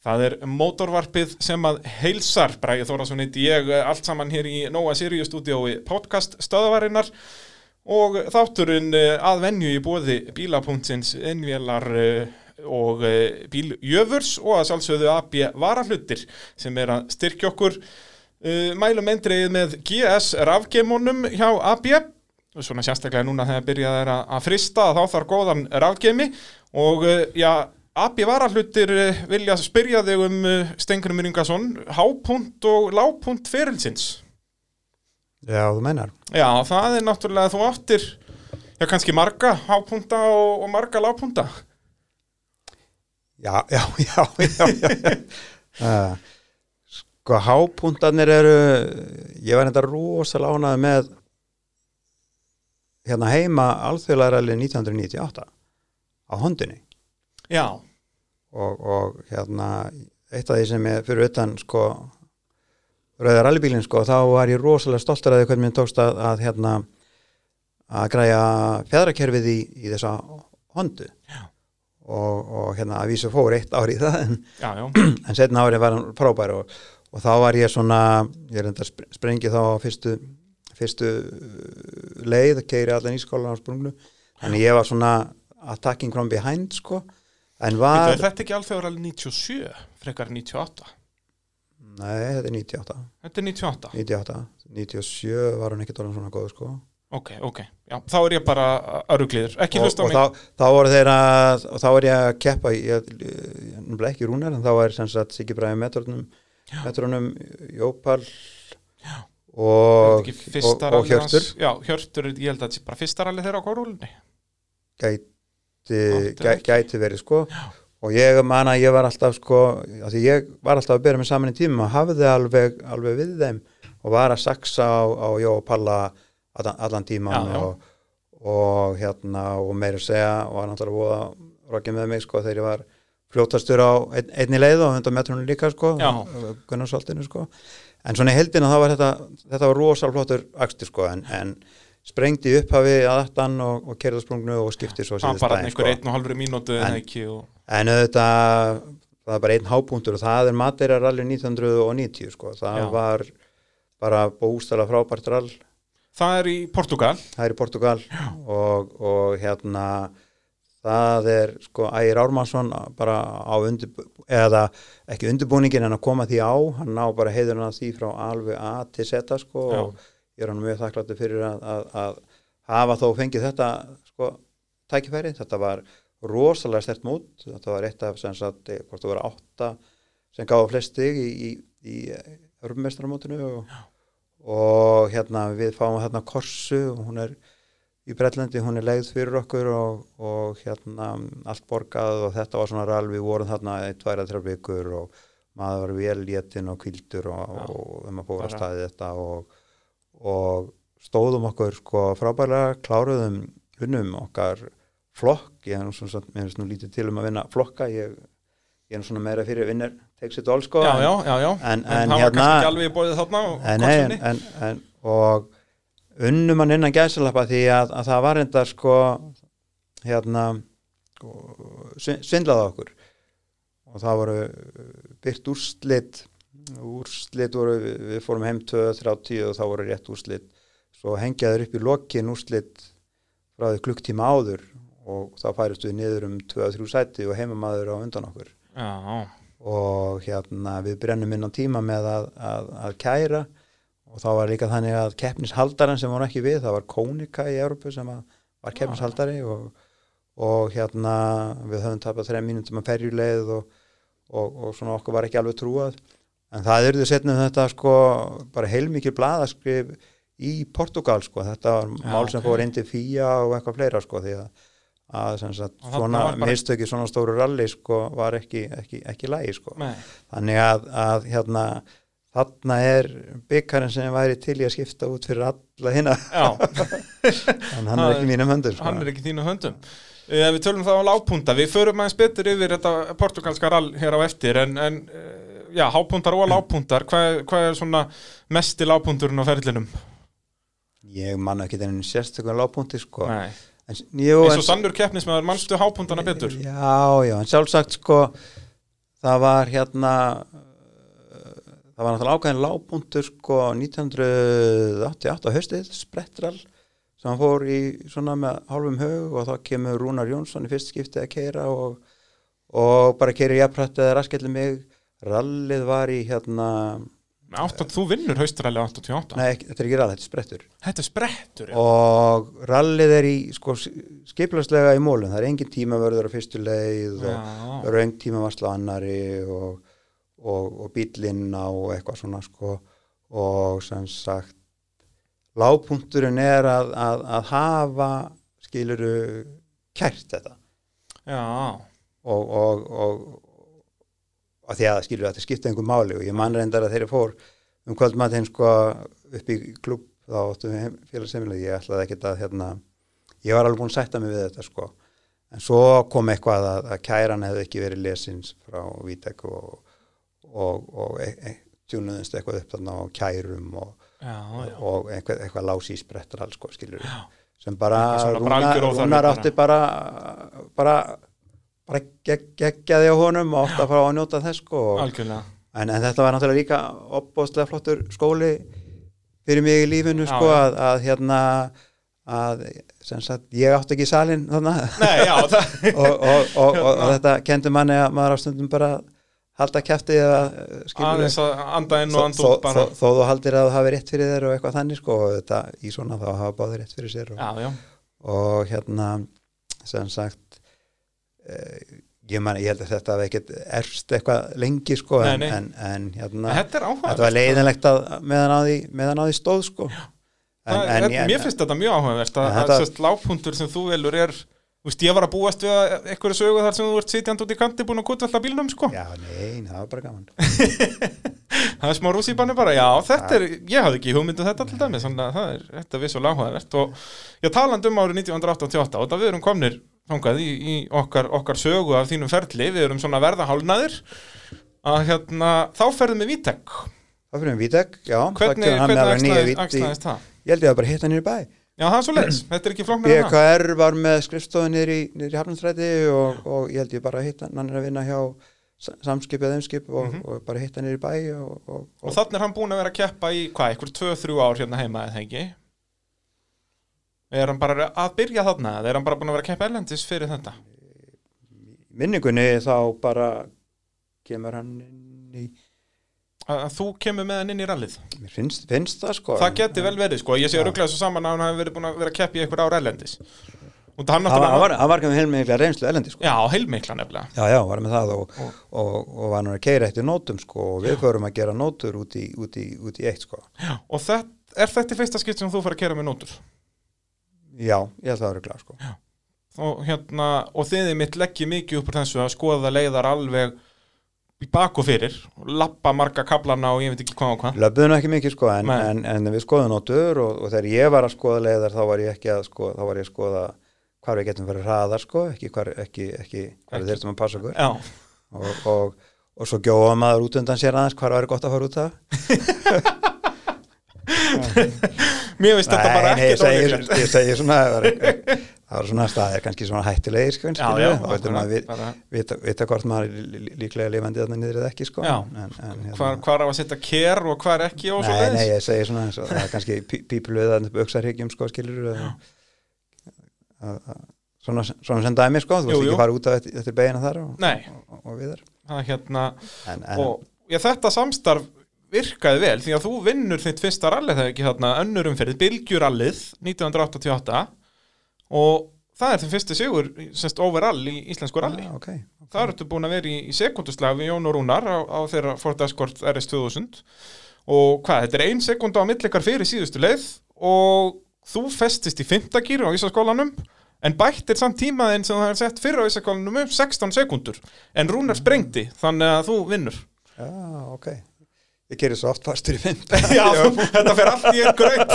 Það er mótorvarpið sem að heilsar, Bræði Þórasson heiti ég, eh, allt saman hér í Nóa Sirius stúdiói podcast stöðavarinnar og þátturinn eh, að venju í bóði bílapunktsins innvélar eh, og bíljöfurs og að sjálfsögðu AB varahlutir sem er að styrkja okkur. Mælum endreið með GS rafgeimunum hjá AB svona sérstaklega núna þegar byrjað er að frista þá þarf góðan rafgeimi. Og já, AB varahlutir eh, vilja spyrja þig um Stengur Myringason, hápunt og lápunt ferilsins. Já, þú meinar. Já, það er náttúrulega þú áttir, já kannski marga hápunta og, og marga lápunta. Já, já, já, já, já. Uh, sko, hápuntarnir eru, ég var enda rosalega ánægð með hérna heima alþjóðlega 1998 á hondinni Já, og, og hérna eitt af því sem ég fyrir utan sko rauðar allibílinn sko þá var ég rosalega stoltur að því hvernig mér tókst að, að hérna að græja fjæðrakerfið í, í þessa hondu. Og, og hérna að vísu fór eitt ár í það en, en setna árið var hann frábær og, og þá var ég svona ég er enda að sprengi þá á fyrstu fyrstu uh, leið keiri allan í skólan á sprungnu þannig ég var svona attacking from behind sko en Var... var, er þetta ekki alþjóður alveg 97, frekar 98? nei þetta er 98 Þetta er 98? 98, 97 var hann ekkert orðin svona góð sko. Ok, ok, já, þá er ég bara örugliður, ekki og, hlusta á og mig. þá, þá voru þeir að og þá var ég að keppa ég, ég ekki rúnar en þá var sem sagt Siggi Bræði metrunum metrunum Jópal og, Er og, þetta ekki og Hjörtur. Já, Hjörtur, ég held að þetta sé bara fyrsta rallið þeirra á kórúlunni. gæti, Áttu gæ, gæti verið sko og ég man að ég var alltaf sko að því ég var alltaf að bera mig saman í tíma og hafði alveg, alveg við þeim og var að saksa á, á Jó og Palla allan, tíman Já, já. Og, og hérna og meira að segja og var náttúrulega voða rokkið með mig sko þegar ég var fljótastur á ein, einni leið og hundar metrunum líka sko Já. Gunnarsholtinu sko en svona í heldina þá var þetta þetta var rosal flottur akstur sko en, en sprengdi upphafi að aftan og, og kerðasprungnu og skipti svo var bara einhver einn og halvri mínútu en og... En auðvitað, það er bara einn hápunktur og það er Madeira rally 1990 sko, það Já. var bara bústala frábært rall, Það er í Portugal. það er í Portugal og, og hérna það er sko Ægir Ármannsson bara á undir, eða ekki undirbúningin en að koma því á, hann ná bara heiðurinn að því frá alveg A til Z sko Já. og ég er hann mjög þakkláttur fyrir að, að, að hafa þó fengið þetta sko tækifæri, þetta var rosalega stert mót, þetta var eitt af sem sagt, eh, hvort það var átta sem gáði flest stig í, í, í örmestramótinu og, og hérna við fáum hérna Korsu. Og hún er í Bretlandi, hún er leið fyrir okkur og, og hérna allt borgað og þetta var svona rall, við vorum þarna í tværa þrjá vikur og maður var vel létin og kvildur og, Já. og um að staði þetta og, og stóðum okkur sko frábærlega, kláruðum unnum okkar flokk, ég er nú svona, mér finnst nú lítið til um að vinna flokka, ég, ég er nú svona meira fyrir vinner, takes it all sko Já, en- já, já, en- en það var hérna- kannski ekki alveg í bóðið þarna og en, en, og unnum hann innan gæsalappa því að, að það var enda sko hérna svin- svindlaði okkur. Og það voru byrt úrslit úrslit voru, við við fórum heim 2.30 og þá voru rétt úrslit. Svo hengjaður upp í lokin úrslit frá því klukktíma áður og þá færist við niður um 2-3 sæti og heimamaður á undan okkur. Já, og hérna við brennum inn á tíma með að, að, að kæra og þá var líka þannig að keppnishaldaran sem var ekki við, það var Kónika í Európu sem var keppnishaldari og, og hérna við höfum tapað þreja mínútum að ferjuleið og, og, og svona okkur var ekki alveg trúað en það eruðu setnum þetta sko bara heilmikið blaðaskrif í Portugal sko, þetta var Já, mál sem ok. fór til FIA og eitthvað fleira sko því að að sem sagt, svona mistöki svona stóru ralli sko var ekki, ekki, ekki lægi sko nei. þannig að, að hérna þarna er byggarinn sem væri til í að skipta út fyrir alla Já, en hann Það er ekki mínum höndur sko. hann er ekki í þínu höndum. Uh, við tölum þá á lágpunta, við förum aðeins betur yfir þetta portugalska rall hér á eftir en, en uh, já, hápuntar og lágpuntar, hvað, hvað er svona mesti lágpunturinn á ferlinum? ég manna ekki þennan sérstökum lágpunti sko. Nei. en, jú, Eins og sannur keppnismæður, mannstu hápuntana betur? já, já, en sjálfsagt sko það var hérna uh, það var náttúrulega ákveðin lágpuntur sko 1988 á haustið, Sprettral sem hann fór í svona með hálfum hög og þá kemur Rúnar Jónsson í fyrst skipti að keira og, og bara keiri jafnrætt eða raskellið mig rallið var í hérna Átt, þú vinnur haustræli 88 nei, þetta er ekki rall, þetta er sprettur. Þetta er sprettur, já. og rallið er í sko, skiplarslega í mólum, það er engin tímavörður á fyrstu leið og Já. raung tímavarsla á annari og, og, og bílinn á eitthvað svona sko. Og sem sagt lágpunkturinn er að, að, að hafa skiluru kært þetta. Já, og, og, og því að skilur að þetta skipta einhver máli og ég man reyndar að þeirri fór um kvöldmatinn sko upp í klubb þá áttum við félagsemilega ég ætlaði ekkert að hérna ég var alveg búin að sætta mig við þetta sko. En svo kom eitthvað að, að kæran hefði ekki verið lesins frá Vítek og, og, og e, e, tjúnuðumst eitthvað upp þarna á kærum og, já, já. og eitthvað, eitthvað lási í sprettar alls sko skilur sem bara Rúnar, Rúnar átti bara bara, bara gegg, geggjaði á honum og átti að fara að njóta þess sko en, en þetta var náttúrulega líka opbóðslega flottur skóli fyrir mig í lífinu Já, sko að, að hérna að sem sagt ég átti ekki salin þannig Nei, já, það, og, og, og, og, þetta kendi manni að maður á stundum bara halda kæfti eða skilur aðeins að anda inn og anda þó, út bara. þó, þó þú haldir að þú hafi rétt fyrir þér og eitthvað þannig sko og þetta í svona þá hafa báðir rétt fyrir sér og, Já, hérna sem sagt ég, man, ég held að þetta hafi ekkert erst eitthvað lengi sko Nei, en, nei. en, en hérna þetta þetta var leiðinlegt að meðan á því, meðan á því stóð sko. En, Það- en, þetta- Mér finnst þetta mjög áhugavert að, að sérst lágpuntur sem þú velur er Þú veist, ég var að búast við að einhverju sögu þar sem þú ert sitjandi út í kanti búin að kutvalla bílnum, sko. já, nei, það var bara gaman. Það er smá rússýbanni bara, já, þetta er, ég hafði ekki hugmyndu þetta til dæmis, þannig að það er, þetta er vissulega áhugavert. Og ég talandi um árið 1988 og það við erum komnir þangað í, í okkar, okkar sögu af þínum ferli, við erum svona verða hálnaðir að hérna, þá ferðum við Vítek. það fyrir um Vítek, já Hvernig, með hvernig axlaðist það? ég held ég að bara hitta í bæ Já, það er svo leiðis, þetta er ekki flóknar en það. BKR var með niður í Hafnumstræti og, og ég held ég bara að hitta hann, er að vinna hjá sa- samskip eða þeimskip og, og bara hitta í bæ og, og, Og þannig er hann búin að vera að keppa í, hvað, einhver 2-3 ár hérna heima eða ekki? Er hann bara að byrja þarna eða er hann bara búin að vera að keppa erlendis fyrir þetta? minningunni þá bara kemur hann inn í Að, þú kemur með hann inn í rallið? mér finnst, finnst það sko Það geti vel verið, sko. Ég sé að rugglaði svo saman að hann hafi verið búin að vera að keppa í einhver ár erlendis. Og það hann hann var, hann hann ekki með heilmikla reynslu elendi sko Já, heilmikla nefnilega. já, já, var með það og, og, og, var nú að keira eftir nótum sko og við förum að gera nótur út í, út í, út í eitt sko Og þetta, er þetta fyrsta skipt sem þú fyrir að kera með nótur? Já, ég held að það var klart sko. Og, hérna, og þið mitt leggji mikið upp úr þessu að skoða leiðar alveg í bak og fyrir og lappa marga kaplana og ég veit ekki hvað og hvað. Löfðum ekki mikið sko en, en, en við skoðum nótur og, og þegar ég var að skoða leiðar þá var ég ekki að skoða, þá var ég að skoða hvar við getum verið hraðar sko, ekki hvar, ekki, ekki, hvar við þurftum að passa okkur. Og, og, svo gjóða maður út undan sér aðeins hvar væri gott að fara út það mér finnst þetta bara ekki ég segi, ég segi svona það var, svona staðir kannski svona hættulegir sko, Já, já, þá veitum maður bara, vita, vita hvort maður lí- lí- líklega lifandi þarna niður eða ekki sko. Já. en, en, hérna- hvar, hvar á að setja ker og hvar ekki og svo Nei, nei, ég segi svona og það er kannski pí- pípuluð að auksarhyggjum sko skilur að, að, að, svona, svona sem dæmi sko, þú veist ekki fara út af eftir beina þar og, Nei, og, og við þar. Hérna, en, og ég, þetta samstarf virkaði vel því að þú vinnur þitt fyrsta rallið þegar ekki þarna önnurum fyrir Bylgjurallið 1988 og það er þinn fyrsti sigur sérst overall í íslensku ralli. já, okay. Það ertu búin að vera í, í sekunduslag við Jón og Rúnar á, á þeirra Ford Escort RS2000 og hvað, þetta er ein sekunda á millikar fyrir síðustu leið og þú festist í fymtagýr á Ísaskólanum en bættir samt tímaðinn sem það er sett fyrir á Ísaskólanum um 16 sekundur en Rúnar sprengdi þannig að þú vinnur. Já, ok ég gerir svo oft fastur í mynd. Já, þetta fer allt í einn grönt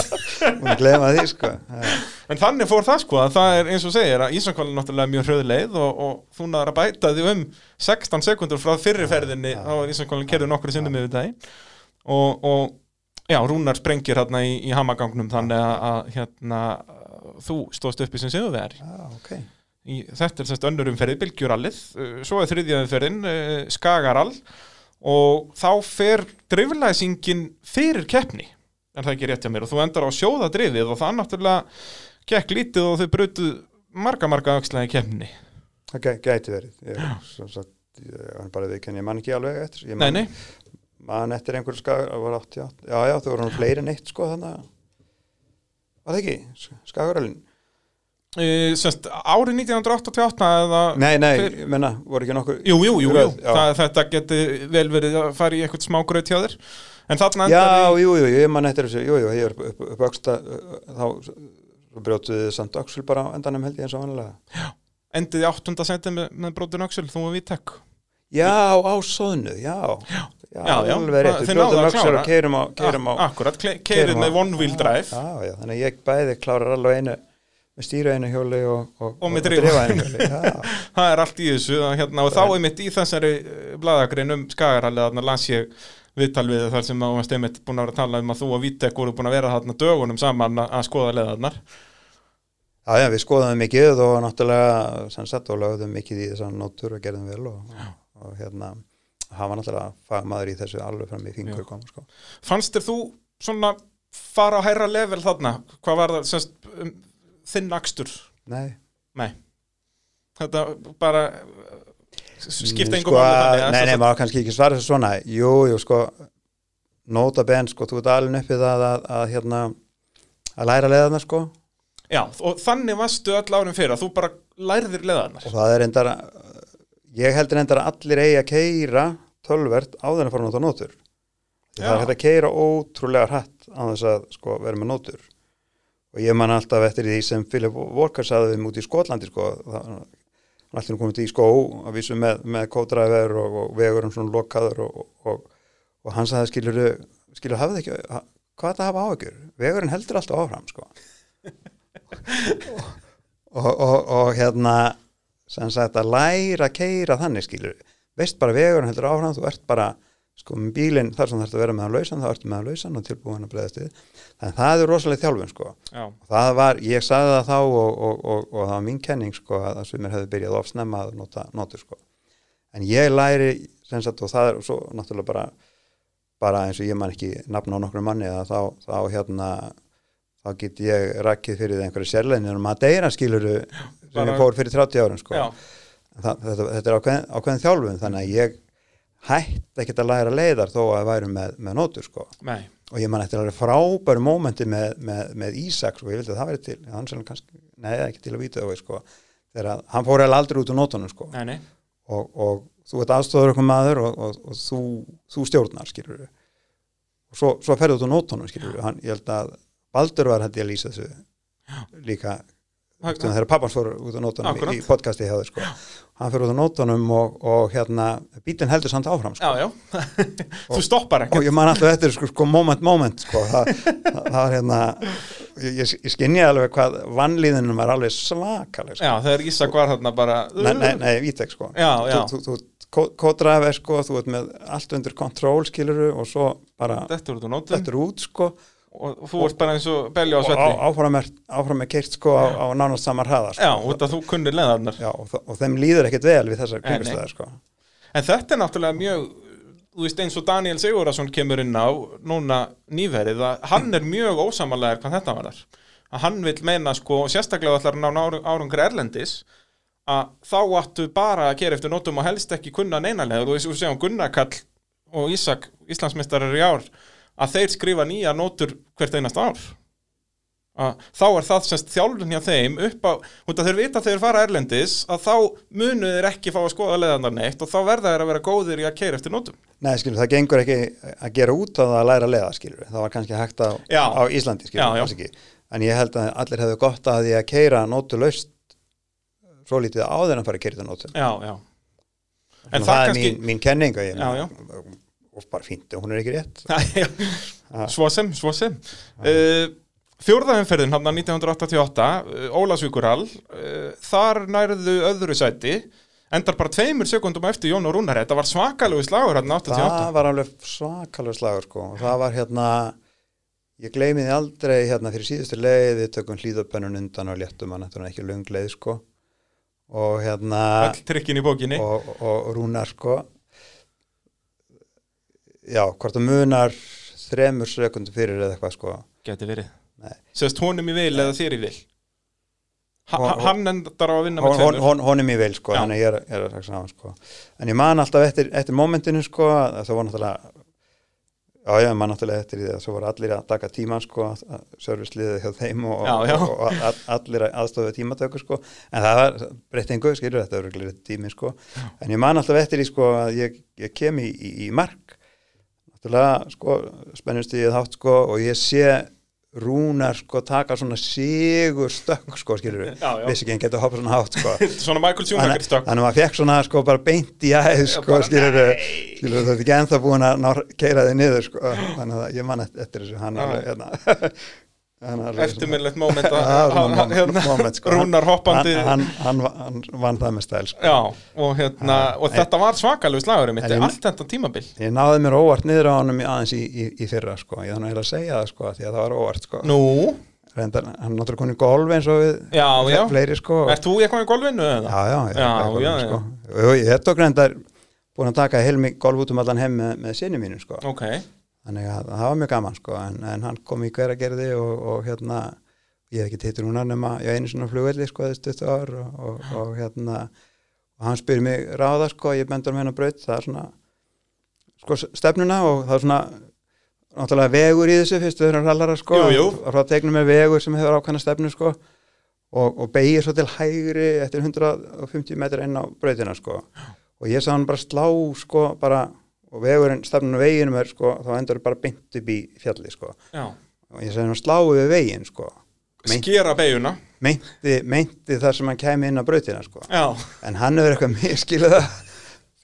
að glema því sko. En þannig fór það sko að það er eins og segir að Ísakvæl er náttúrulega mjög hröðleið og, og þú náður að bæta því um 16 sekundur frá fyrri ferðinni þá er Ísakvæl kerður nokkru sinnum yfir daginn. Og, og já, Rúnar sprengir hérna í, í hamagangnum þannig að, að hérna þú stóðst uppi sem séðu veri já, ok. Í, þetta er semst önnur umferði, Bylgjurallið uh, svo er þriðja umferðin, uh, Skagarall og þá fer driflæsingin fyrir keppni en það er ekki rétt hjá mér? Og þú endar á sjóða drifið og það náttúrulega gekk lítið og þau brutu marga marga öxla í keppni það gæ- gæti verið. Ég, sagt, ég, bara viðkenni, ég man ekki alveg eftir. Ég Nei, man, nei, man eftir einhverju 88, já já, þau voru fleiri en eitt sko þannig að var það ekki, skagaralinn uh, semst árið 1988 eða nei, nei, ég menna, voru ekki nokkur Jú, jú, jú, jú. Já. Það, þetta geti vel verið að fara í eitthvað smá gröð hjá þér. En þarna já, endar í jú, jú, ég man eftir þessu. Jú, jú, ég er upp, upp, upp öxta þá svo brjótuðu samt öxul bara á endanum held ég eins og vanlega endið í áttunda senti með, með brotin öxul, þú og við tek já, á soðnu, já. Já, Já, já, náðuð brjótum að klára. keirum á, keirum Akkurat, keirið keyrum með one wheel drive. Já, já, þannig ég bæði klárar alveg einu með stýra einu hjóli og, og, Og með drifa. einu hjóli það er allt í þessu hérna, og þá er mitt í þessari bladagrein um skagarallið þarna las ég viðtal við þar sem að varst einmitt búin að vera að tala um að þú og Vítek voru búin að vera þarna dögunum saman að, skoða leðarnar já, já, við skoðum mikið og náttúrulega sem sagt og lögðum mikið í þessar nótur og gerðum vel og, og, og hérna var náttúrulega fagmaður í þessu alveg fram í fingur kom sko. fannst þér þú svona fara á hærra level þarna? Hvað var það, semst, þinn akstur? Nei, nei. Þetta bara skipta Mm, engum þannig að nei, nei, maður kannski ekki svara þessu svona. Jú, jú, sko nota ben, sko, þú ert alveg uppið að, að, að hérna, að læra leðarna, sko. Já, og þannig varstu öll árum fyrir að þú bara lærðir leðarnar og það er endara ég heldur endara að allir eigi að keira tölvert en að fara að nota nótur. Það Já. er hægt að keira ótrúlega hratt á þess að sko, vera með nótur og ég man alltaf eftir því sem Philip Walker saði við múti í Skotlandi sko, það, hann allir komið í skó að vísu með, með kódræfer og, og vegurum svona lokaður og, og, og hann saði skilur skilur hafið ekki, hvað er það að hafa áhyggjur? Vegurinn heldur alltaf áfram sko. Og, og, og hérna sem sagt að læra að keira þannig skilur veist bara vegurinn heldur áfram þú ert bara sko með bílinn þar sem þú ert að vera með hann lausan þá ertu með hann lausan og tilbúin að breyðast við þannig að það er rosalega þjálfun sko. Það var, ég sagði það þá og, og, og, og það var mín kenning sko að mér hefði byrjað of snemma að nota notur sko. En ég læri sem sagt og það er svo náttúrulega bara bara eins og ég man ekki nafn á nokkru manni að þá, þá hérna þá get ég rakkið fyrir einhverju sérleginir um að deyra skiluru sem ég fór fyrir 30 árum sko. Það, þetta, þetta er ákveðin, ákveðin þjálfun þannig að ég hætti ekkert að læra leiðar þó að væru með, með nótur sko. Nei og ég man eftir alveg frábæru mómenti með, með, með Ísak sko, ég vildi að það væri til. Hann sem kannski, nei ekki til að víta það sko, þegar að, hann fór eða aldrei út úr nótunum sko, nei, nei, og, og þú ert aðstofður okkur maður og, og, og þú, þú stjórnar skilur og svo, svo ferðu út úr nótunum skilur hann, ég held að Baldur var hætti að lýsa þessu líka Það- Þegar pappans fór út á nótunum í, í podcasti hjá þér sko. Hann fyrir út á nótunum og, og hérna, bílinn heldur samt áfram sko. já, já þú stoppar ekki og ég man alltaf eftir sko, sko moment, moment sko. það, það, það var hérna ég, ég, ég skinni alveg hvað vannlíðunum var alveg svakaleg sko. já, þegar Ísak var þarna bara nei, nei, nei, vítek sko Já, já. þú, þú, þú kódrafi sko, þú ert með allt undir kontról skiluru og svo bara er þetta er út sko og þú ert bara eins og belja á og á, svetli áfram er, er keirt sko á, á nánast samar hraða sko. já, út að þú kunnir leðarnar Já, og, og þeim líður ekkert vel við þessar kringustöðar sko. En þetta er náttúrulega mjög, þú veist eins og Daniel Sigurðarsson kemur inn á núna nýverið að hann er mjög ósamanlegar hvað þetta var. Að hann vil meina sko, og sérstaklega ætlar hann á árangri erlendis, að þá áttu bara að gera eftir nótum og helst ekki kunna neinanlega. Þú veist, þú segjum Gunnar Kall og Ísak, Íslandsmeistarar í ár, að þeir skrifa nýja nótur hvert einast ár. Að þá er það semst þjálfun hjá þeim upp á, út að þeir vita þegar þeir fara erlendis að þá munu þeir ekki fá að skoða leðandar neitt og þá verða þeir að vera góðir í að keira eftir nótum. Nei, skilur, það gengur ekki að gera út á það að læra að leiða, skilur. Það var kannski hægt á, á Íslandi, skilur, Já, já. En ég held að allir hefðu gott að því að keira nótu laust svo lítið áður en fara að keira þetta nótum. Já, já. En En það það, er kannski- mín, mín kenning og ég. Og bara fínt, hún er ekki rétt. Svo sem, svo sem. Uh, Fjórðaumferðin hann 1988, uh, Ólasvíkurhall, uh, þar nærðu öðru sæti, endar bara tveimur sekundum eftir Jón og Rúnar, þetta var svakalegu slagur hann 88. Það var alveg svakalega slagur, sko. Og það var hérna, ég gleymi því aldrei hérna fyrir síðustu leið, við tökum hlýðupennun undan og léttum hann, þetta var ekki löng leið, sko. og hérna bókinni og, og Rúnar sko já, hvort það munar þremur sekundu fyrir eða eitthvað sko. Geti verið. Sérst honum í vil eða þér í vil? Ha, Hon- ha- Hann endar á að vinna með hon, tveimur. hon, honum í vil sko, Já. þannig að ég er, ég er að sagt saman sko. En ég man alltaf eftir, eftir momentinu sko að það var náttúrulega já, ég man náttúrulega eftir því að svo voru allir að taka tíman sko, servisliðið hjá þeim og, Já, já. og, og all, allir að aðstofa tímatöku sko, en það var breytt einhver, skilur þetta er örugglega tími sko, en ég man alltaf eftir því sko að ég, ég kem í, í, í mark náttúrulega sko spennust ég þátt sko og ég sé rúnar sko taka svona sigur stökk sko skilur já. vissi ekki en getur hoppað svona hátt sko. Svona Michael Schumacher stökk. þannig að maður fekk svona sko bara beint í æð sko skilur nei. skilur þú ert ekki ennþá búin að keira þig niður sko. Þannig að ég man eftir, þessu hann alveg hérna. hann Eftirminnlegt hann- moment- hérna, sko. Rúnar hoppandi hann, hann, hann, hann vann það með stæl sko. Já, og hérna Og þetta var svakalegu slagurinn mitt ég- Allt þetta tímabil. Ég náði mér óvart niður á í- aðeins í, í, í fyrra sko. Ég þannig að segja það sko því að það var óvart sko. Nú, Reyndar, hann náttúrulega konið golf eins og við já, já. fleiri sko. Ert þú eitthvað í golfinu já, já, ég, Já, er já, sko. og ég hef tók reyndar búin að taka heilmi golf út um allan heim með, með sinni mínu sko. Ok, þannig að það var mjög gaman sko en, en hann kom í hveragerði og, og hérna ég hef ekki teitur hún nema ég einu svona flugvelli sko þessi 20 ár og, og, og hérna og hann spyrir mig ráða sko ég bendur með hennar braut það er svona sko stefnuna og það er svona náttúrulega vegur í þessu fyrst við erum rallara sko Jú, jú. og frá tegnum með vegur sem hefur ákvæmna stefnu sko og, og beigir svo til hægri eftir 150 metrar inn á brautina sko. Og ég sá hann bara slá sko bara og vegurinn stefnun á veginum er sko þá endur bara beint upp í fjalli sko. Og ég sagði hann slá yfir veginn sko. Meint- Skera beiguna meinti, meinti þar sem hann kæmi inn á brautina sko. En hann hefur eitthvað miskilið það.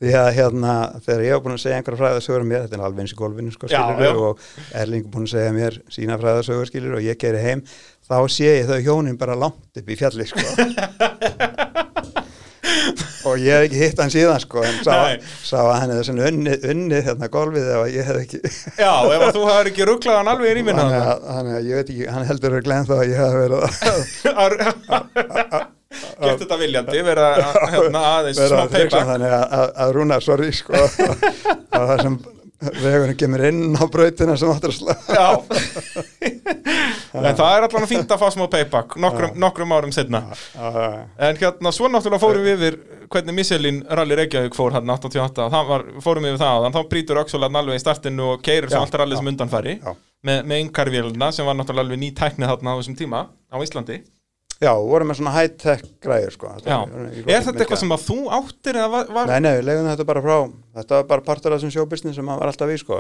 Því að hérna þegar ég var búin að segja einhverja fræðasögur um mér, þetta er alveg eins í golfinu sko, Já, skilur, já. og Erling búin að segja mér sína fræðasögur skilur og ég geri heim, þá sé ég þau hjónin bara langt upp í fjalli sko og ég hef ekki hitt hann síðan sko en sá, sá að hann hefði svona unnið unni hérna golfið ef ég hef ekki já, ef þú hefur ekki rugglað hann alveg í rýmina þannig að, ég veit ekki, hann heldur að glenn þá að ég hef verið að Gert þetta viljandi, vera að- hérna, aðeins triksa payback. þannig að, Rúnar, sorry sko, að það sem vegurinn kemur inn á brautina sem að Já. En það er allan fínt að fá smá payback nokkrum, nokkrum árum setna En hérna, svo náttúrulega fórum við yfir hvernig Michelin Rally Reykjavík fór hann 88, það var, fórum við yfir það þannig þá brýtur Öxulan alveg í startinu og keirir svo Já, alltaf allir sem undanfæri með, með yngarvélina sem var náttúrulega alveg ný tækni þarna á þessum tíma á Íslandi Já, vorum með svona high-tech græður sko er þetta eitthvað sem að þú áttir eða var, Nei, nei, við legum þetta bara frá þetta var bara partur af þessum showbusiness sem maður var alltaf í sko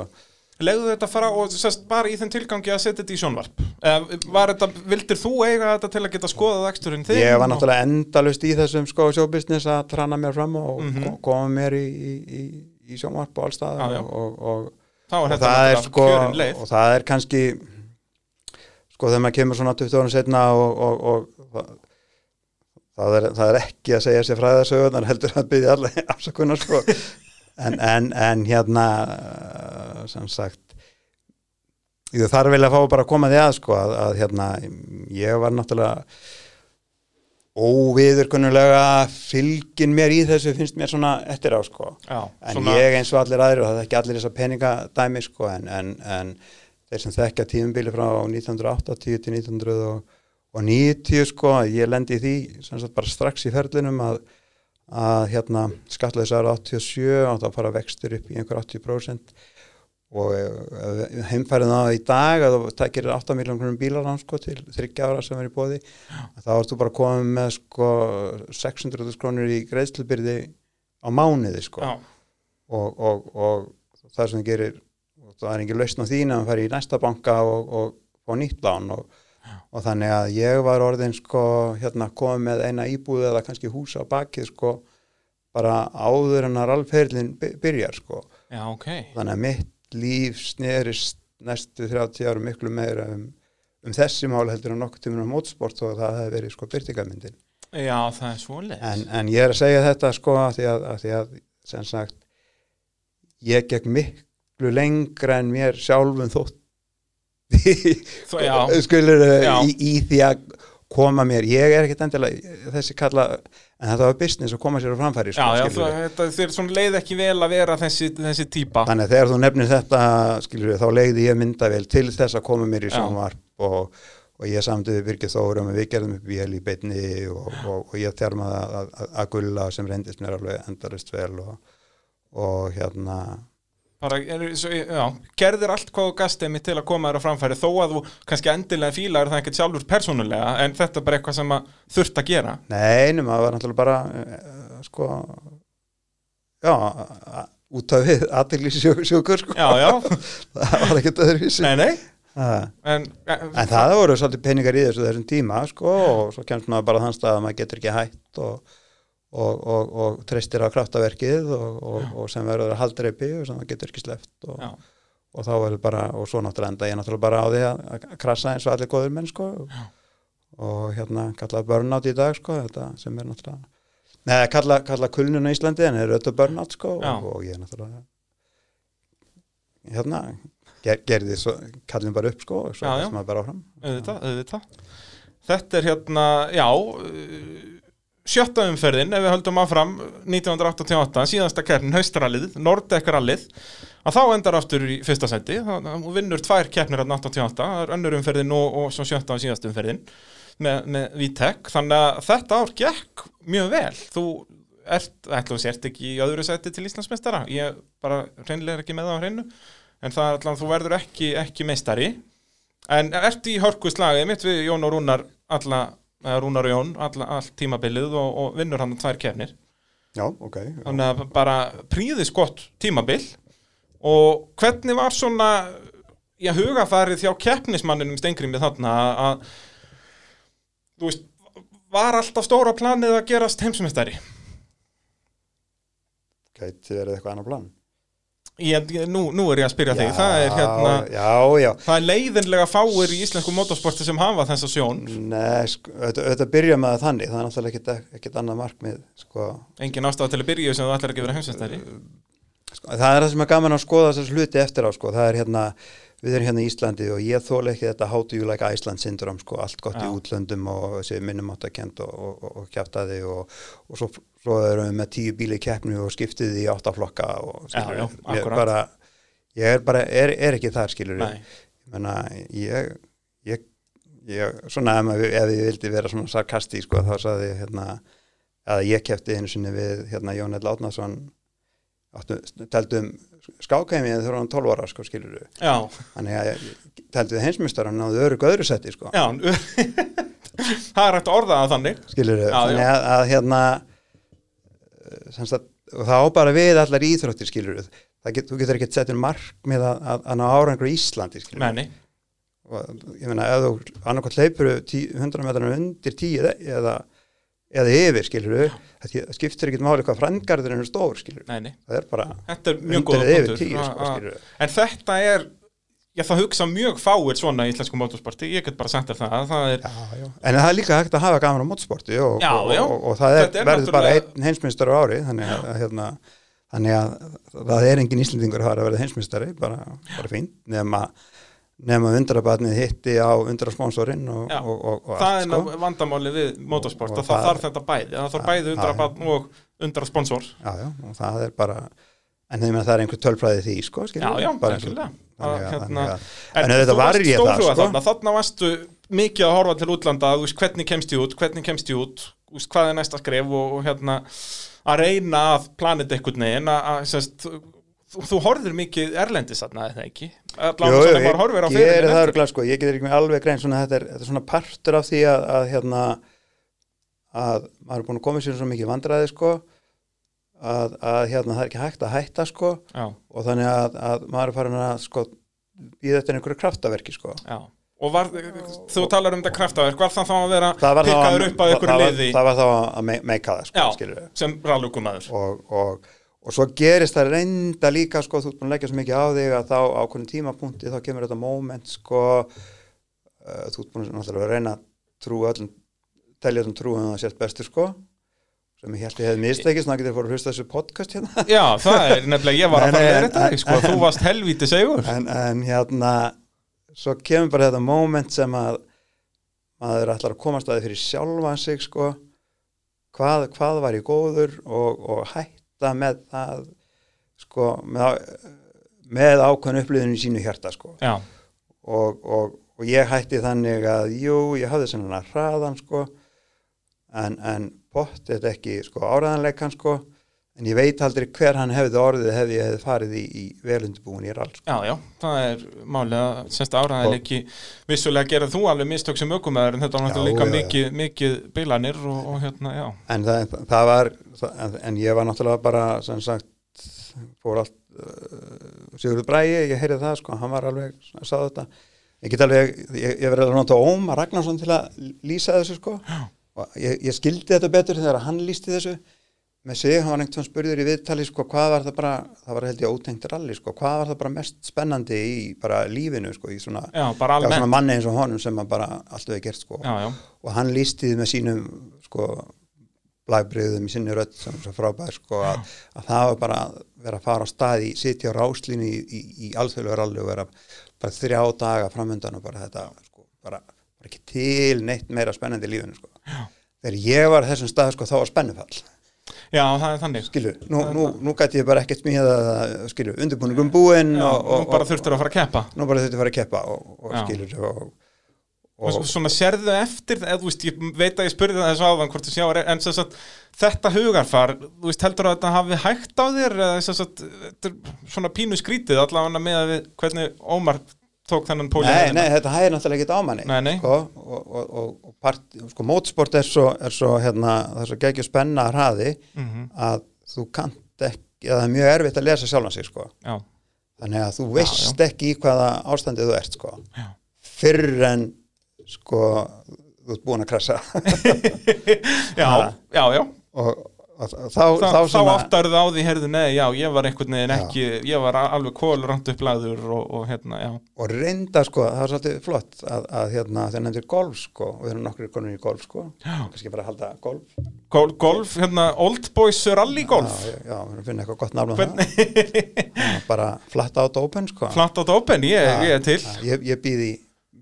legðu þetta fara og sest bara í þeim tilgangi að setja þetta í sjónvarp eða var þetta, vildir þú eiga þetta til að geta skoðað eksturinn þinn? Ég var náttúrulega endalust í þessum sko showbusiness að trana mér fram og Mhm. ko- koma mér í, í, í, í sjónvarp og allstað já. og, og, og þetta það er sko og það er kannski sko þegar maður kemur svona 20 ára setna og, og, og það, það, er, það er ekki að segja sér fræðasögunar heldur að byggja allir afsakunar sko. En, en, en hérna uh, sem sagt ég þarf vel að fá bara að koma því að sko að, að hérna ég var náttúrulega óviðurkunnulega fylgin mér í þessu finnst mér svona eftir á sko. Já, en svona, ég eins og allir aðrir og það er ekki allir þessar peningadæmi sko en, en, en þeir sem þekkja tíðumbili frá 1980 til 1990 sko ég lendi í því sagt bara strax í ferlinum að, að hérna skatlaðis ára 87 átt að fara vextur upp í einhver 80% og eh, heimfærið það í dag að þú tekir 8 miljón krónum bílarán sko til 30 ára sem er í bóði þá ertu bara komið með sko 600 krónur í greiðslubyrði á mánuði sko. Og, og, og það sem gerir og það er ekki lausn á þín að hann fari í næsta banka og, og nýtt lán og, og þannig að ég var orðin sko hérna komið með eina íbúð eða kannski húsa á bakið sko bara áður en að ralferlin byrjar sko. Já, ok. Þannig að mitt líf snerist næstu 30 árum miklu meira um, um þessi mál heldur en nokkuð tímur á mótsport og það hefði verið sko byrtingamyndin Já, það er svoleiðis. En, en ég er að segja þetta sko að því að, að, því að sem sagt ég gekk miklu lengra en mér sjálfum þótt skulur í, í því að koma mér, ég er ekkit endilega þessi kalla, en þetta var business að koma sér á framfæri sko, Já, já, það, þetta, þér svona leið ekki vel að vera þessi, þessi típa. Þannig að þegar þú nefnir þetta skilur þá legði ég myndavél til þess að koma mér í Já. sjónvarp og, og ég samdi við Birgir Þórum við gerðum upp vél í beinni og, og, og ég þjarmaði að, að, að gulla sem reyndist mér alveg endarist vel og, og hérna bara, er, svo, já, gerðir allt hvað gastið mitt til að koma þér á framfæri þó að þú kannski endilega fílar það ekkert sjálfur persónulega en þetta er bara eitthvað sem þurft að gera. Nei, nema það var náttúrulega bara uh, sko já, út af við aðteglisjúkur sko, Já, já, það var ekkert öðruvísi. Nei, nei. En, eh, En það voru svolítið peningar í þessu þessum tíma sko og svo kemst maður bara þann stað að maður getur ekki hætt og, og, og, og treystir á kraftaverkið og, og, og sem verður haldreipi og sem það getur ekki sleppt og, þá verður bara, og svo náttúrulega enda ég náttúrulega bara á því að, að krasa eins og allir góður menn sko. Já. og hérna kalla burnout í dag sko þetta sem er náttúrulega neða kalla, kalla kulnun á Íslandi en er auðvitað burnout sko og, og ég náttúrulega hérna ger, gerði svo, kallum bara upp sko og svo þess maður bara áfram. Auðvitað, auðvitað. Þetta er hérna, já sjötta umferðin, ef við höldum áfram 1988, síðasta keppnin haustrallið, Nordek-rallið að þá endar aftur í fyrsta seti og vinnur tvær keppnir hérna 88 það er önnur umferðin og, og svo sjötta og síðasta umferðin með, með Vitek þannig að þetta ár gekk mjög vel. Þú ert, ætla þú sért ekki í öðru seti til Íslandsmeistara. Ég bara reynlega er ekki með það á hreinu en það er allan, þú verður ekki, ekki meistari. En ertu í hörku slagið mitt við Jón og Rúnar alla, Rúnar Jón alla, allt tímabilið og, og vinnur hann tvær kefnir Já, ok. Já. þannig að bara príðis gott tímabil og hvernig var svona já, hugafarið hjá keppnismanninum Stengrimið þarna að- þú veist var alltaf stóra planið að gerast heimsumestari Gæti verið eitthvað annar plan. Ég, nú, nú er ég að spyrja þig það er hérna Já, já. það er leiðinlega fáir í íslensku motorsporti sem hafa þessa sjón Nei, sko, þetta byrja með þannig, það er náttúrulega ekkit annað markmið, sko. engin ástæða til að byrja sem þú ætlar ekki að vera heimsumestari sko. Það er það sem er gaman að skoða þessar hluti eftir á, sko. Það er hérna, við erum hérna í Íslandi og ég þóla ekki þetta how do you like Iceland syndrom, sko. Allt gott Já. í útlöndum og þessi minnumáttakend og, og, og, og kjaftaði og, og svo, svo erum við með tíu bíli keppni og skiptið í áttaflokka og Já, já, ég, bara, ég er bara, er, er ekki þar, skilur menna, ég, ég, ég svona ef, ef ég vildi vera svona sarkasti sko, þá saði ég hérna að ég kefti einu sinni við hérna Jón Ell Átnason áttu, taldum skákæmi þegar hann 12 ára sko, skilur við þannig að ég taldum við heimsmyndstaran náðu öru öðru setti sko, já Það er hægt að orða það þannig. Skilur við þannig að, að hérna og það á bara við allar íþróttir skilur get, þú getur ekki sett um markmið að, að, að ná árangur í Íslandi skilur og ég meina ef þú annarkvæmt hleypur 100 metrar undir 10 eða, eða yfir skilur það skiptir ekki máli hvað frangarður er stór skilur það er bara er undir eða yfir punktur 10 A- sko, En þetta er Já, það hugsa mjög fáir svona í íslensku motorsporti Ég get bara sagt það Það er, já, já. en það er líka hægt að hafa gaman á mótsporti og, og, og, og, það er, er verður bara náttúrulega- einn heimsmyndstari á ári þannig að, að, hérna, þannig að það er engin Íslendingur að að verða heimsmyndstari bara, bara fínt nema nema undrabarnið hitti á undrasponsorinn og, og, og það allt, er sko. sko. vandamáli við og og það þarf þetta bæði Það þarf bæði já, undra já. barn og undra sponsor já, já, og það er bara en það er einhver tölfræði því sko, Já, já, bara að- hérna, En, þú var ég það, sko. þarna, þarna varstu mikið að horfa til útlanda þú veist, hvernig kemst ég út, hvernig kemst ég út veist, hvað er næsta skref og, og hérna að reyna að planið einhvern veginn að, sérst, þú, þú horfir mikið erlendis þarna, eða ekki? Jú, ég gerir fyrirlin það örgla sko, ég getur ekki með alveg grein svona þetta er, þetta er svona partur af því að, að hérna að maður er búin að koma sér svo mikið vandræði sko að, að hérna það er ekki hægt að hætta sko. Já, og þannig að, að maður er farin að sko býða eftir einhverju kraftaverki sko. Já. Og var, þú talar um þetta kraftaverk var það þá að vera pikkaður upp ykkur það, liði? það var þá að me- meika það sko, Já. sem rallugumæður og, og, og svo gerist það reynda líka sko, þú ert búin að leggja svo mikið á þig að þá ákveðin tímapunkti þá kemur þetta moment sko, uh, þú ert búin að reyna trú öllum, telja öllum trú að það sést bestur sko sem ég held ég hefði mistekist, þannig að ég fór að hlusta þessu podcast hérna. Já, það er nefnilega, ég var að fara að þetta en- sko, þú varst helvíti segur. En, en hérna svo kemur bara þetta moment sem að maður ætlar að komast að því fyrir sjálfan sig sko. Hvað, hvað var í góður og, og hætta með það sko með, með ákveðin upplýðinu í sínu hjarta sko. Og, og, og ég hætti þannig að jú, ég hafði svona hraðan sko. En, en pott þetta ekki sko áraðanleikan sko en ég veit aldrei hver hann hefði orðið hefði ég hefði farið í, í velundibúin í rall sko. já, já, það er málið að semst áraðileiki vissulega gera þú alveg mistök sem ökumæður en þetta var náttúrulega líka mikið, mikið bilanir og, og hérna, já en það, það var en, en ég var náttúrulega bara sem sagt fór allt uh, Sigurður Bræi, ég heyrði það sko hann var alveg, sagði þetta ég get alveg, ég, ég verið að nota Ómar Ragnarsson til að lýsa þessu sko Já. Og ég, ég skildi þetta betur þegar hann lýsti þessu. Með sig, hann var einhvern spurður í viðtali sko, hvað var það bara, það var held ég ótengt ralli sko, hvað var það bara mest spennandi í bara lífinu sko, í svona, Já, já, svona manni eins og honum sem bara allt við gert sko. Já, já, og hann lísti því með sínum sko blæbriðum í sinni rödd sem er svo frábær sko að, að það var bara að vera að fara á stað í sitja á ráslínu í, í, í alþjóðlega ralli og vera bara þrjá daga framöndan og bara þetta sko bara, bara ekki til neitt meira spennandi í lífinu sko Já. þegar ég var þessum stað sko þá var spennufall já, það er þannig skilu, nú, nú, nú gæti ég bara ekkert smíða skilu, undirbúningum búinn og, og, nú bara þurftur að fara að keppa nú bara þurfti að fara að keppa og, og Já. skilur og, og svo- svona sérðu eftir eða þú veist, ég veit að ég spurði það þessu áðan hvort þú sjá, en sagt þetta hugarfar, þú veist, heldur að þetta hafi hægt á þér eða sagt þetta er svona pínu skrítið allavega með að við hvernig Ómar tók þennan pólið Nei, nei, þetta hægir náttúrulega ekki á manni Nei, nei. Sko, og, og, og, part, sko, mótsport er svo, er svo hérna, það er svo geggjur spenna hraði Mhm, að þú kannt ekki eða það er mjög erfitt að lesa sjálfan sig sko. Já, þannig að þú veist ekki í hvaða ástandið þú ert sko. já. Fyrr en sko, þú ert búin að krasa. Já, já, já. Og, þá, Þa, þá, þá svona, áttarðu á því, heyrðu, nei, já, ég var einhvern veginn ekki, ég var alveg kólrand upplæður og, og hérna, já. Og reynda sko, það var svolítið flott að, að hérna, þeir nefndir golf sko, og við erum nokkur konur í golf sko, Já. kannski bara halda golf. Gol, Golf, hérna, Old Boys Rally Golf. Já, já, við finna eitthvað gott það. Já, bara flat out open sko. Flatt átt open, ég, Já, ég er til. já, ég, ég býði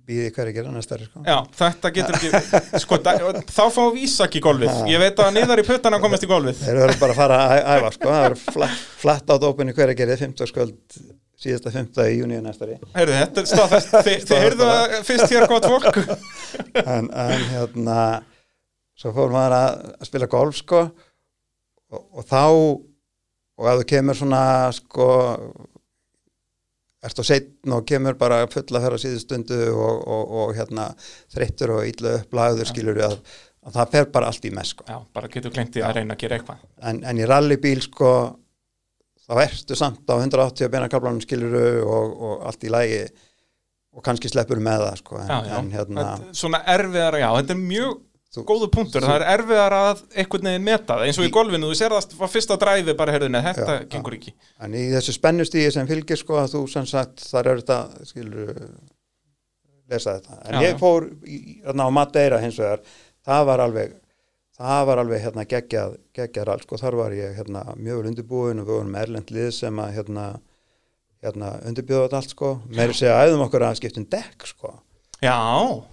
býði hverju gera næstari sko. Já, þetta getur ekki sko, þá fáum við Ísak í golfið. Ég veit að niðar í puttana komast í golfið. Þeir verður bara að fara að æfa sko. það verður flat, flat out open í hverju gera 15 skuld síðasta 15 í júni næstari Heyrðu, þetta er staðfest. Þi, Þið heyrðu það fyrst hér gott fólk. En, en hérna svo fór maður að að spila golf sko. Og, og þá og að þú kemur svona sko ert á setn og kemur bara fulla fyrir síðustundu og, og, og hérna þreyttur og illa upplagður skilur að, að það fer bara allt í með sko. Já, bara getur glemt í að reyna að gera eitthvað. En, en í rallybíl sko þá ertu samt á 180 beina kaplanum skiluru og, og allt í lægi og kannski sleppur með það sko en, Já, já, en hérna Þetta- svona erfiðara, já, þetta er mjög Þú- góðu punktur, það er erfiðara að einhvern veginn meta það, eins og í golfinu, þú sér það var fyrsta dræfi bara, heyrðu, nei, þetta Já, gengur ekki. En í þessu spennustíði sem fylgir sko að þú sem sagt þar er þetta skilur lesa þetta. En Já, ég fór í, á Madeira hins vegar það var alveg það var alveg hérna geggjað, geggjað all sko. Þar var ég hérna mjög vel undirbúin og við vorum með erlend lið sem að hérna hérna undirbjóða allt sko. Meiri segja æðum okkur að skiptum dekk sko. Já,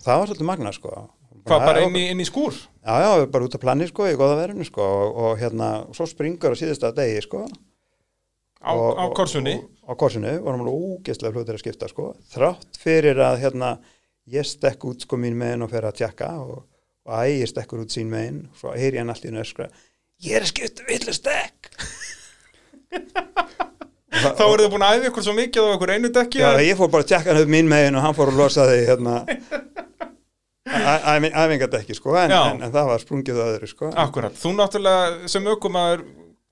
það var svolítið magna sko hvað bara inn í, inn í skúr? Já, já, við bara út að planni sko í góða verðinu sko og, og hérna svo springur á síðasta degi sko. Á, og- á korsunni? og- á korsinu vorum alveg ógeðslega hlutir að skipta sko þrátt fyrir að hérna ég stekk út sko mín megin og fer að tjekka og, og ægir stekkur út sín megin svo heyri hann allt í nöskra ég er að skipta villu stekk. Þá eru þið búin að æfa ykkur svo mikið á ykkur einu dekki Já, ég fór bara að tjekka hann upp mín megin og hann fór að losa því hérna æfingadekki sko en, en, en það var sprungið á öðru sko Akkurat, þú náttúrulega sem aukumæður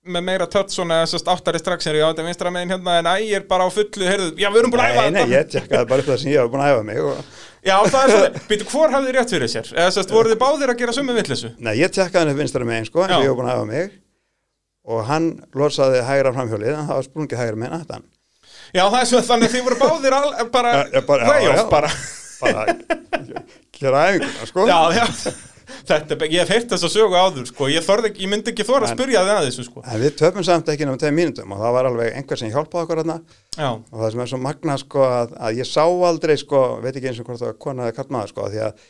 með meira tött svona þessast áttari strax er ég á þetta vinstra megin hérna en ægir bara á fullu, heyrðu, já við erum búin að æfa Nei, nei, þetta ég tjekkaði bara upp það sem ég var búin að æfa mig og, Já, það er svona, býtu, hvor hafði rétt fyrir sér? Eða sérst, voru þið báðir að gera sömu vitleysu? Nei, ég tjekkaði upp vinstra megin sko Já. ég var búin að æfa mig og hann losaði hægra framhjólið en það var sprungið hægra megin aftan Já, það er svo þannig að þið voru báðir al, bara, Já, já, bara- bara gera æfinguna sko. Já, já, þetta, ég hef heyrt þess að sögu áður, sko. Ég, þorði, ekki- ég myndi ekki þóra að En- spyrja þið að þessu, sko. En við töfum samt ekki náttúrulega tveim mínútum og það var alveg einhver sem hjálpaði okkur Já, og það sem er svo magna sko að, að ég sá aldrei sko, veit ekki eins og hvort það var kona eða kallmaður sko því að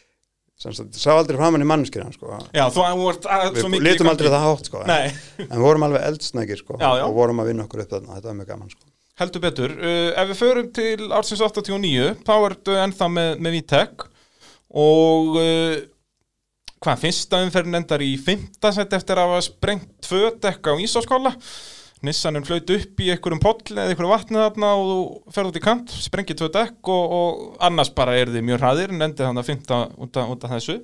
sem sagt, sá aldrei framann í mannskina sko. Við lítum aldrei það hátt sko. Nei, en við vorum alveg sko, já. og vorum að vinna okkur upp þarna. Þetta var mjög gaman sko. Heldur betur. Uh, ef við förum til ársins 89, þá ertu ennþá með, með Vitek og uh, hvað, fyrsta umferðin endar í fymta sett eftir að hafa sprengt tvö dekka á Ísáskála. Nissanin flaut upp í einhverjum poll eða einhverju vatni þarna og þú ferð út í kant, sprengið tvö dekk og, og annars bara er þið mjög hraðir en endið þannig að fymta út, af- út af þessu.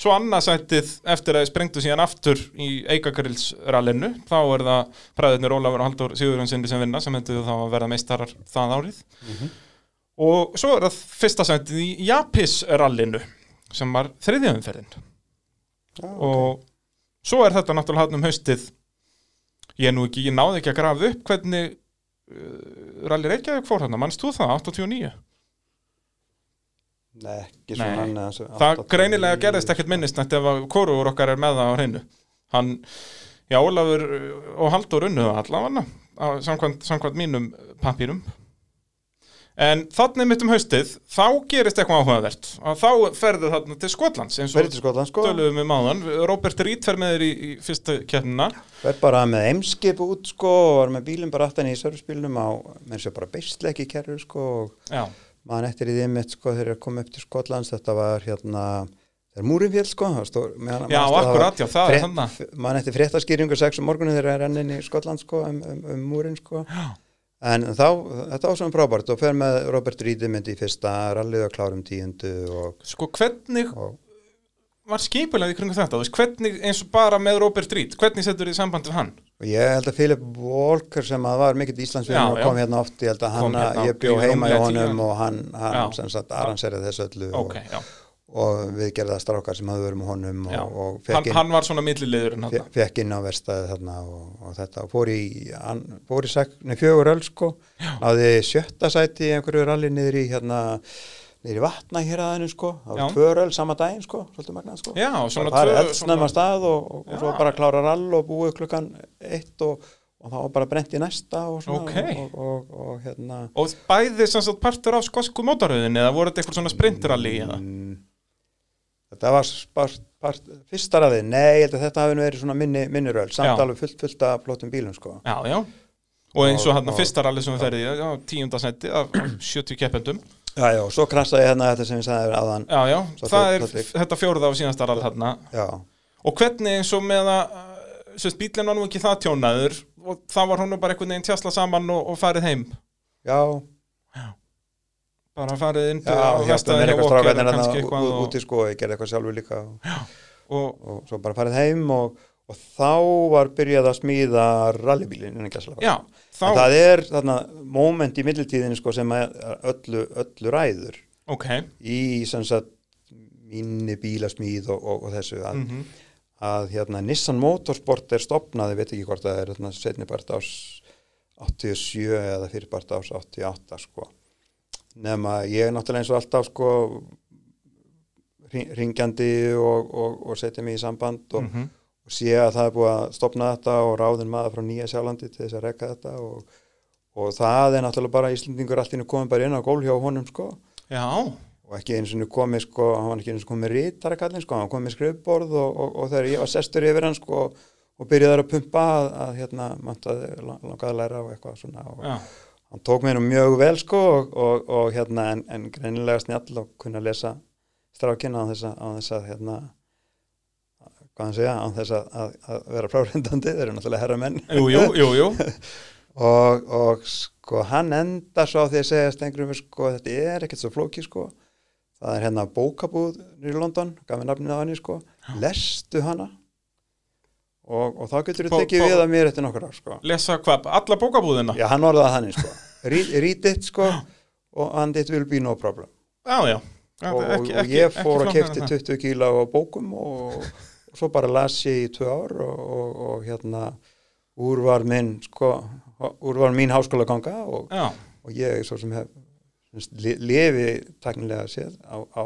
Svo annarsættið eftir að þið sprengdu síðan aftur í Eikagrilsrallinu, þá er það præðirnir Ólafur og Haldur Sigurjónsinni sem vinna sem hendur þá að verða meistarar það árið. Og svo er það fyrsta sættið í Japisrallinu sem var þriðjaumferðin Já, og svo er þetta náttúrulega hann um haustið. Ég er nú ekki, ég náði ekki að grafa upp hvernig uh, Rally Reykjavík fór hann, mannst þú það, 89 Nei, ekki Nei. svona eða svo- það 89. greinilega gerðist ekkert minnisnætt ef að hvorugur okkar er með það á hreinu. Hann, já, Ólafur og Haldur unnu það allavega samkvæmt, samkvæmt mínum pappýrum en þannig mitt um haustið þá gerist eitthvað áhugavert. Að þá ferðu þarna til Skotlands eins og Skotland sko, við máðan Robert Reed fer með þér í, í fyrsta keppnina. Verð bara með eimskip út sko, og var með bílum bara aftan í servicebílnum á, menn sér bara beisleiki kerru sko, og já, maður eftir í því mitt sko, þegar ég kom upp til Skotlands, þetta var hérna þegar múrin fél sko stór, meðan- já, var akkurat, já, það er þannig maður eftir fréttaskýringu sex um morgunni þegar ég er enn inn í Skotland sko, um, um, um múrin sko. Já. en þá, þetta var svona frábært og fer með Robert Reedy myndi í fyrsta rallið og klárum tíundu og, sko hvernig og var skipulega í kringu þetta, þú veist, hvernig eins og bara með Robert Reed, hvernig setur þið samband við hann Og ég held að Philip Walker sem að var mikill Íslandsvinur Já, og kom hérna oft, ég held að hann, hérna ég bjó heima í honum og hann, hann sem sagt arranserið þessu öllu ok, og, og við gerða strákar sem hafði verið með honum og, og Hann, fekk inn, hann var svona millilegur fekk inn á verstaði þarna og, og þetta og fór í, fór í fjögur öll sko, náði sjötta sæti í einhverju ralli niður í hérna í vatna hér aðeinu sko, það var tvö öll sama daginn sko, svolítið magnað sko. Já, svona það er tvö- eldsnæma stað og, og, og svo bara klára rall og búið klukkan eitt og, og þá var bara brent í næsta og svona Ok. og, og, og, hérna. Og bæði sem sagt partur af skosku mótaröðinni eða voru þetta eitthvað svona sprintrally eða mm, þetta var spart, part, fyrsta rallið, nei, þetta hafi nú verið svona minni, minni röll, samt Já. alveg fullt, fullt af flottum bílum sko. Já, já. Og eins og og- fyrsta rally sem við ferði í, já, tíundasendi af 70 keppendum já, já, svo krassaði hérna þetta sem ég sagði áðan. Já, já, Svo það er þetta fjórða af síðasta rally þarna já, og hvernig eins og með að sérst, bílinn var nú ekki það tjónaður og það var hún bara einhvern veginn tjasla saman og, og farið heim. Já, bara farið inn já, og vestaði mér hjá eitthvað Walker strákarnir og kannski hérna eitthvað ú- og, úti sko, ég gerði eitthvað sjálfur líka. Og, og, og svo bara farið heim og, og þá var byrjað að smíða rallybílin já, þá, En það er þarna moment í middeltíðinu sko sem öllu, öllu ræður. Ok. Í minni bílasmíð og, og, og þessu að, mm að hérna Nissan Motorsport er stopnað, ég veit ekki hvort það er hérna, setni part ás 87 eða fyrir part ás 88 sko. Nema ég er náttúrulega eins og alltaf sko ringjandi og, og, og setja mig í samband og, -hmm. Og sé að það er búið að stopna þetta og ráðin maður frá Nýja Sjálandi til þess að rekka þetta og, og það er náttúrulega bara Íslendingur allt innu komið bara inn á gól hjá honum sko. Já, og ekki eins og komið sko, hann var ekki eins og komið rítara kallinn sko, hann kom með skrifborð og, og, og þegar ég var sestur yfir hann sko og byrjaði að pumpa að, að hérna, mantaði, langaði að læra og eitthvað svona og já, hann tók mér nú mjög vel sko og, og, og hérna en, en greinilega snjall og kunna lesa að, á þess að hérna hvað hann segja, á þess að, að, að vera frárendandi, þeir eru náttúrulega herra menn jú, jú, jú, jú. og, og sko hann endar svo á því að segja stengrum sko þetta er ekkert svo flóki sko. Það er hérna bókabúð í London, gaf mér nafnið á henni sko. Lestu hana. Og, og þá getur þú tekið við að mér eftir nokkur ár sko. Lesa hvað, alla bókabúðina? Já hann orðaði þannig sko. Read, it sko og and it will be no problem. Já, já, Já, og, ekki- og ekki- ég fór og flóknara kefti en það. 20 kíla á bókum og svo bara las ég í tvö ár og, og, og hérna úr var minn sko, úr var mín háskóla ganga og, og ég svo sem hef lifi taknilega séð á, á,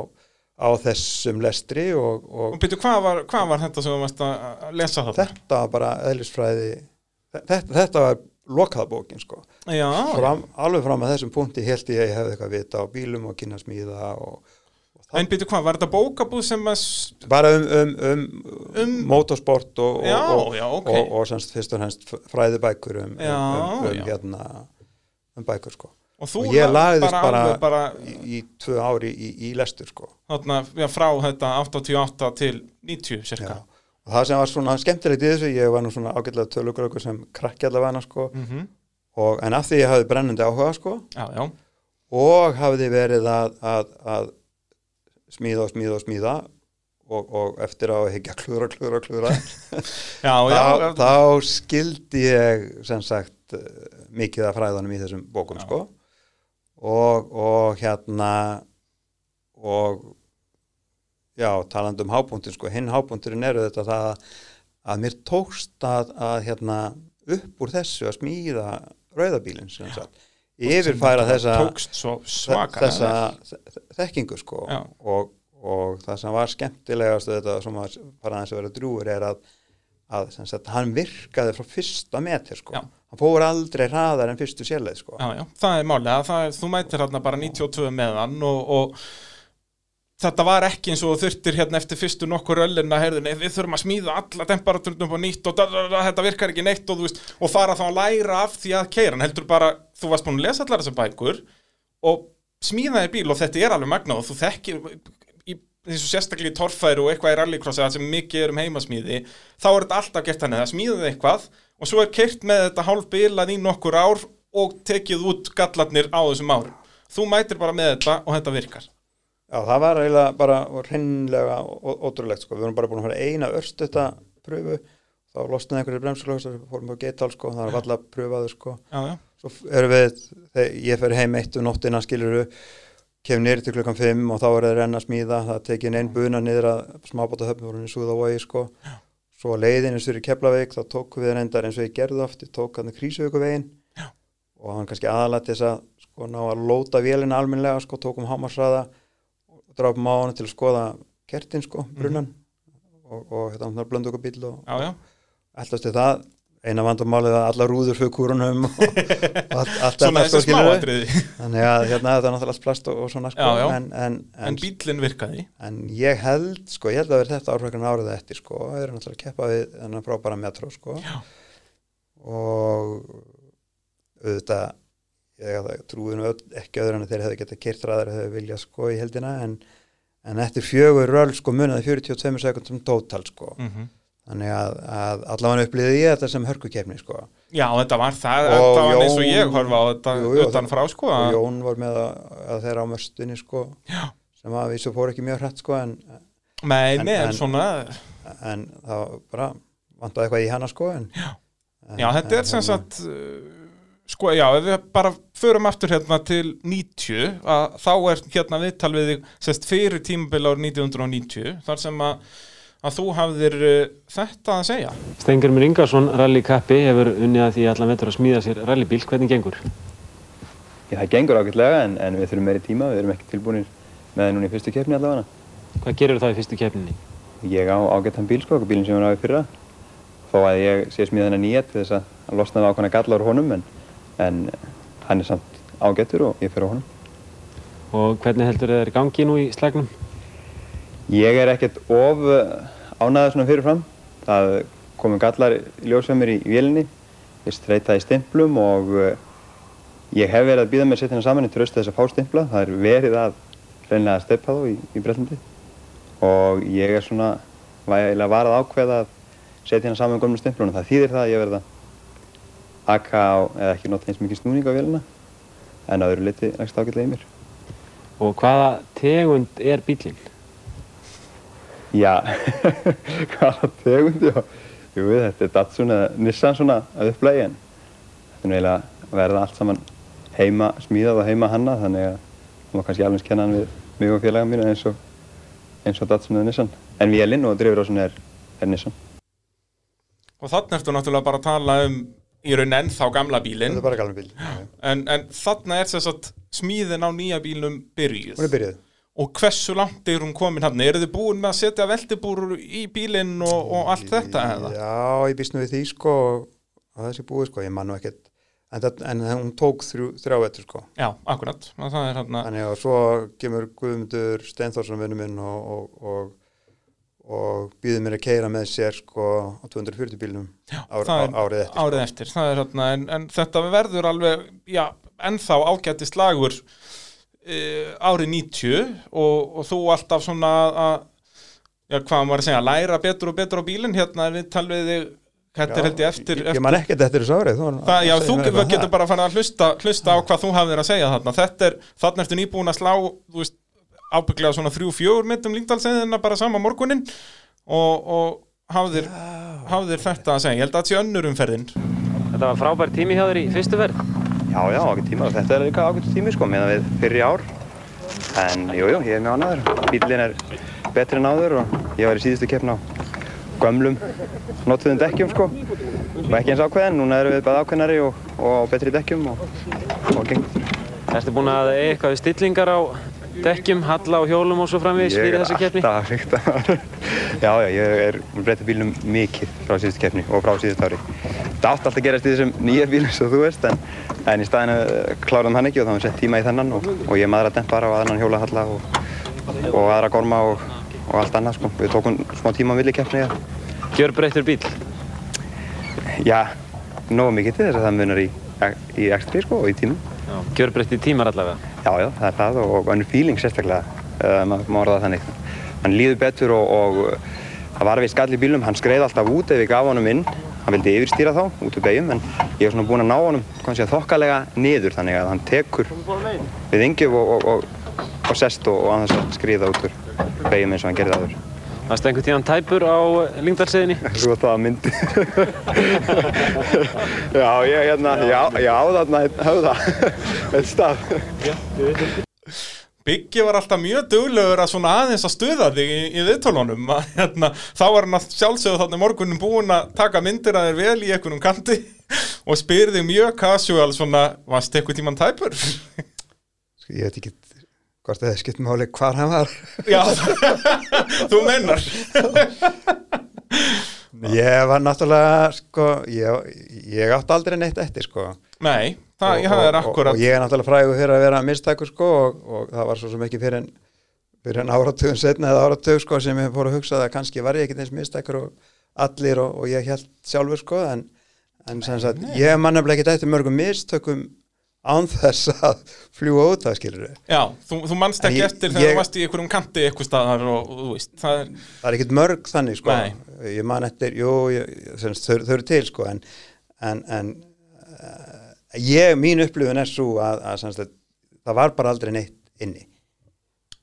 á þessum lestri og, og byrju, hvað var, hvað var þetta sem þú varst að lesa þetta? þetta var bara eðlisfræði þetta, þetta var lokaða bókin sko. Fram, alveg fram að þessum punkti held ég að ég hefði eitthvað vita á bílum og kynna smíða og, og En býtu hvað, var þetta bókabúð sem að bara um, um, um, Um- motorsport og, Já, og, já, ok. og, og semst fyrst og hennst fræðibækur um, Já, um, um, já. hérna, um bækur sko. Og þú lagðist bara- alveg bara í, í tvö ári í, í lestur sko. Þarna, já, frá þetta 88 til 90 Já. cirka og það sem var svona skemmtilegt í þessu ég var nú svona ágætlega tölugröku sem krakki allavega sko. Mm og, en af því ég hafði brennandi áhuga sko. Já, já, og hafði verið að, að, að smíða og smíða og smíða og, og eftir að higgja klúra, klúra, klúra já, já, þá, þá skildi ég sem sagt mikið af fræðunum í þessum bókum sko. Og, og hérna og já, talandi um hábúntin sko, hinn hábúnturinn eru þetta það að, að mér tókst að, að hérna upp úr þessu að smíða rauðabílinn sem sagt yfirfæra þessa þessa þe- þekkingu sko. Og, og það sem var skemmtilegast þetta sem var aðeins að vera drúur er að, að sagt, hann virkaði frá fyrsta metri sko. Já. hann fór aldrei hraðar en fyrstu sérleið sko. Já, já, það er málið. Að það, er- þú mætir hérna bara 92 með hann og, og þetta var ekki eins og þurftir hérna eftir fyrstu nokkur öllina heyrðu, nei, við þurfum að smíða alla temperaturnum á nýtt og da, da, da, þetta virkar ekki neitt og, veist, og fara þá að læra af því að keira heldur bara, þú varst búin að lesa allar þessar bækur og smíðaði bíl og þetta er alveg magnað og þú þekkir í þessu sérstaklega í torfæru og eitthvað í rallycrossi það sem mikið er um heimasmíði þá er þetta alltaf gert þannig, það smíðaði eitthvað og svo er kert með þetta hálf bilað í nokkur ár og tekið út gallarnir á þessum árum. Þú mætir bara með þetta og þetta virkar Já, það var eiginlega bara hreinlega ótrúlegt sko, við vorum bara búin að fara eina örstutta pröfu, þá losnaði einhverju bremsulög, þá fórum við á geital sko, það var alltaf pröfaðu sko, já, já, svo erum við, ég fer heim eitt um nóttina skiluru, kemur niður til klukkan 5 og þá er það renna að smíða, það tekið einn buna niður að smábáta höfnum voru í Súðavogi sko, Já. svo leiðinu styrir Keflavík, þá tókum við reyndar eins og ég gerði oft, ég tók hann Krísuvíkuvegin Já. og hann kannski aðalega til þess að sko ná að lóta vélina almennilega sko, tókum hámarsraða drápum á hann til að skoða kertin sko, brunnan og, og hérna hann blöndu okkur bíl og alltaf til það. Eina vandamálið að alla rúður fyrir kúrunum og, allt, allt svona þessi sko smáatriði. Þannig að hérna þetta er náttúrulega allt plast og, og svona sko, Já, já. En, en, en, en bílinn virkaði. en ég held sko, ég held að vera þetta árfækkan árið eftir sko, það er náttúrulega að keppa við þennan frábæra metro sko. Já. og auðvitað ég trúi nú ekki öðru en að þeir hefði getað keirt ræðar hefði viljað sko í heldina en, en eftir fjögur röll sko munaði 42 sekundum tótal sko. Mm þannig að, að allavega upplýði ég þetta sem hörkukefni sko. Já, þetta var það, Og þetta var eins og ég horfa á þetta Jú, jú, utan frá sko og að- Jón var með að, að þeirra á möstunni sko Já. sem að vísu fór ekki mjög hrætt sko en, Nei, En- nei, en en- svona en það var bara vantaði eitthvað í hana sko en, Já, þetta er sem hérna, sagt uh, sko, já, ef við bara förum aftur hérna til 90 að þá er hérna viðtal við þig sérst fyrir tímabil árið 1990 þar sem að, að þú hafðir uh, þetta að segja Stengurmur Ingarsson, rally kappi, hefur unnið að því allan vetur að smíða sér rallybíl. Hvernig gengur? Já, það gengur ágætlega en, en við þurfum meiri tíma, við erum ekki tilbúinir með það núna í fyrstu keppni allavega. Hvað gerir það í fyrstu keppninni? Ég á ágættan bíl sko, bílinn sem ég var á en, hann er samt ágættur og ég fyrir á honum. Og hvernig heldur þeir gangi nú í slagnum? Ég er ekkert of ánæður svona fyrirfram. Það komu gallar ljósveimir í vélinni, ég streytaði stimplum og uh, ég hef verið að býða mér að setja hennar saman í tröstu þess að fá stimpla. Það er verið að reynilega að steppa þá í, í Bretlandi og ég er svona vægilega varað ákveða að setja hennar saman gömlu stimplunum. Það þýðir það að ég verða akka á, eða ekki nota eins mikið snúning á vélina en að öðru liti leggst ágætlega í mér. Og hvaða tegund er bílinn? Já, hvaða tegund, já. Jú, þetta er Datsun eða Nissan svona að upplægi en þetta er eiginlega að verða allt saman heima smíðað og heima hannað þannig að það má kannski alveg kenna hann við mig og félaga mínu eins og, eins og Datsun eða Nissan. En vélinn og drifur er, er Nissan. og þannig ertu náttúrulega bara að tala um í raun ennþá gamla bílinn. Bíl en, en þarna er sem sagt smíðin á nýja bílum byrjuð. Og hversu langt er hún komin hann eru þið búin með að setja veltibúrur í bílinn og, og allt þetta eða? já, ég býst nú við því sko að þessi búið sko, ég man nú ekkert. En, það, en hún tók þrjú, þrjá vettur sko. Já, akkurat, það Þannig að svo kemur Guðmundur Steinþórsson vinnu minn og, og, og, og býður mér að keira með sér sko á 240 bílnum Já, ár, árið eftir. árið eftir það er hérna, en, en þetta verður alveg, já, ennþá ágætti slagur uh, árið 90 og, og þú alltaf svona að, já, hvað maður að segja, læra betur og betur á bílinn, hérna við talvið þig, þetta er held ég eftir, Ég, ég man ekkert eftir þessu árið. þú- Það, já, þú getur bara að fara að hlusta, hlusta á hvað þú hafðir að segja þarna. Þetta er, þarna ertu nýbúin að slá, þú veist, ábygglega svona þrjú, fjögur mittum língdalsæðina bara sama morgunin og, og hafðir, hafðir þetta að segja. Ég held að það sé önnur umferðin. Þetta var frábær tími hjá þér í fyrstu verð. Já, já, ágætt tíma þetta er líka ágætt tími sko meðan við fyrir ár. En jú, jú, ég er mjög ánæður bílinn er betri en áður og ég var í síðustu keppna á gömlum notuðum dekkjum sko. Og ekki eins ákveðin, núna erum við bara ákveðnari og, og á betri dekkjum og, og gengur. Erstu búin að eiga eitthvað stillingar á dekkjum, halla á hjólum og svo framvegis Ég fyrir er þessa keppni? alltaf að fikta Já, já, ég er breyta bílnum mikið frá síðustu keppni og frá síðustu ári Það átti alltaf að gerast í þessum nýja bílum svo þú veist en, en í staðinu kláraðum hann ekki og þá hann sett tíma í þennan og, og ég maður að dempara og aðrann hjólahalla og, og aðra gorma og, og allt annað sko. Við tókum smá tíma á milli keppni ja. Gjör breyttur bíl. Já, nógu mikið til þess að það munar í, í XP sko og í tímum Gjör breyttir tímar allavega. Já, já, það er það og, önnur feeling sérstaklega, maður má orða það þannig. Hann líður betur og, og uh, það var við skall í bílum, hann skreið alltaf út ef við gaf honum inn, hann vildi yfirstýra þá, út úr beigjum, en ég er svona búinn að ná honum, kannski að þokkalega niður, þannig að hann tekur við yngjum og, og, og, sest og, annars skriða út úr beigjum eins og hann gerði áður. Varstu einhvern tíðan tæpur á Lyngdalsseðinni? Svo það að myndi. já, ég hérna, já, já, þarna höfða, eitt stað. Byggi var alltaf mjög duglegur að svona aðeins að stuða þig í, í viðtólunum. Að, Hérna, þá var hann að sjálfsögðu þarna morgunin búinn að taka myndir að þér vel í einhvernum kanti og spyrir þig mjög casual svona, varst eitthvað tíman tæpur? Sko, ég veit ekki hvort það er skipt máli hvar hann var. Já, þú mennar. Ég var náttúrulega, sko, ég, ég átti aldrei neitt eftir, sko. Nei, það, og, ég það er og, akkurat. og ég er náttúrulega frægur fyrir að vera mistækur sko og, og það var svo sem ekki fyrir en, fyrir en áratugum setna eða áratug sko sem ég fór að hugsa að kannski var ég ekki eins mistækur og allir og, og ég held sjálfur sko en, en sem sagt ég man nefnilega ekki eftir mörgum mistökum án þess að fljúa út það skilur við. Já, þú, þú manst En ekki eftir þegar þú varst í einhverjum kanti eitthvað staðar og, og þú veist, það er, Það er ekkert mörg þannig sko Nei. ég man eftir, jú, þau, þau eru til sko en, en, en uh, ég, mín upplifun er svo að, að sagt, það var bara aldrei neitt inni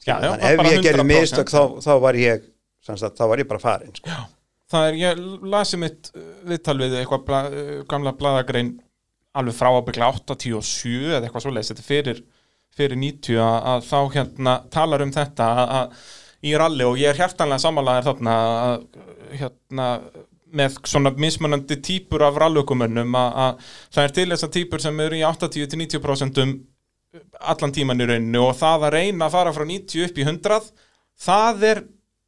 já, já, ef ég gerði 100%. mistök þá, þá var ég sagt, þá var ég bara farin sko. Já, það er, ég lasi mitt uh, viðtal við eitthvað bla, uh, gamla bladagrein alveg frá ábyggla 87 eða eitthvað svoleiðis, þetta fyrir, fyrir 90 að, að þá hérna talar um þetta að, að í ralli og ég er hjertanlega sammálaðir þarna að hérna með svona mismunandi típur af rallaukumönnum að, að það er til þessar típur sem eru í 80-90% allan tíman í rauninu og það að reyna að fara frá 90 upp í 100 það er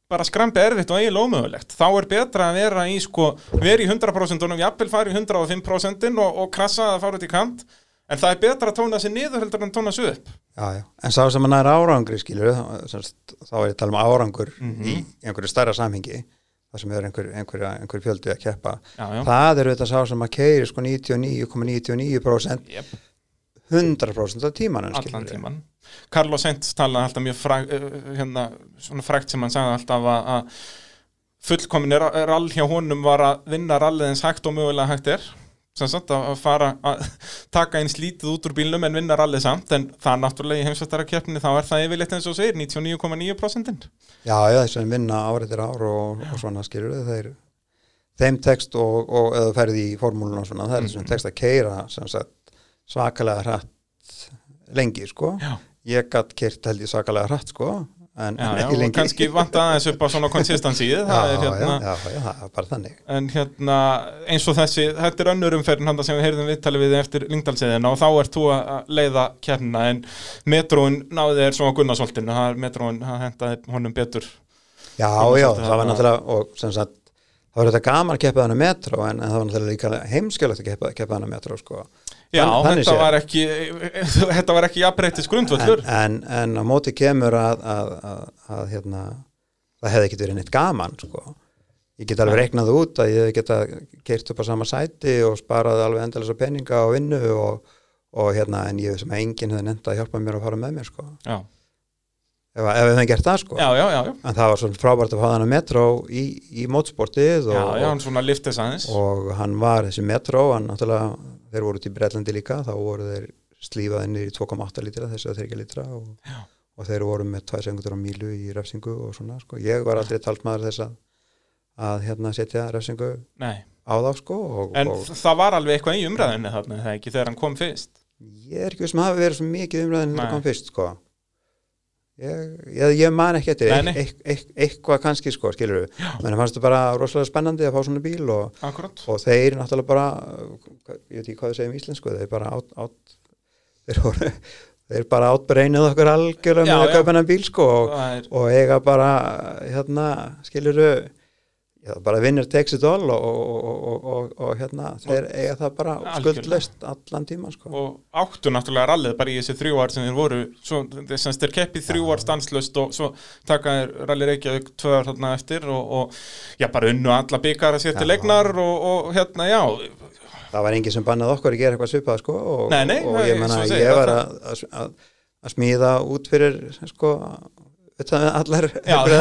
bara skrampi erfitt og eiginlega ómögulegt. Þá er betra að vera í sko vera í 100% og jafnvel fara í 105% og, og krassa að fara út í kant. En það er betra að tóna sig niður heldur en tóna sig upp. Já, já. en sá sem hann er árangri skilur þá, sem sagt, þá er ég að tala um árangur Mhm. í einhverju stærra samhengi það sem er einhver, einhver, einhver fjöldi að keppa. Já, það er þetta sá sem að keiri sko 99,99% Yep, 100% af tímanum allan tíman Carlos Sainz talaði alltaf mjög fræg, uh, hérna, svona frægt sem hann sagði alltaf að, að fullkomin rall hjá honum var að vinna rallið eins hægt og mögulega hægt er. Sem sagt að fara að taka eins lítið út úr bílnum en vinna rallið samt. En það er náttúrulega í heimsvættara keppni þá er það yfirleitt eins og segir 99,9% já, já, þess að vinna áreitir ár og, og svona skilur þeir þeim text og, og eða ferði í formúlun og svona, það er Mhm. þessum text að keira sem sagt svakalega hratt lengi sko. Já. ég gatt kert held ég svakalega hratt sko en, Já, en ekki lengi. kannski vanta aðeins upp á svona konsistansíð það er hérna já, já, já, það bara þannig. En hérna eins og þessi, þetta er önnur umferðin handa sem við heyrðum viðtalið við eftir Lyngdalsiðina og þá ert þú að að leiða keppnina en metróin náði þér svona Gunnarsvoltinu, það er metróin, það hendaði honum betur. Já, já, það var náttúrulega og sem sagt, það var þetta gaman að keppa þannig metro en, en það var náttúrulega líka heimskjölegt að keppa, þannig metro sko Já, Þann- þetta var ekki þetta var ekki jafnbreytis grundvöllur en, en, en á móti kemur að, að, að, að hérna, það hefði ekkert verið neitt gaman sko. ég get alveg reiknað út að ég geta keirt upp á sama sæti og sparað alveg endalisa peninga og vinnu og, og hérna, en ég sem enginn hefði nefnt að hjálpa mér að fara með mér sko. Já, ef, ef við hefðum gert það sko. já, já, já, já. en það var svona frábært að fá þannig metró í, í mótsportið Já, og, já, hann svona liftið aðeins og hann var þessi metró hann náttúrulega, þeir voru út í Bretlandi líka þá voru þeir slífaði niður í 2,8 lítra þessi að þeir ekki lítra og, og þeir voru með 2 sekundur á mílu í refsingu og svona sko, ég var aldrei talsmaður þess að að hérna setja refsingu Nei, á þá sko og, en og það var alveg eitthvað í umræðinni þarna, þegar hann kom fyrst? Ég er ekki veist maður hafi verið svo mikið umræðin Nei. þegar kom fyrst sko ég, ég, man ekki eftir Nei, nei. eit, eit, eit, eitthvað kannski sko skilur við, menn fannst það bara rosalega spennandi að fá svona bíl og og þeir náttúrulega bara ég veit ekki hvað þau segjum í íslensku þeir bara át, át þeir, voru, þeir bara átbreynuð okkur algjörlega með að kaupa hennar bíl sko og, Það og eiga bara hérna skiluru já, bara vinnir takes it all og, og, og, og, og hérna þeir eiga það bara skuldlaust allan tíma sko. Og áttu náttúrulega rallið bara í þessi þrjú ár sem þeir voru svo, þess að þeir keppið þrjú ár stanslöst og svo taka þeir rallið Reykjavík tvö ár þarna eftir og, og já, bara unnu alla byggar að sér til Já. leiknar og, og hérna, já. Það var enginn sem bannað okkur að gera eitthvað svipað sko og, Nei, nei, ég menna ég var að, að, að, smíða út fyrir sko allar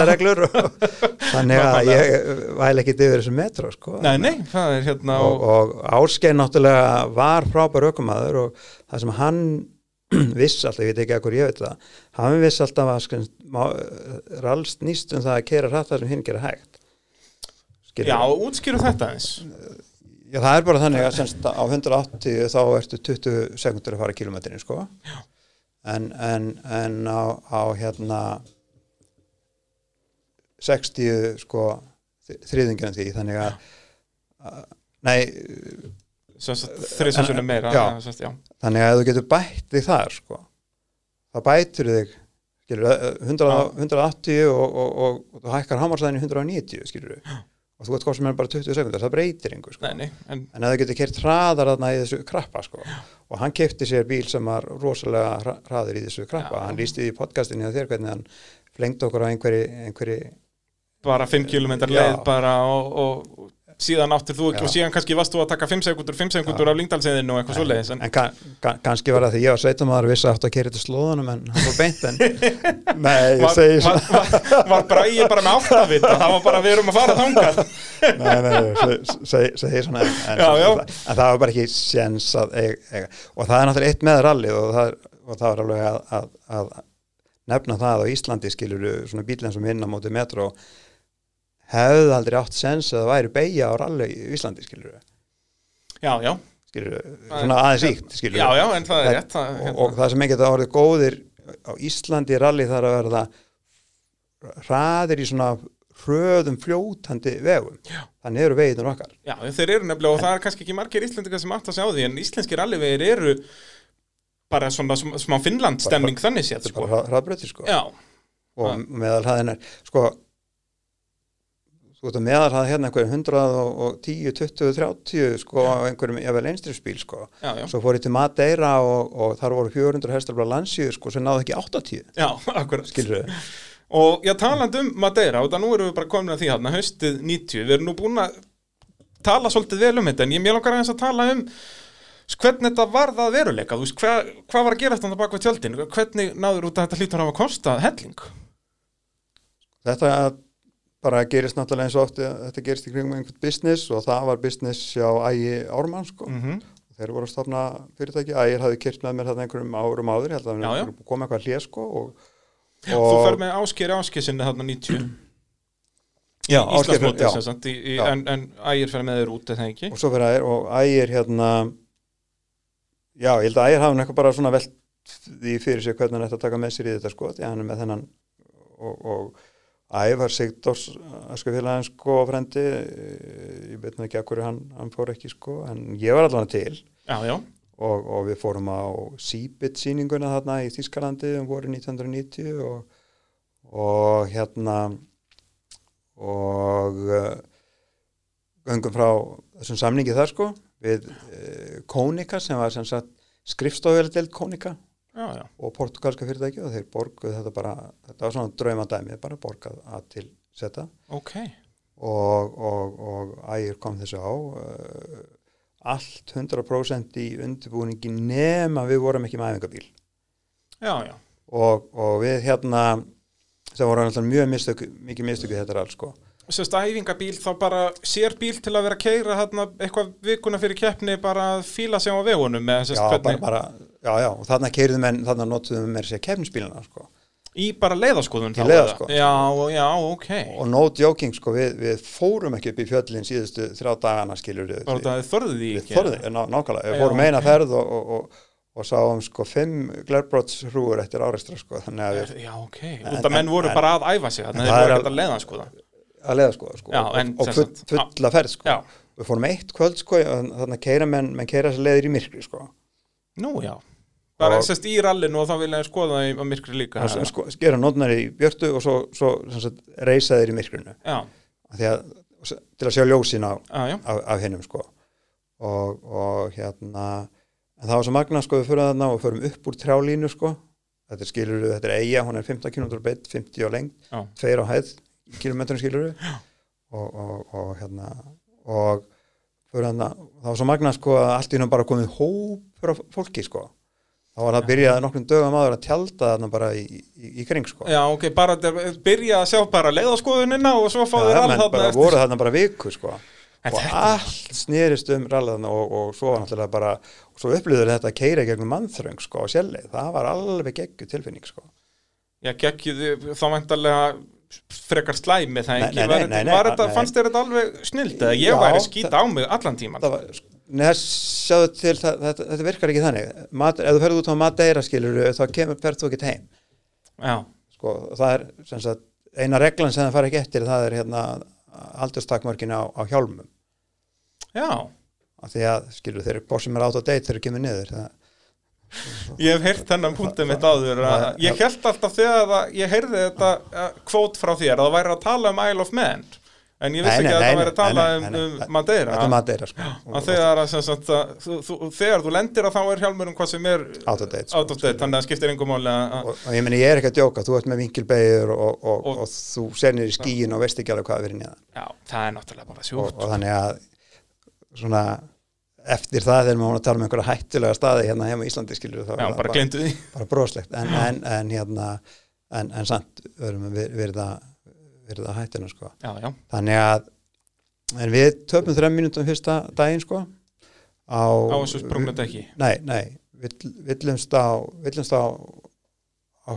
reglur og þannig að ég væl ekki yfir þessu metro sko. Nei, nei, er hérna og, og Ásgeir náttúrulega var frábær aukumæður og það sem hann viss alltaf, ég veit ekki hvað ég veit það hann viss alltaf að sko, ralst nýst um það að kera hratt það sem hinn gera hægt. Skilurðu? Já, útskýru þetta eins Já, það er bara þannig að semst, á 180 þá ertu 20 sekundur að fara kilometrin sko. en, en, en á, á hérna 60 sko þriðingjan því þannig að, að nei, þriðsessunum meira Já. sem sagt, já. þannig að þú getur bætt þig þar sko, þá bætur þig skilur, 100, Já. 180 og, og, og, og þú hækkar hamarsaðin í 190 skilur og þú hvað sem er bara 20 sekundar, það breytir einhver sko. Nei, nei, en en ef það getur kert hraðar þarna í þessu krappa sko. og hann kefti sér bíl sem var rosalega hra- hraður í þessu krappa Já. hann lísti í podcastinu þér hvernig hann flengdi okkur á einhverju bara 5 km Já. leið bara og, og síðan áttir þú ekki Já. og síðan kannski varst þú að taka 5 sekundur 5 sekundur af lingdalseðinu og eitthvað svoleiðis en, en kann, kann, kannski var það því ég var sveitamæður og vissi að átt að kera þetta slóðunum en hann var beint en nei, var, var, var, var bara ég bara með áttavita það var bara við erum að fara þangað nei, nei, segi, svona en, en, Já, já. en það var bara ekki séns að og það er náttúrulega eitt með rallið og það, og það var alveg að, að, að nefna það á Íslandi skilur svona bílinn sem vinna móti metro hefði aldrei átt sens að það væri beigja á ralli í Íslandi skilur já, já, skilur svona aðeins íkt skilur já, já, en það er rétt það, og, hérna, og það sem ekki það orðið góðir á Íslandi ralli þarf að verða hraðir í svona hröðum fljótandi vegum. Já. þannig eru vegiðnur okkar. Já, þeir eru nefnilega og það er kannski ekki margir íslendingar sem átt að sjá því en íslenskir allivegir eru bara svona sm- smá Finnland stemning þannig er sko. bara hraðbröti sko. Já, og meðal hraðin er sko þú veist að meðal hraðin hérna einhverjum 110, 20, 30 sko á einhverjum jafnvel einstrifsbíl sko. Já, já, svo fór ég til Madeira og, og þar voru 400 hestar bara landsíu sko sem náðu ekki 80 já, akkurat. Skilur þau Og já, talandi um Madeira, og það nú erum við bara komin að því hérna, haustið 90, við erum nú búin að tala svolítið vel um þetta, en ég mér langar aðeins að tala um s- hvernig þetta varð að veruleika, þú veist, hvað, hvað var að gera þetta bak við tjöldin, hvernig náður út að þetta hlýtur að hafa kostað helling? Þetta bara gerist náttúrulega eins og oft þetta gerist í kringum einhvern business og það var business hjá Ægi Ármann sko. Mm þeir voru að stofna fyrirtæki Ægir hafði kert með mér þarna einhverjum árum áður ég held að Já, já. það kom eitthvað hlið sko og, Þú fer með áskeri áskessinni þarna 90, já, já, Já. en, en ægir fer með þér út, eða ekki? og svo fyrir Ægir og Ægir hérna já, ég held að Ægir hafði eitthvað bara svona velt því fyrir sig hvernig hann ætti að taka með sér í þetta sko, því hann er með þennan og, og Ævar Sigdórs askafélagin sko frendi eh, ég veit nú ekki að hverju hann, hann fór ekki sko, en ég var allan til. Já, já, og, og við fórum á Seabit sýninguna þarna í Þískalandi um voru 1990 og, og hérna og uh, göngum frá þessum samningi þar sko við uh, Konika sem var sem sagt skrifstofjöldeld Konika Já, já, og portugalska fyrirtæki og þeir borguð þetta bara, þetta var svona draumadæmi bara borgað að til setja ok. og, og, og ægir kom þessu á uh, allt 100% í undirbúningi nema við vorum ekki með æfingabíl. Já, og, og við hérna sem voru alltaf mjög mistök, mikið mistöku þetta er alls sko Sérst æfingabíl þá bara sér bíl til að vera að keira hérna eitthvað vikuna fyrir keppni bara að fíla sig á vegunum með sérst já, bara, bara, já, já, og þarna keirðum menn, þarna notuðum við mér sér kefnisbíluna sko í bara leiðaskoðun Í leiðaskoðun. Já, já, ok. og no joking sko, við, við fórum ekki upp í fjöllin síðustu þrjá dagana skilur við, það þorðið því ekki. þorðum, ná, nákvæmlega, við fórum eina ferð og, og, og, og sáum sko fimm glerbrotshrúur eftir áreistra sko, þannig að við Já, ok. En- Út af menn en- voru en- bara að æfa sig þannig en að það er ekkert að leiðaskoða. Að leiða sko, sko Já, og, en og sem full, fulla ferð sko við fórum eitt kvöld sko þannig að keira menn, menn keira sér leiðir í myrkri sko nú já. Bara Og- sérst í rallinu og þá vilja ég skoða í á myrkri líka. það sko, skera nótnar í björtu og svo, svo sagt, reysa þeir í myrkrinu Af að, til að sjá ljósin já. af, af hinnum sko og, og hérna en það var svo magna sko við fyrir þarna og förum upp úr trjálínu sko þetta er skilur þetta er eiga, hún er 15 km beitt 50 á Já. tveir á hæð kilometrum skilur og, og, og hérna og þarna, það var svo magna sko að allt í hún bara komið hópur af fólki sko. Þá var það að byrja nokkrum dögum áður að tjálta þarna bara í, í, í kring sko. Já, ok, bara þetta- byrja að sjá bara leiðaskoðunina og svo fá Já, þeir all menn þarna eftir- voru þarna bara viku sko. Og allt snerist um rallan og, og svo var náttúrulega bara og svo upplýður þetta að keira gegnum mannþröng sko á sjælleið, það var alveg geggu tilfinning sko. Já, geggjuð þá væntalega frekar slæmi það Nei, ekki, nei, nei, nei, nei, var þetta, nei. fannst þér þetta alveg snild eða ég Já, væri skýta það- á mig allan tíman það var, neða sjáðu til það, þetta, þetta virkar ekki þannig. Mat, ef þú ferð út á Madeira skilur þá kemur, ferð þú ekki heim. Já, sko, það er sagt, eina reglan sem það fara ekki eftir það er hérna aldurstakmörkin á, á hjálmum. Já. Af því að skilur þeir bór sem er átt á date þeir kemur niður það, Ég hef heyrt þennan punktið mitt áður ég held alltaf þegar að ég heyrði þetta kvót frá þér að það væri að tala um Isle of Man. En ég vissi ekki að það væri að tala um, um. Madeira. Sko. Þegar, þú, þú, þegar þú lendir að þá er hjálmurum hvað sem er Out of date, sko. out of date þannig að það skiptir engum að og, ég meni ég er ekki að djóka, þú ert með vinkilbeigir og, þú ser niður í skíin og veist ekki alveg hvað er verið neðan. Já, það er náttúrulega bara og, sjúkt. og þannig að svona eftir það þegar maður tala um einhverja hættulega staði hérna í Íslandi skilur þá já, það bara því. bara broslegt. En, en, en hérna en, en samt verðum við verið að verið að hættuna sko. Já, já, þannig að en við töpum þrejum mínútum fyrsta daginn sko á, þessu sprungna dekki? Nei, nei, vill, villumst á villumst á á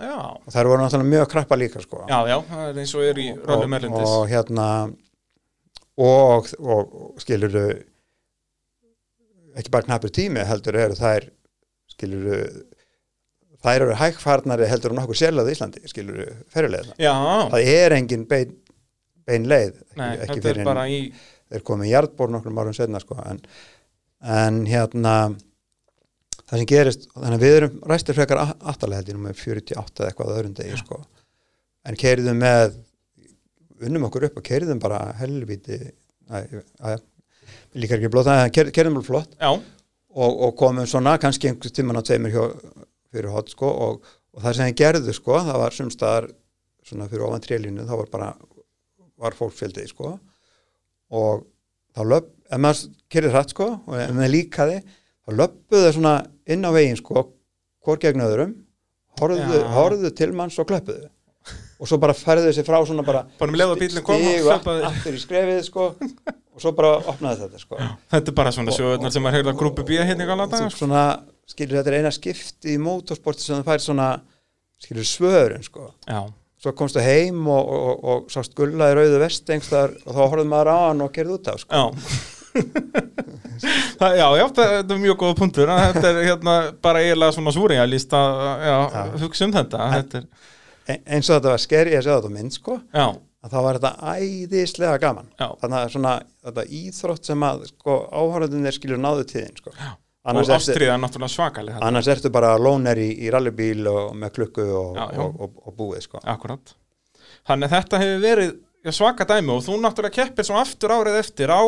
já, og þær voru náttúrulega mjög krappa líka sko. Já, já, það er eins og er í röllum og, erlendis. og hérna og, og, og skilur ekki bara knappur tími heldur eru þær skilur þær eru hægfarnari heldur en okkur sérlega í Íslandi skilur ferulegna já, það er engin bein, bein leið nei, ekki, ekki þetta er fyrir bara í þeir komið í jarðbór nokkrum árum setna sko. en, en hérna það sem gerist þannig að við erum ræstir frekar nú með 48 eða eitthvað öðrum degi sko. en keiriðum með unnum okkur upp og keiriðum bara helviti að líka ekki blóð það, keiriðum bara flott. Já, og, og komum svona kannski einhvers tíman á tveimur fyrir hot sko, og, og það sem þið gerðu sko, það var sumstaðar svona fyrir ofan trélínu þá var bara var fólk fjöldið sko. Og þá löp, ef maður kerið hratt sko og ef maður líkaði þá löpuðu það svona inn á veginn sko hvort gegn öðrum horfðu, horfðu til manns og klöppuðu og svo bara færðu þessi frá svona bara bara hlaupaði. aftur í skrefið sko og svo bara opnaði þetta sko þetta er bara svona sjóðunar sem heyrði að grúpi bíða hérna í gala dagar sko. skilur þetta er eina skipti í motorsporti sem það fær svona skilur svörun sko já, svo komstu heim og, og, og, og sást gulla í rauðu vest einhverstaðar og þá horfði maður á hann og gerði út af sko. já Það, já, já, það, þetta er mjög góða punktur þetta er hérna bara eiginlega svona súrealist að já, Já. hugsa um þetta þetta er, eins og þetta var skeri að sjá þetta mynd sko já, að þá var þetta æðislega gaman. Já. þannig að svona þetta íþrótt sem að sko áhörðunir skilur náðu tíðin sko. Annars og ástriða náttúrulega svakaleg þetta, annars ertu bara lóner í, í rallybíl og með klukku og, Já, og, og, búið sko. Akkurat. Þannig að þetta hefur verið svaka dæmi og þú náttúrulega keppir svo aftur árið eftir á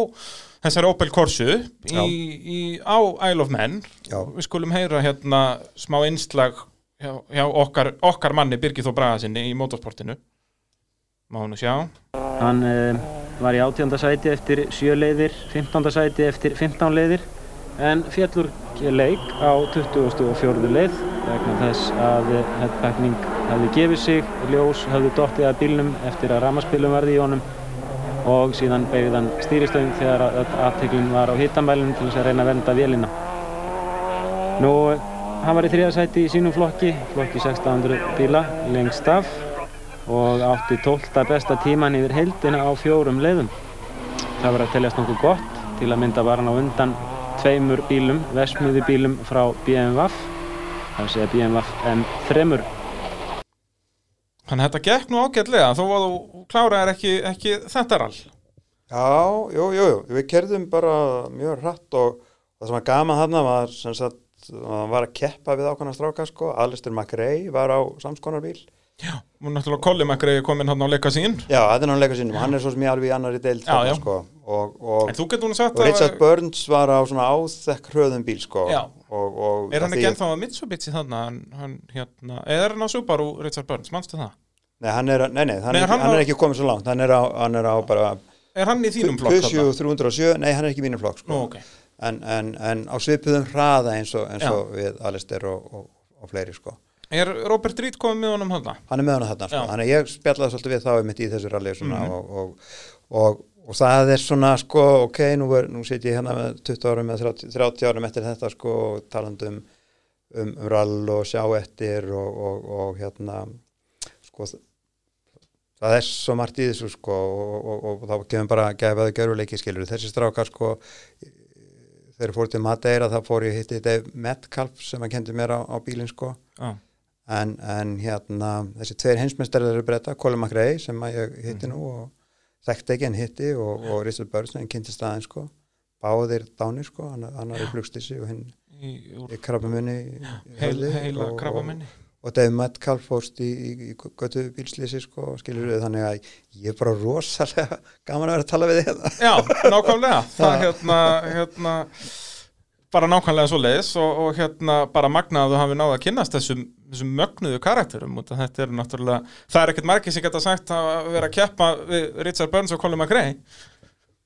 þessari Opel Corsu í, í, á Isle of Man. Já. við skulum heyra hérna smá innslag hjá, hjá okkar, okkar manni Birgir Þó Braga sinni í motorsportinu má nú sjá Hann uh, var í 18. sæti eftir 7 leiðir, 15. sæti eftir 15 leiðir en fjallur leik á 24. leið vegna þess að headpacking hefði gefið sig, ljós hefði dottið að bílnum eftir að ramaspilum varði í honum og síðan beigði hann stýristöng þegar aðteklinn var á hittamælunum til þess að reyna að vernda vélina. Nú, hann var í þriða sæti í sínum flokki, flokki 1600 bíla, lengst af og átti 12. besta tíman yfir heildina á fjórum leiðum. Það var að teljast nokkuð gott, til að mynda var hann á undan tveimur bílum, vesmiði bílum frá BMW, það sé BMW M3. Þannig að þetta gekk nú ágætlega þó að þú kláraðir ekki, ekki þetta rall Já, jú, jú, jú, við kerðum bara mjög hratt og það sem var gaman þarna var sem sagt, hann var að keppa við ákvæmna stráka sko, Alistair McRae var á samskonarbíl Já, og náttúrulega Colin McRae er komin hann á leika sín Já, þetta er hann leika sínum, hann er svo sem ég alveg í annari deild Já, þarna, já. sko, og, og, En þú getur nú sagt og Richard Burns var á svona áþekk hröðum bíl sko, Já. og, og Er hann að ekki því- ennþá að Mitsubishi þannig hann, hann, hérna, eða er hann á Subaru Richard Burns, manstu það? Nei, hann er, nei, nei, hann, Nei, er, hann hann, á- er ekki komið svo langt. Hann er á, hann er á bara Er hann í þínum flokk Q7 307, nei, hann er ekki í mínum flokk sko. Nú, ok en, en, en á svipuðum hraða eins og, eins og við Alistair og, og, og fleiri sko. Er Robert Reed komið með honum þarna? hann er með hann þarna sko. Þannig að ég spjallaði svolítið við þá mitt í þessu rally svona, og, og, og, og það er svona sko, ok, nú, er, nú sit ég hérna með 20 árum eða 30, 30 árum eftir þetta sko, talandi um, um, rall og sjá eftir og, og, og hérna sko það er svo margt í þessu sko og, og, og, og þá gefum bara gefaðu gerfuleiki skilur þessi strákar sko þegar ég fór til Madeira þá fór ég hitti Dave Metcalf sem að kendi mér á, á bílinn sko. Já, en, en hérna þessi tveir heimsmeistarar eru breyta, Colin McRae sem að ég hitti nú og þekkti ekki en hitti og, og Richard Burns en kynnti staðin sko. Báðir dánir sko, hann, hann er í flugstissi og hinn í, í krabbamunni heil, heila og Dave Metcalf fórst í, í, í götu bílslýsi sko, skilur við þannig að ég er bara rosalega gaman að vera að tala við þig hérna. Já, nákvæmlega. Það hérna, hérna bara nákvæmlega svo leiðis og, og hérna bara magna að þú hafi náð að kynnast þessum, þessum mögnuðu karakterum af þetta er náttúrulega, það er ekkert margir sem geta sagt að vera að keppa við Richard Burns og Colin McRae.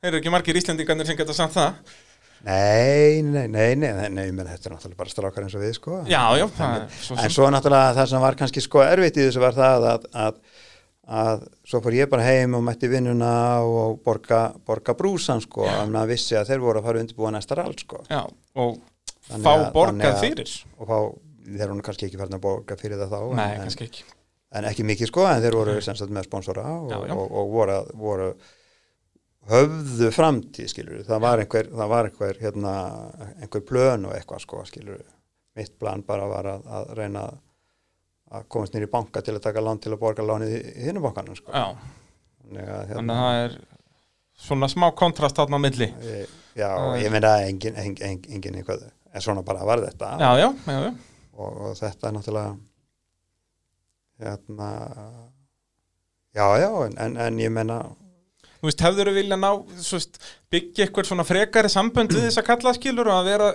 Þeir eru ekki margir Íslendingarnir sem geta sagt það Nei, nei, nei, nei, nei, menn þetta er náttúrulega bara strákar eins og við sko. Já, já, er svo en svo náttúrulega það sem var kannski sko erfitt í þessu var það að, að, að svo fór ég bara heim og mætti vinnuna og borga, borga brúsan sko. Að maður vissi að þeir voru að fara undirbúa næsta rall sko. Já, og fá borgað að- fyrir. og fá, þeir voru kannski ekki farin að borga fyrir það þá Nei, en, kannski ekki. en ekki mikið sko en þeir voru sem sagt með sponsora og, og, og voru, voru höfðu framtíð skilur það var einhver, það var einhver hérna, einhver plön og eitthvað sko skilur mitt plan bara var að, að reyna að komast nýri banka til að taka lán til að borga lánið í í hinum bankanum sko. Þannig að, þannig hérna, að það er svona smá kontrast þarna á milli. Ég, já, er- ég meina engin, engin, engin, engin eitthvað, en svona bara var þetta. Já, já, já, já. Og, og þetta er náttúrulega hérna já, já, en, en, en ég meina Þú veist, hefur þú vilja ná, svo veist, byggja eitthvað svona frekari sambönd við þessa kallaskilur og að vera,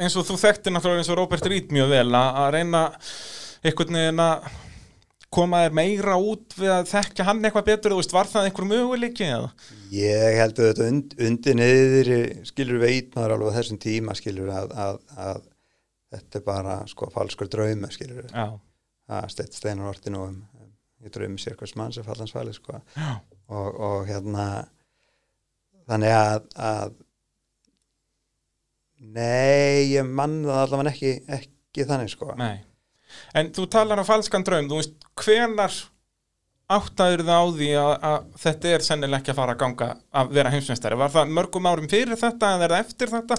eins og þú þekktir náttúrulega eins og Robert Reed mjög vel, að, reyna einhvern veginn að koma þér meira út við að þekkja hann eitthvað betur, þú veist, var það einhver möguleiki eða? Ég held að þetta und, undir niður skilur veit maður alveg þessum tíma skilur að, að, að þetta er bara sko falskur drauma skilur Já, að steinar ortinu um, um ég draumi sér hvers mann sem fallans fæli sko. Já, og, og hérna þannig að, að nei, ég mann það allavega ekki, ekki þannig sko nei. En þú talar um falskan draum, þú veist, hvenar áttaður það á því að, að þetta er sennilega ekki að fara að ganga að vera heimsmeistari? Var það mörgum árum fyrir þetta eða er það eftir þetta?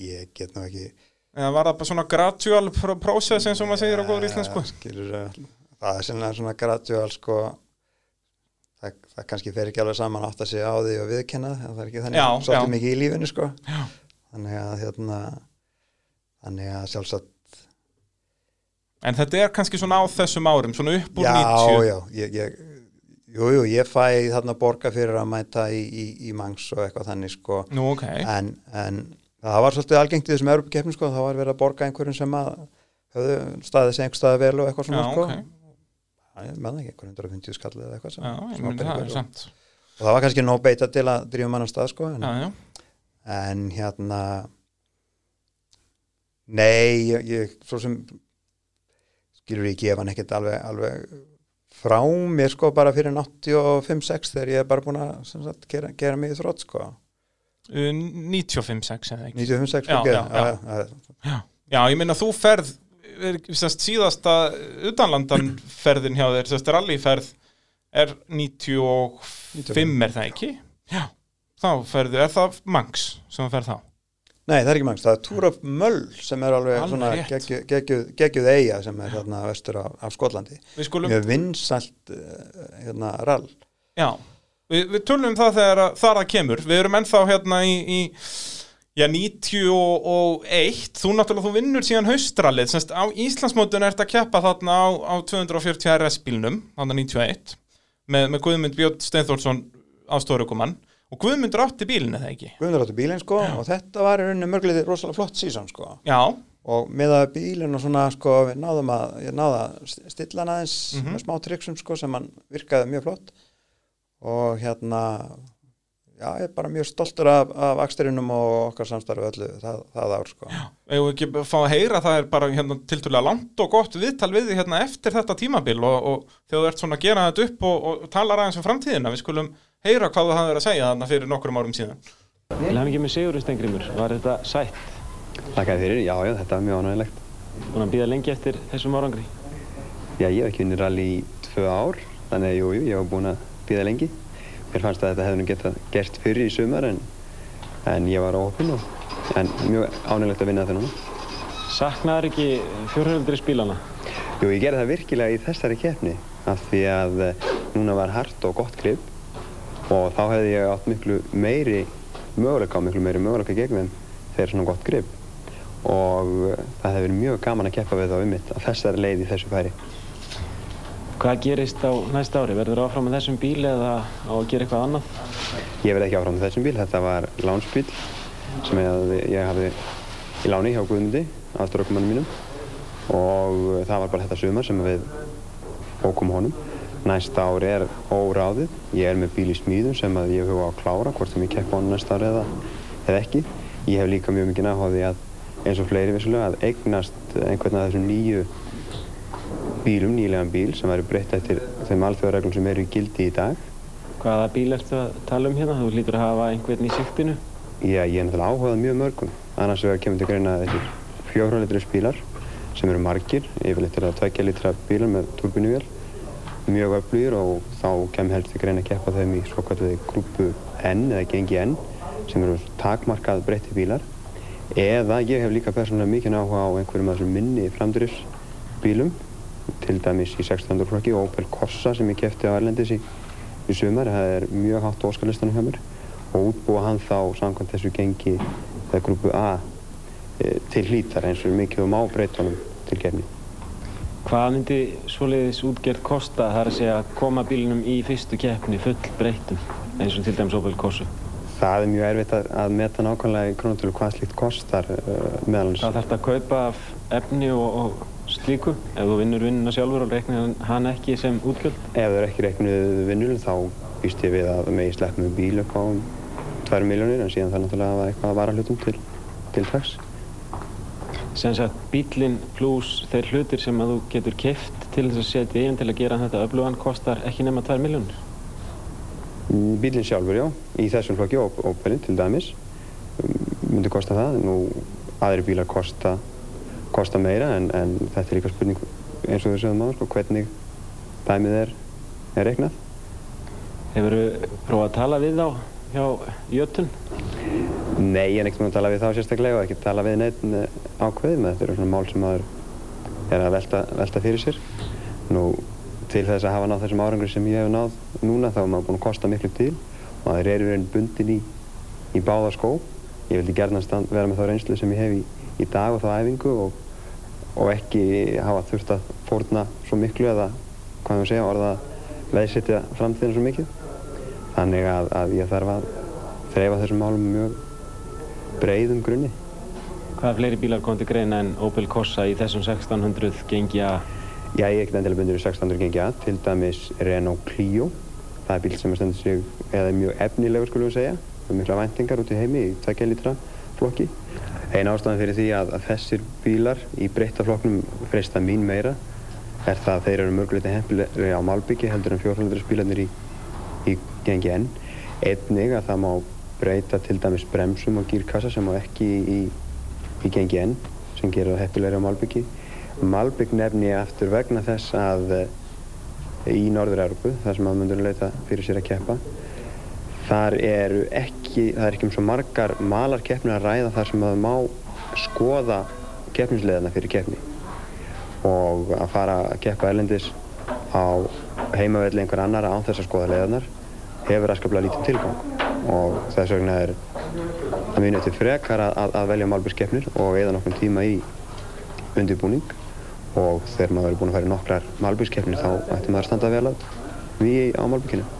ég get nú ekki Eða var það bara svona gradual pro- process eins og maður segir á góður íslensku? skilur það er sennilega svona gradual sko það, það kannski fer ekki alveg saman átt að segja á því og viðkenna það er ekki þannig Já, svolítið já. mikið í lífinu sko Já. þannig að hérna þannig að sjálfsagt En þetta er kannski svona á þessum árum, svona upp úr já, 90. já, ég, ég, Jú, jú, ég fæ þarna borga fyrir að mæta í, í, í mangs og eitthvað þannig sko Nú, ok. en, en það var svolítið algengt í þessum Európa-keppnum sko, það var verið að borga einhverjum sem að höfðu staðið sig einhver staði vel og eitthvað svona Já, sko ok. Það er með það ekki, einhver 150 skallið eða eitthvað sem, ég það og, og það var kannski nóg beita til að drífa mann á stað sko en, Já, já. en hérna nei, ég, ég svo sem skilur ég gefa hann ekkert alveg, alveg frá mér sko bara fyrir 85-6 þegar ég er bara búin að sagt, gera, gera mig í þrótt sko Uh, 95-6 eða ekki. 95-6 Já, sko já, já. já. Já, já ég minna þú ferð er, sest, síðasta utanlandanferðin hjá þér, sérst rallyferð er 95 er það ekki? Já, þá ferðu, er það Mangs sem ferð þá? Nei, það er ekki mangs, það er Tour of Möll sem er alveg, Alveg svona geggjuð, geggjuð, geggjuð eiga sem er þarna vestur af, af Skotlandi. Við skulum, mjög vinsælt uh, hérna rall. Já, við, við tölum um það þegar það kemur, við erum ennþá hérna í, í já, 91, þú náttúrulega þú vinnur síðan haustrallið, semst á Íslandsmótun ert að keppa þarna á, á 240 RS bílnum, þarna 91 með, með Guðmund Björn Steinþórsson ástórukumann og Guðmundur átti bílinn eða ekki? Guðnur áttu bílinn sko og þetta var í rauninni mörgulegði rosalega flott sísón sko. Já, og með að bílinn og svona sko við náðum að, ég náða að stilla hann aðeins Mhm. með smá triksum sko sem hann virkaði mjög flott. Og hérna já, ég er bara mjög stoltur af, af aksturinnum og okkar samstarfi öllu það, það ár sko Ef við ekki fá að heyra það er bara hérna, tiltölulega langt og gott viðtal við þig hérna eftir þetta tímabil og, og þegar þú ert svona að gera þetta upp og, og talar aðeins um framtíðina, við skulum heyra hvað hafði verið að segja þarna fyrir nokkrum árum síðan. Hann ekki með Sigurður Stengrimur, var þetta sætt? Þakka þér fyrir, já, já, þetta var mjög ánægilegt. Búin að býða lengi eftir þessum árangri. Já, ég hef ekki unnið rally í tvö ár, þannig að jú, jú, ég hef búin að býða lengi. Mér fannst að þetta hefði nú getað gert fyrir í sumar en, en ég var óopinn og en mjög ánægilegt að vinna þetta núna. Saknaður ekki fjórhjöldri spílana? Jú, ég gerði það virkilega í þessari keppni af því að eh, núna var hart og gott grip og þá hefði ég átt miklu meiri möguleika og miklu meiri möguleika gegn þeim þegar svona gott grip og eh, það hefði verið mjög gaman að keppa við þá um mitt á þessari leið í þessu færi. Hvað gerist á næsta ári? Verður áfram með þessum bíl eða á að gera eitthvað annað? Ég verði ekki áfram með þessum bíl, þetta var lánsbíl sem ég, ég hafði í láni hjá Guðmundi, aðstórakumanum mínum og það var bara þetta sumar sem við bókum honum. Næsta ári er óráðið, ég er með bíl í smíðum sem að ég hef huga á að klára hvort sem ég keppa honum næsta ári eða, eða ekki. Ég hef líka mjög mikið náháði að eins og fleiri vissulega að eignast einhvern af þessum nýju bílum, nýlegan bíl sem væri breytt eftir þeim alþjóðarreglum sem eru í gildi í dag. Hvaða bíl ertu að tala um hérna? Þú lítur að hafa einhvern í siktinu? Já, ég er náttúrulega áhugað mjög mörgum. Annars vegar kemur til greina þessi fjórhjóðlitri bílar sem eru margir, yfirleitt er það tveggja litra bílar með turbínuvél, mjög öflugir og þá kemur helst til greina að keppa þeim í svo kalluði grúpu N eða gengi N sem eru takmarkað breytti bílar. Eða ég hef líka persónulega mikið áhuga á einhverjum af þessum minni framdurifsbílum, til dæmis í 1600 flokki Opel Corsa sem ég kefti á Erlendis í, í sumar. Það er mjög hátt á óskarlistanum hjá mér og útbúa hann þá samkvæmt þessu gengi eða grúpu A e, til hlítar eins og mikið um ábreytunum til gerni. Hvað myndi svoleiðis útgerð kosta þar að segja að koma bílinum í fyrstu keppni full breyttum eins og til dæmis Opel Corsa? Það er mjög erfitt að, að meta nákvæmlega í krónutölu hvað slíkt kostar uh, meðal Það þarf að kaupa efni og, og slíku ef þú vinnur vinnuna sjálfur og reiknar hann ekki sem útgjöld. Ef það er ekki reiknuð vinnul þá býst ég við að megi slepp með bíl upp á 2 miljónir en síðan það náttúrulega að eitthvað að vara hlutum til, til tax. Sem sagt bílinn pluss þeir hlutir sem að þú getur keft til þess að setja inn til að gera þetta öflugan kostar ekki nema 2 miljónir. Bílinn sjálfur, já, í þessum flokki, Op- Opelin til dæmis, um, myndi kosta það. Nú, aðri bílar kosta, kosta meira en, en þetta er líka spurning eins og við sögum á, sko, hvernig dæmið er, er reiknað. Hefur þú prófað að tala við þá hjá Jötun? Nei, ég er ekkert með að tala við þá sérstaklega og ekki tala við neitt ákveðið með þetta eru svona mál sem maður er að velta, velta fyrir sér. Nú, til þess að hafa náð þessum árangri sem ég hef náð núna þá er maður búinn að kosta miklu til og maður er raun bundin í, í báða skó. Ég vildi gerna stand, vera með þá reynslu sem ég hef í, í dag og þá æfingu og, og ekki hafa þurft að fórna svo miklu eða hvað að segja, orða veðsetja framtíðina svo mikið. Þannig að, að ég þarf að þreifa þessum málum mjög breiðum grunni. Hvaða fleiri bílar kom til greina en Opel Corsa í þessum 1600 gengi að Já, ég er ekkert endilega bundur í 600 gengi að, til dæmis Renault Clio. Það er bíl sem er stendur sig, eða er mjög efnilegur skulum við segja, með mikla væntingar út í heimi í 2 litra flokki. Einn ástæðan fyrir því að, að þessir bílar í breytta flokknum freista mín meira er það að þeir eru mörguleiti hempilegri á Malbyggi heldur en 400 bílarnir í, í gengi N. Einnig að það má breyta til dæmis bremsum og gírkassa sem má ekki í, í gengi N sem gerir það heppilegri á Malbyggi. Malbygg nefni ég aftur vegna þess að eh, í Norður-Európu, þar sem maður myndur leita fyrir sér að keppa, þar eru ekki, það er ekki um svo margar malarkeppnir að ræða þar sem maður má skoða keppnisleðana fyrir keppni. Og að fara að keppa erlendis á heimavelli einhver annar án þess að skoða leðanar hefur aðskaplega lítið tilgang. Og þess vegna er að mínu til frekar að, að, að velja Malbyggskeppnir og eða nokkur tíma í undirbúning. Og þegar maður er búinn að fara í nokkrar Malbyggskeppnir þá ætti maður að standa vel að við á Malbygginu.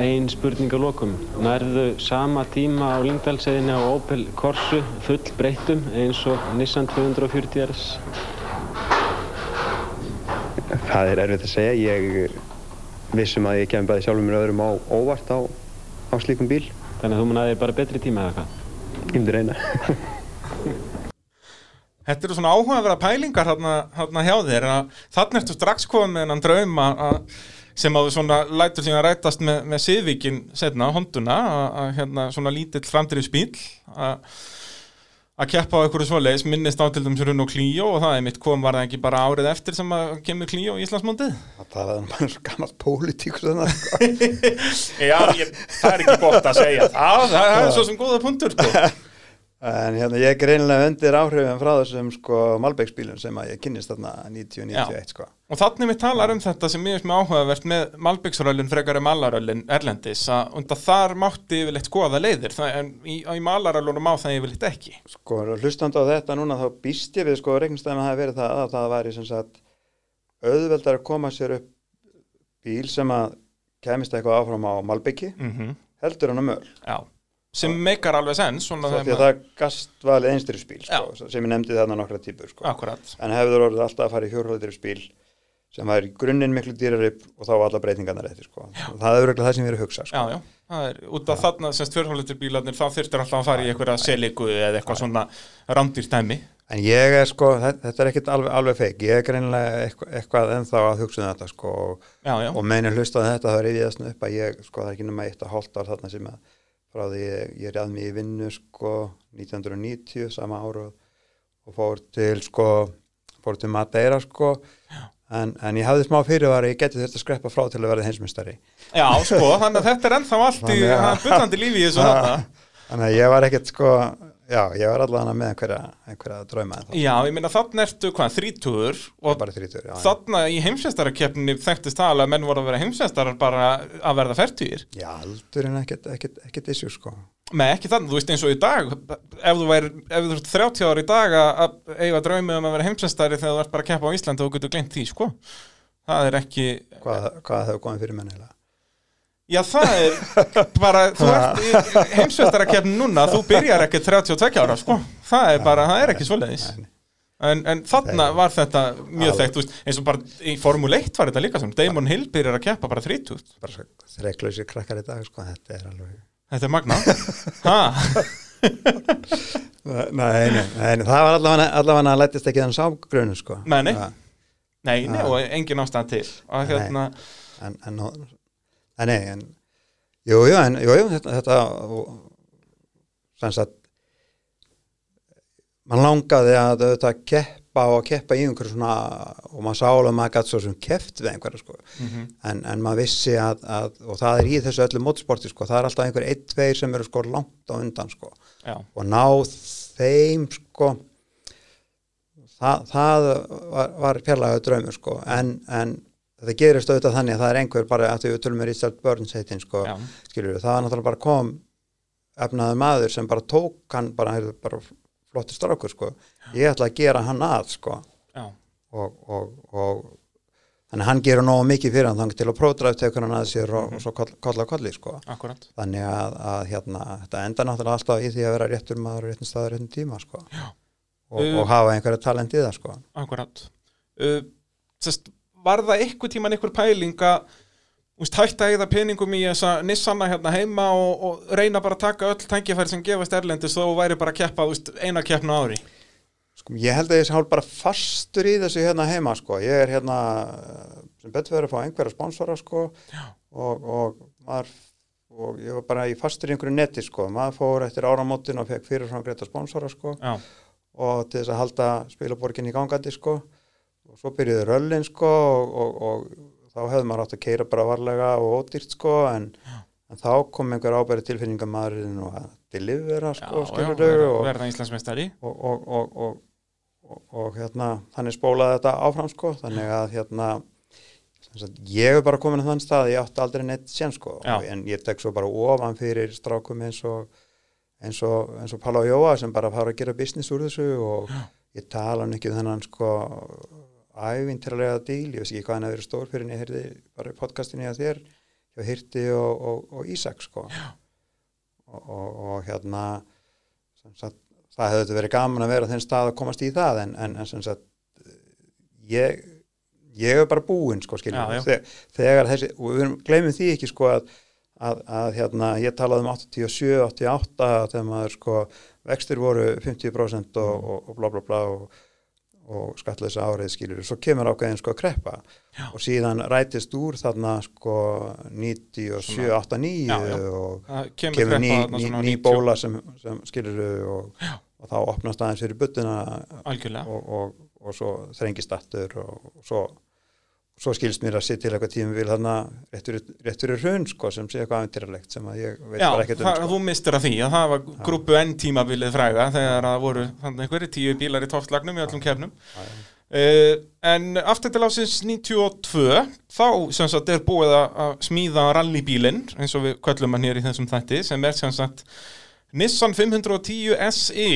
Einn spurning á lokum. Nærðu sama tíma á Lyngdalsseðinni á Opel Corsu full breyttum eins og Nissan 240 RS? Það er erfitt að segja. Ég vissum að ég kemur bæði sjálfur mér öðrum á óvart á, á slíkum bíl. Þannig að þú mun aðeins bara betri tíma eða hvað? Ég myndi reyna. Þetta eru svona áhugaverða pælingar hérna hjá þér að þannig ertu strax komið með hennan draum að sem að þú svona lætur síðan rætast með, með siðvíkin setna, honduna að hérna svona lítill framdrið spíl að að keppa á einhverju svoleiðis, minnist á til dæmis Rune og Clio og það er mitt kom var það ekki bara árið eftir sem að kemur Clio í Íslandsmóndið Það var bara svo gammalt pólitík sko. Já, ég, það er ekki gott að segja það, það, það er svo sem góða punktur sko. En hérna ég er greinilega undir áhrifin frá þessum sko Malbæksbílum sem að ég kynnist þarna 90-91 sko. Og þannig við talar um þetta sem ég er með áhugavert með Malbyggsröllin frekar en Malaröllin Erlendis að undan þar mátti yfirleitt skoða leiðir en í, í Malaröllunum má það yfirleitt ekki. Sko hlustand á þetta núna þá býst ég við sko reiknstæðum að það verið það að það væri sem sagt auðveldar að koma sér upp bíl sem að kemist eitthvað áfram á Malbyggi mm heldur hann að möl Já, sem meikar alveg sens Svo því að það gastvalið einstyrspíl sko, sem ég nefndi þarna nokkra típur sko. En hefur orðið alltaf að fara í fjórhjóðdýrspíl sem var í grunninn miklu dýrari og þá var alla breytingarnar eftir sko. það er auðvitað það sem við erum að hugsa sko. Já, já, það er út af þarna semst fjörhólutur bílarnir þá þurftur alltaf að fara í einhverja seliku eða eitthvað svona rándýrstæmi en ég er sko, þetta, er ekkit alveg, alveg feik, ég er greinilega eitthvað, ennþá að hugsa um þetta sko, Já, og meðin hlustaði þetta þá er ég að ég, sko, það er ekki nema eitt að ár þarna sem að frá því ég, réð mig í vinnu sko 1990 sama ára og fór til sko fór til Madeira sko. En, en ég hafði smá fyrirvar ég geti þurft að skreppa frá til að verða heimsmyndstari já, sko, þannig að þetta er ennþá allt í er bullandi lífi í þessu þarna. Þannig að ég var ekkert sko já, ég var allavega með einhverja, einhverja drauma Já, ég meina þarna ertu hvað, þrítugur? Og já, þarna í heimsveistarakeppninni þekktist það að menn voru að vera heimsveistarar bara að verða fertugir. Já, aldurinn ekkert, ekkert, ekkert issue sko. Nei, ekki þannig, þú veist eins og í dag ef þú væri, ef þú ert 30 ára í dag að að eiga draumi um að vera heimsveistari þegar þú ert bara að keppa á Íslandi og þú getur glemt því, sko. Það er ekki, hvað, hvað hefur komið fyrir menn heila já það er bara, þú ert í heimsveistarakeppnin núna, þú byrjar ekki 32 ára, sko. Það er bara, það er ekki svoleiðis. En, en þarna var þetta mjög þekkt, veist, eins og bara í Formule 1 var þetta líka sem, Damon Hill byrjar að keppa bara 30 bara svo þreiklausir krakkar í dag sko, þetta er alveg Þetta er magna Ha, Nei, nei, nei, það var allavega, allavega að lætist ekki þann ságrunum sko. Nei, nei. Nei, nei, og engin ástæðan til. Og hérna, en, en, en, nei, en, jú, jú, en, jú, jú, þetta, þetta og, sem sagt, mann langaði að auðvitað keppa og keppa í einhverju svona, og maður sá alveg að maður gætt svo sem keppt við einhverju, sko, mhm, en, en maður vissi að, að, og það er í þessu öllu mótsporti, sko, það er alltaf einhver eitt, tveir sem eru sko langt á undan, sko, já, og ná þeim sko það, það var, var fjarlæga draumur sko. En, en þetta gerist auðvitað þannig að það er einhver bara að við tölum með Richard Burns heitin sko skilur það var náttúrulega bara kom efnaði maður sem bara tók hann bara, heyrðu, bara flottir strákur sko. Ég ætla að gera hann að sko. Og, og, og þannig að hann gerur nógu mikið fyrir hann þannig til að prófdræf tekur hann að sér og, og svo koll, koll á kolli sko. þannig að, að hérna, þetta enda náttúrulega alltaf í því að vera réttur maður réttin staður réttin tíma sko. og, Uh, og hafa einhverja talent í það sko. Akkurat uh, sest, Var það eitthvað tíman einhver pæling að hætta að eða peningum í þessa Nissana hérna heima og, og reyna bara að taka öll tækifæri sem gefast erlendis þó væri bara að keppa úst, eina keppna ári Sko, ég held að ég sé hálf bara fastur í þessu hérna heima sko. ég er hérna sem betur verið að fá einhverja sponsora sko. og, og maður og ég var bara í fastur í einhverju neti sko. maður fór eftir áramótin og fekk fyrirfram greita sponsora sko. Já, og til þess að halda spilaborgin í gangandi sko. Og svo byrjuði röllin sko, og, og, og þá hefði maður átt að keira bara varlega og ódýrt sko, en, en þá kom einhver ábæri tilfinninga maðurinn og að delivera já, sko, já verða, og, verða Íslandsmeistari. og, og, og, og, og, og hérna, þannig spólaði þetta áfram sko, þannig að hérna ég hef bara komin á þann stað ég átti aldrei neitt sen sko Já. en ég tek svo bara ofan fyrir strákum eins og eins og, eins og Pála og Jóa sem bara fara að gera business úr þessu og ég tala hann ekki um þennan sko ævintilega díl, ég veist ekki hvað hann hefur verið stór fyrir en ég heyrði bara í podcastinu að þér hjá Hirti og, og, og Ísak sko. Og, og, og hérna sagt, það hefði þetta verið gaman að vera á þenn stað að komast í það en, en, en sagt ég, ég er bara búinn sko Já, já. þegar, þessi, og við gleymum því ekki sko að, að, að hérna, ég talaði um 87, 88 þegar maður sko vextir voru 50% og, og, og bla bla bla og, og skattleysa árið skilur svo kemur ákveðin sko að kreppa. Já. og síðan rætist úr þarna sko 97, 8, 9 Já, já. og Það kemur, kemur ný, ný, ný 90 bóla sem, sem skilur og, og þá opnast aðeins fyrir Algjörlega. og, og, og svo þrengist aftur og, og svo, svo skilst mér að sitt til eitthvað tími vil þarna rétt fyrir, rétt fyrir hrun sko, sem sé eitthvað aventýralegt sem að ég veit Já, bara ekkert um sko. þú mistir að því að það var grúpu N tímabilið fræga þegar það voru þannig einhverju tíu bílar í toppslagnum í öllum kefnum uh, en aftur til ásins 92 þá sem sagt er búið að að smíða rallybílinn eins og við köllum hann hér í þessum þætti sem er sem sagt Nissan 510 SE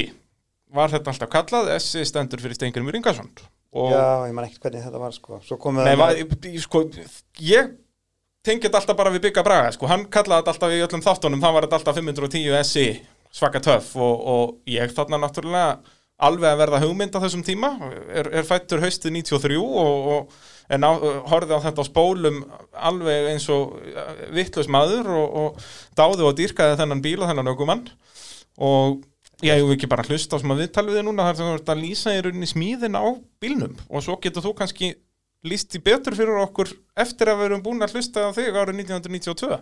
var þetta alltaf kallað? SE stendur fyrir Stengrimur Ingarsson Já, ég man ekkert hvernig þetta var sko. Nei, það var, ég, sko, ég tengi þetta alltaf bara við Bygga Braga sko. hann kallaði þetta alltaf í öllum þáttunum það var þetta alltaf 510 SI svaka töff og, og ég þarna náttúrulega alveg að verða hugmynd á þessum tíma er, er fættur haustið 93 og, og en á, horfði á þetta á spólum alveg eins og vittlust maður og, og dáði og dýrkaði þennan bíl og þennan aukumann og ég hef ekki bara hlusta á sem að viðtalið þið núna þar sem þú ert að lýsa í rauninni smíðin á bílnum og svo getur þú kannski líst í betur fyrir okkur eftir að við erum búin að hlusta á þig árið 1992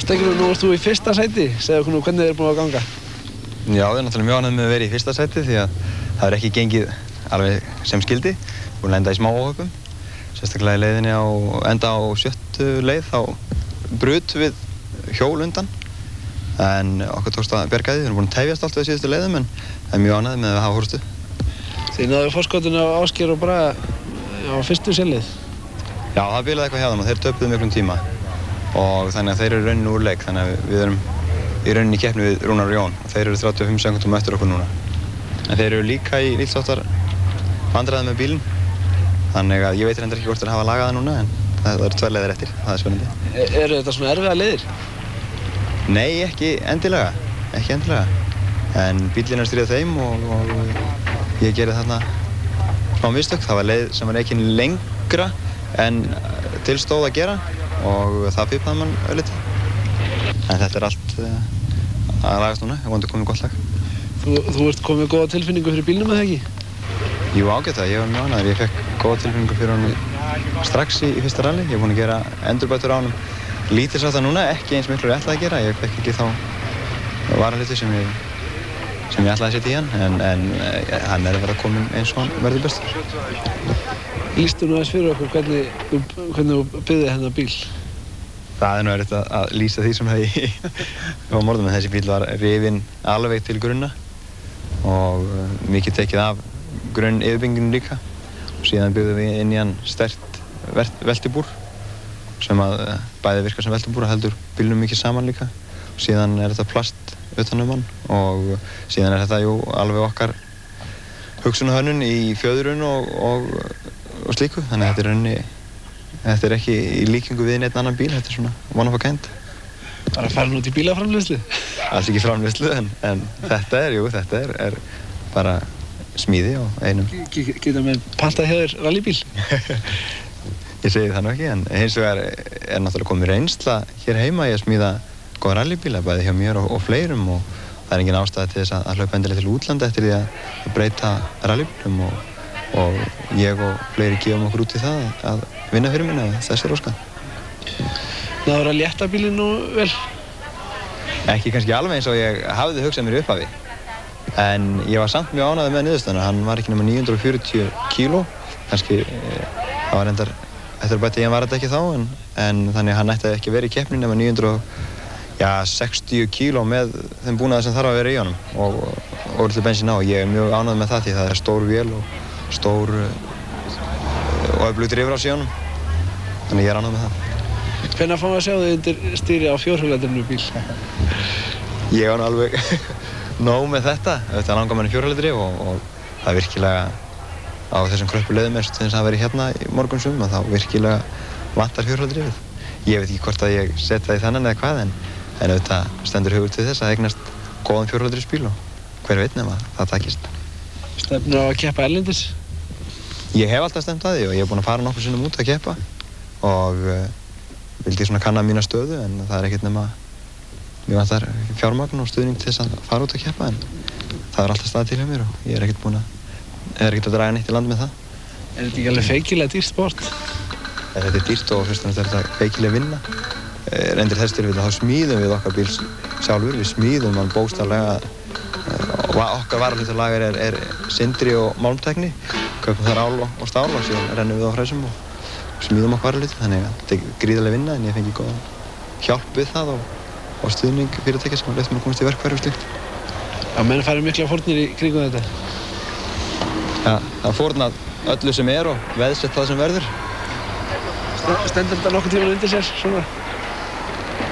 Stengur nú ert þú í fyrsta sæti, segðu okkur nú hvernig þið er búin að ganga. Já, við erum náttúrulega mjög ánægð með að vera í fyrsta seti því að það er ekki gengið alveg sem skildi. Búin að enda í smá óhöpum. Sérstaklega í leiðinni á enda á sjöttu leið þá brut við hjól undan. En okkur tókst að berga því. Við erum búin að tefjast allt við síðustu leiðum en það er mjög ánægð með að hafa hórstu. Þið náðu fórskotinu á Ásker og bara á fyrstu selið. Já, það bilaði eitthvað hjá þeim og þeir töpuðu miklum tíma. Og þannig að þeir eru rauninni úr leik þannig að við erum í rauninni í keppni við Rúnar og Jón og þeir eru 35 sekundum eftir okkur núna. En þeir eru líka í lítstáttar vandræði með bílinn þannig að ég veit reyndar ekki hvort þeir hafa lagað það núna en það, eru tvær leiðir eftir, það er spennandi. E eru þetta svona erfiða leiðir? Nei, ekki endilega, ekki endilega. En bílinn er stríðað þeim og, og ég gerði þarna smá mistök. Það var leið sem var ekki lengra en til stóð að gera og það pipaði mann ölliti. En þetta er allt uh, að lagast núna, ég vondi komið gott lag. Þú, þú ert komið góða tilfinningu fyrir bílnum eða ekki? Jú, ágætt það, ég var mjög ánæður. Ég fekk góða tilfinningu fyrir honum strax í, í fyrsta rally. Ég er búinn að gera endurbætur á honum. Lítið sá það núna, ekki eins miklu og ég ætlaði að gera. Ég fekk ekki þá varaluti sem ég, sem ég ætlaði að setja í hann, en, en eh, hann er að vera komin eins og hann verður bestur. Lýstu nú aðeins fyrir okkur hvernig, hvernig þú byggði hennar bíl. Það er nú erfitt að, að lýsa því sem það í á morðum, en þessi bíl var rifinn alveg til grunna og uh, mikið tekið af grunn yfirbyggingunum líka og síðan byggðum við inn í hann stert veltibúr sem að uh, bæði virka sem veltibúr og heldur bílnum mikið saman líka og síðan er þetta plast utan um hann og síðan er þetta jú alveg okkar hugsunahönnun í fjöðrun og, og, og slíku þannig að þetta er rauninni þetta er ekki í líkingu við neitt annan bíl þetta er svona one of a kind Bara farin út í bílaframleyslu. alls ekki framleyslu en, en þetta er, jú, þetta er, er bara smíði á einum Geta með pantað þér rallybíl. ég segi það nú ekki en hins vegar er náttúrulega komið reynsla hér heima að smíða góða rallybíla bæði hjá mér og, og fleirum og það er engin ástæða til þess að, að hlaupa endilega til útlanda eftir því að, að breyta rallybílum og, og ég og fleiri gefum okkur út í það að vinna fyrir minna þessi er óska Náður að létta bílinn nú vel. ekki kannski alveg eins og ég hafði hugsað mér upphafi en ég var samt mjög ánægði með niðurstöðuna hann var ekki nema 940 kíló kannski eh, það var endar eftir að bæta ég var þetta ekki þá en, en þannig hann ætti ekki vera í keppnin nema 960 kíló með þeim búnaði sem þarf að vera í honum og, orðið bensin á. Ég er mjög ánægði með það því það er stór vél og stór eh, og öflugt rifrás í honum. Þannig ég er ánægði með það. Hvenær fáum við að sjá þig undir stýri á fjórhjóðlæðinu bíl? ég var alveg nóg með þetta. Þetta langar manni fjórhaldri og, og það er virkilega á þessum kröppu leiðum eins og þess að vera hérna í morgunsum og þá virkilega vantar fjórhaldri við ég veit ekki hvort að ég setja það í þannan eða hvað en, en auðvitað stendur hugur til þess að eignast góðan fjórhaldri spíl og hver veit nema það takist Stefnir á að keppa erlendis? ég hef alltaf stemt að því og ég hef búin að fara nokkur sinnum út að keppa og uh, vildi svona kanna mína stöðu en það er ekkert nema mér vantar fjármagn og stuðning til þess að fara út að keppa en það er alltaf staðið til hjá mér og ég er ekkert búin að er ekkert að draga neitt í land með það? Er þetta ekki alveg feikilega dýrt sport? Þetta er dýrt og fyrst og fremst er þetta feikileg vinna? Eh, reyndir þess til við þá smíðum við okkar bíl sjálfur við smíðum hann bóstarlega og okkar varalítalagar er, er sindri og málmtekni köpum þar ál og, stál og síðan rennum við á hræsum og smíðum okkar varalítið þannig að þetta er gríðarlega vinna en ég fengi góðan hjálp við það og, og stuðning fyrirtækja sem lefði mér að komast í verkfæri og slíkt. Já, menn farið mikla fórnir í kringum þetta. Ja, það fórnað öllu sem er og veðsett það sem verður. St- Stendur þetta nokkuð tíma undir sér svona?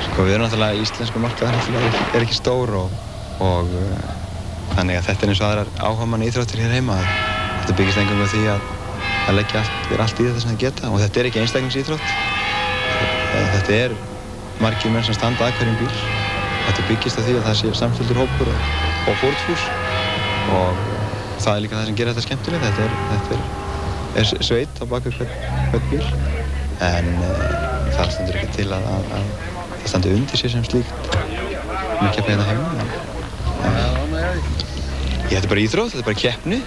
Sko við erum náttúrulega íslensku markaðar er, ekki stór og, og uh, þannig að þetta er eins og aðrar áhugamann íþróttir hér heima þetta byggist engum á því að, að leggja allt, er allt í þetta sem það geta og þetta er ekki einstaklingsíþrótt. Eh, þetta er margir menn sem standa að hverjum bíl. Þetta byggist á því að það sé samfélgur hópur og, og fórtfús og það er líka það sem gerir þetta skemmtilegt. Þetta er, þetta er, er sveit á baku hvern, bíl. En uh, það stendur ekki til að, að, að það standi undir sér sem slíkt. Með keppni hérna heima? Þetta er bara íþrótt, þetta er bara keppni.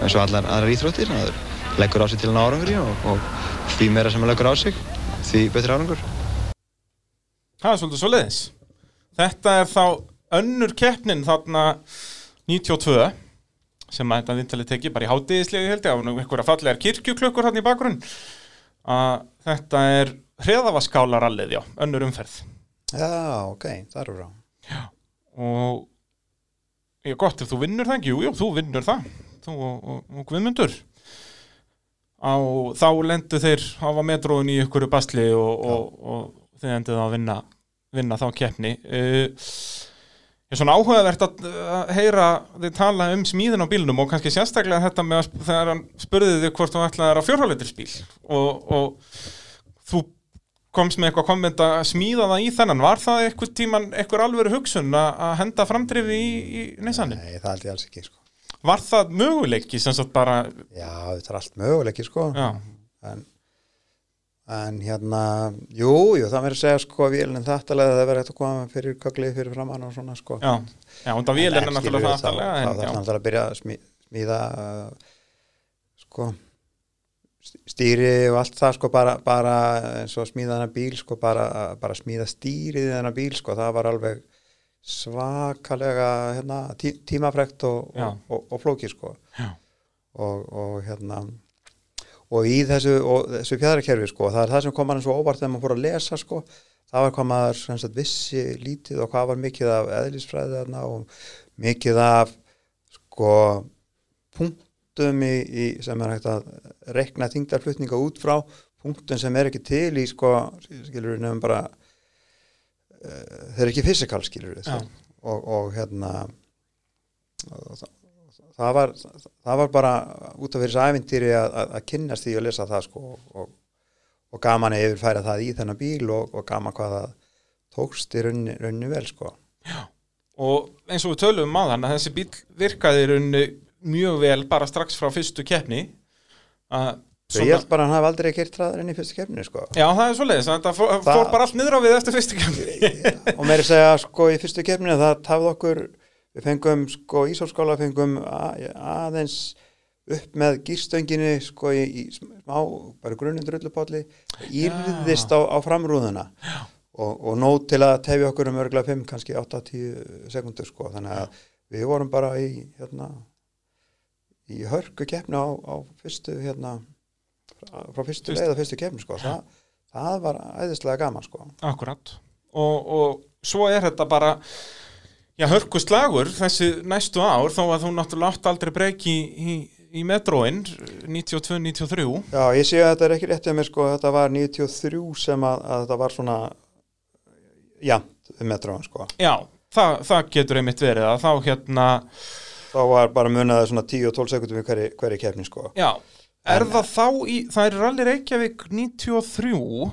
Eins og allar aðrar íþróttir það leggur á sig til hann árangri og, og því meira sem hann leggur á sig því betri árangur. Það er svolítið svo leiðis. Þetta er þá önnur keppnin þarna 92 sem að þetta viðtalið teki bara í hátíðislegu held ég, og einhverja fallegar kirkjuklökkur hann í bakgrunn. Að þetta er hreðavaskálarallið, já, önnur umferð. Já, ok, það eru frá. og ég gott ef þú vinnur það ekki, jú, jú, þú vinnur það. Þú og, og, og Guðmundur. Á, þá lendu þeir hafa metróin í ykkur basli og, og, og þeir enduð að vinna, vinna þá keppni. Uh, ég er svona áhugavert að, heyra þið tala um smíðin á bílnum og kannski sérstaklega þetta með að þegar hann spurði þig hvort þú ætlaðir á fjórhálendisbíl og, og þú komst með eitthvað komment að smíða það í þennan var það eitthvað tíman eitthvað alvöru hugsun að henda framdrifi í, í neysanum? Nei, það held ég alls ekki, sko. Var það möguleiki sem sagt bara Já, þetta er allt möguleiki, sko. já, En, en hérna, jú, jú, það verður að segja, sko, vélinn þáttalega það verður hægt að koma fyrir köglið fyrir framann og svona, sko. já, já, og það vél er náttúrulega það aftalega þá- þarf náttúrulega að byrja að smí, smíða uh, sko st- stýri og allt það sko bara, bara eins og smíða hana bíl sko bara, bara smíða stýrið hana bíl sko. Það var alveg svakalega hérna, tí, tímafrekt og, og, og, og flóki sko. Og hérna og í þessu, þessu fjæðrakerfi sko það er það sem kom hann svo óvart þegar maður fór að lesa sko það var hvað maður sagt, vissi lítið og hvað var mikið af eðlisfræði þarna og mikið af sko punktum í, í, sem er hægt að rekna þingdarflutninga út frá punktum sem er ekki til í sko skilur við nefnum bara uh, þeir eru ekki fysikal skilur við Já. og, og hérna og það, það var, það var bara út af fyrir þessu æfintýri að, að, að kynnast því og lesa það sko og, og gaman að yfirfæra það í þennan bíl og, og gaman hvað það tókst í raunni, raunni vel sko. Og eins og við tölum um á þann að þessi bíl virkaði í rauninni mjög vel bara strax frá fyrstu keppni. Að Svo ég held bara að hann hafi aldrei gert hraðar enn í fyrstu keppni sko. Já, það er svoleiðis, þetta fór, Það- fór bara allt niður á við eftir fyrstu keppni. Og meiri segja sko í fyrstu keppni það tafði okkur við fengum sko Ísólskóla fengum að, aðeins upp með gýrstönginu sko í, í smá, bara grunninn drullupálli írðist á, á framrúðuna. Og, og nót til að tefja okkur um örgulega 5, kannski 8-10 sekundur sko, þannig að við vorum bara í hérna í hörku keppni á, á fyrstu hérna frá frá fyrstu leið að fyrstu keppni sko. Það, það var æðislega gaman sko. Akkurat. Og, og svo er þetta bara já, hörku slagur þessi næstu ár þó að þú náttúrulega átt aldrei breyki í, í, í metróin 92-93 Já, ég sé að þetta er ekki rétt með mér sko, þetta var 93 sem að, að þetta var svona jafnt um metróin sko. Já, það, það getur einmitt verið að þá hérna Þá var bara munaði svona 10 og 12 sekundum í hverju, hverju keppni sko. Já, er það þá í, það er Rally Reykjavík 93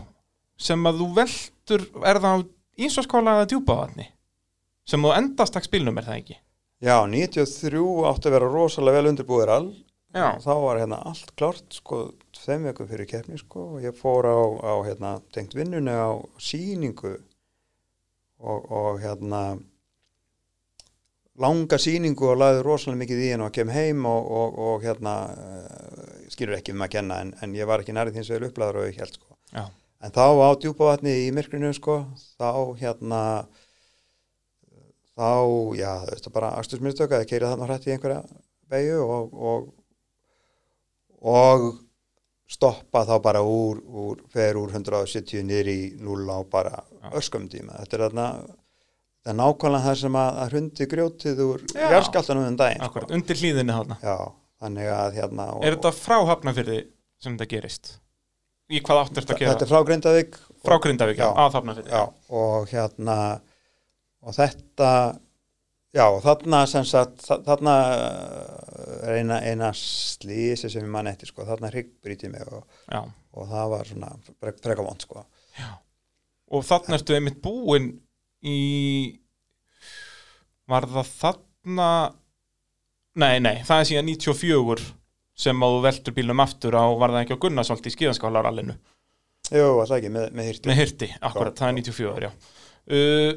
sem að þú veldur, er það á Ísvarskóla eða djúpavatni sem þú endast takk spilnum er það ekki? Já, 93 átti að vera rosalega vel undirbúður all. Já. Þá var hérna allt klárt sko, þeim veikum fyrir keppni sko og ég fór á, á hérna, tengt vinnunni á síningu og, og hérna langa síningu og laði rosalega mikið í henn og kem heim og, og, og hérna uh, skilur ekki um að kenna en, en ég var ekki nærið þins vegar upplæður og ég held sko Já. en þá á djúpavatni í myrkrinu sko þá hérna þá, já, þú veist bara axtursmyndstöka, það keira þarna hrætt í einhverja beigju og, og og stoppa þá bara úr, úr fer úr 170 niður í 0 á bara öskum tíma þetta er þarna það er nákvæmlega það sem að, að hrundi grjótið úr Já. jarðskjáltanum um daginn Akkurat, undir hlýðinni þannig að hérna og, Er þetta frá Hafnafyrði sem þetta gerist? Í hvað átt er þetta að gera? þetta er frá Grindavík frá Grindavík, já, Já. að já, og hérna og þetta já, þarna sem sagt þa- þarna er eina, eina slísi sem ég man eftir sko, þarna hryggbrítið mig og, já. og það var svona frek- freka vond sko. Og þarna ertu einmitt búin í Var það þarna Nei, nei, það er síðan 94 sem að þú veltur bílnum aftur á var það ekki á Gunnarsholt í skíðanskálarallinu Jú, alltaf ekki, með, með hýrti með hirti, akkurat, það er 94 já. Uh,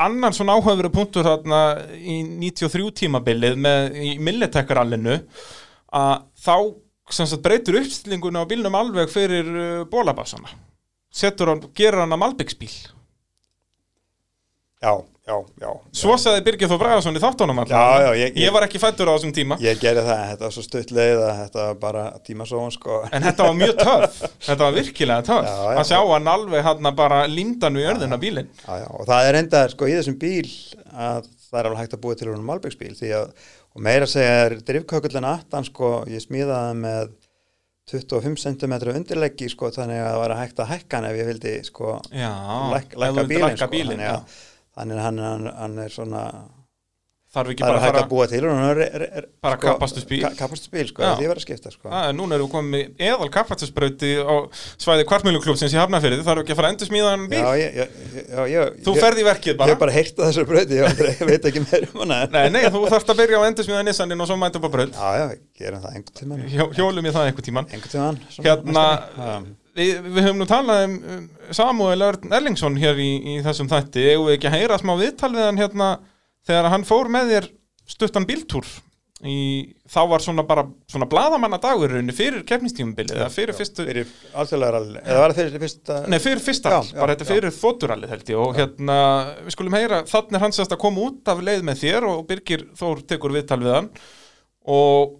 annan svona áhugaveru punktur þarna í 93 tímabilið með í Milletech-rallinu að þá sagt breytur uppstillingunni á bílnum alveg fyrir uh, bólabassana setur hann, gerur hann að Malbyggsbíl Já, já, já. Svo sagði Birgir Þó Bragason í þáttunum já, ég- ég var ekki fættur á þessum tíma. Ég gerði það, þetta var svo stutt leið að þetta var bara tímasóun sko. En þetta var mjög töff. Þetta var virkilega já. að sjá hann alveg hann bara lindan við jörðina bílinn. já, já, og það er enda sko í þessum bíl að það er alveg hægt að búa til hún Malbyggsbíl því að og meira að segja drifkökullin aftan sko, ég smíðaði með 25 cm undirleggi sko þannig að það var hægt að hækka hann ef ég vildi sko læk, lækka bílinn sko, bílinn, að þannig að hann, hann, hann er svona þarf ekki er bara að hægt að búa til hann er, er, er Bara kapastusbíl. kapastusbíl sko, Já. því var að skipta sko er, núna erum við komið með eðal kappatisbrauti á svæði kvartmjöluklúpsins í Hafnafyrði, þarf ekki að fara að endur smíða hann bíl. já, ég, ég, já, ég, Þú ég, ferð í verkið ég bara. hef bara heyrt að þessu bröði, ég, ég veit ekki meir um hana Nei, nei, þú þarfst að byrja á að endur smíða Nissanin og svo mæta upp á braut. já, já, gerum það einhvern tímann Hjó, hjólum ég það einhver tíman. einhvern svona Hérna, við höfum nú talað um, um Samuel Erlingsson hér í, í þessum þætti. Eigum við ekki að heyra smá viðtal við hann hérna þegar hann fór með þér stuttan bíltúr í, þá var svona bara svona bladamanna dagur fyrir keppnistímabilið eða fyrir fyrstu fyrir rally eða var það fyrir fyrsta Nei, fyrir fyrsta, Já, all, já, bara þetta já. fyrir þótturallið held ég og hérna, við skulum heyra, þannig er hans að koma út af leið með þér og Birgir Þór tekur viðtal við hann og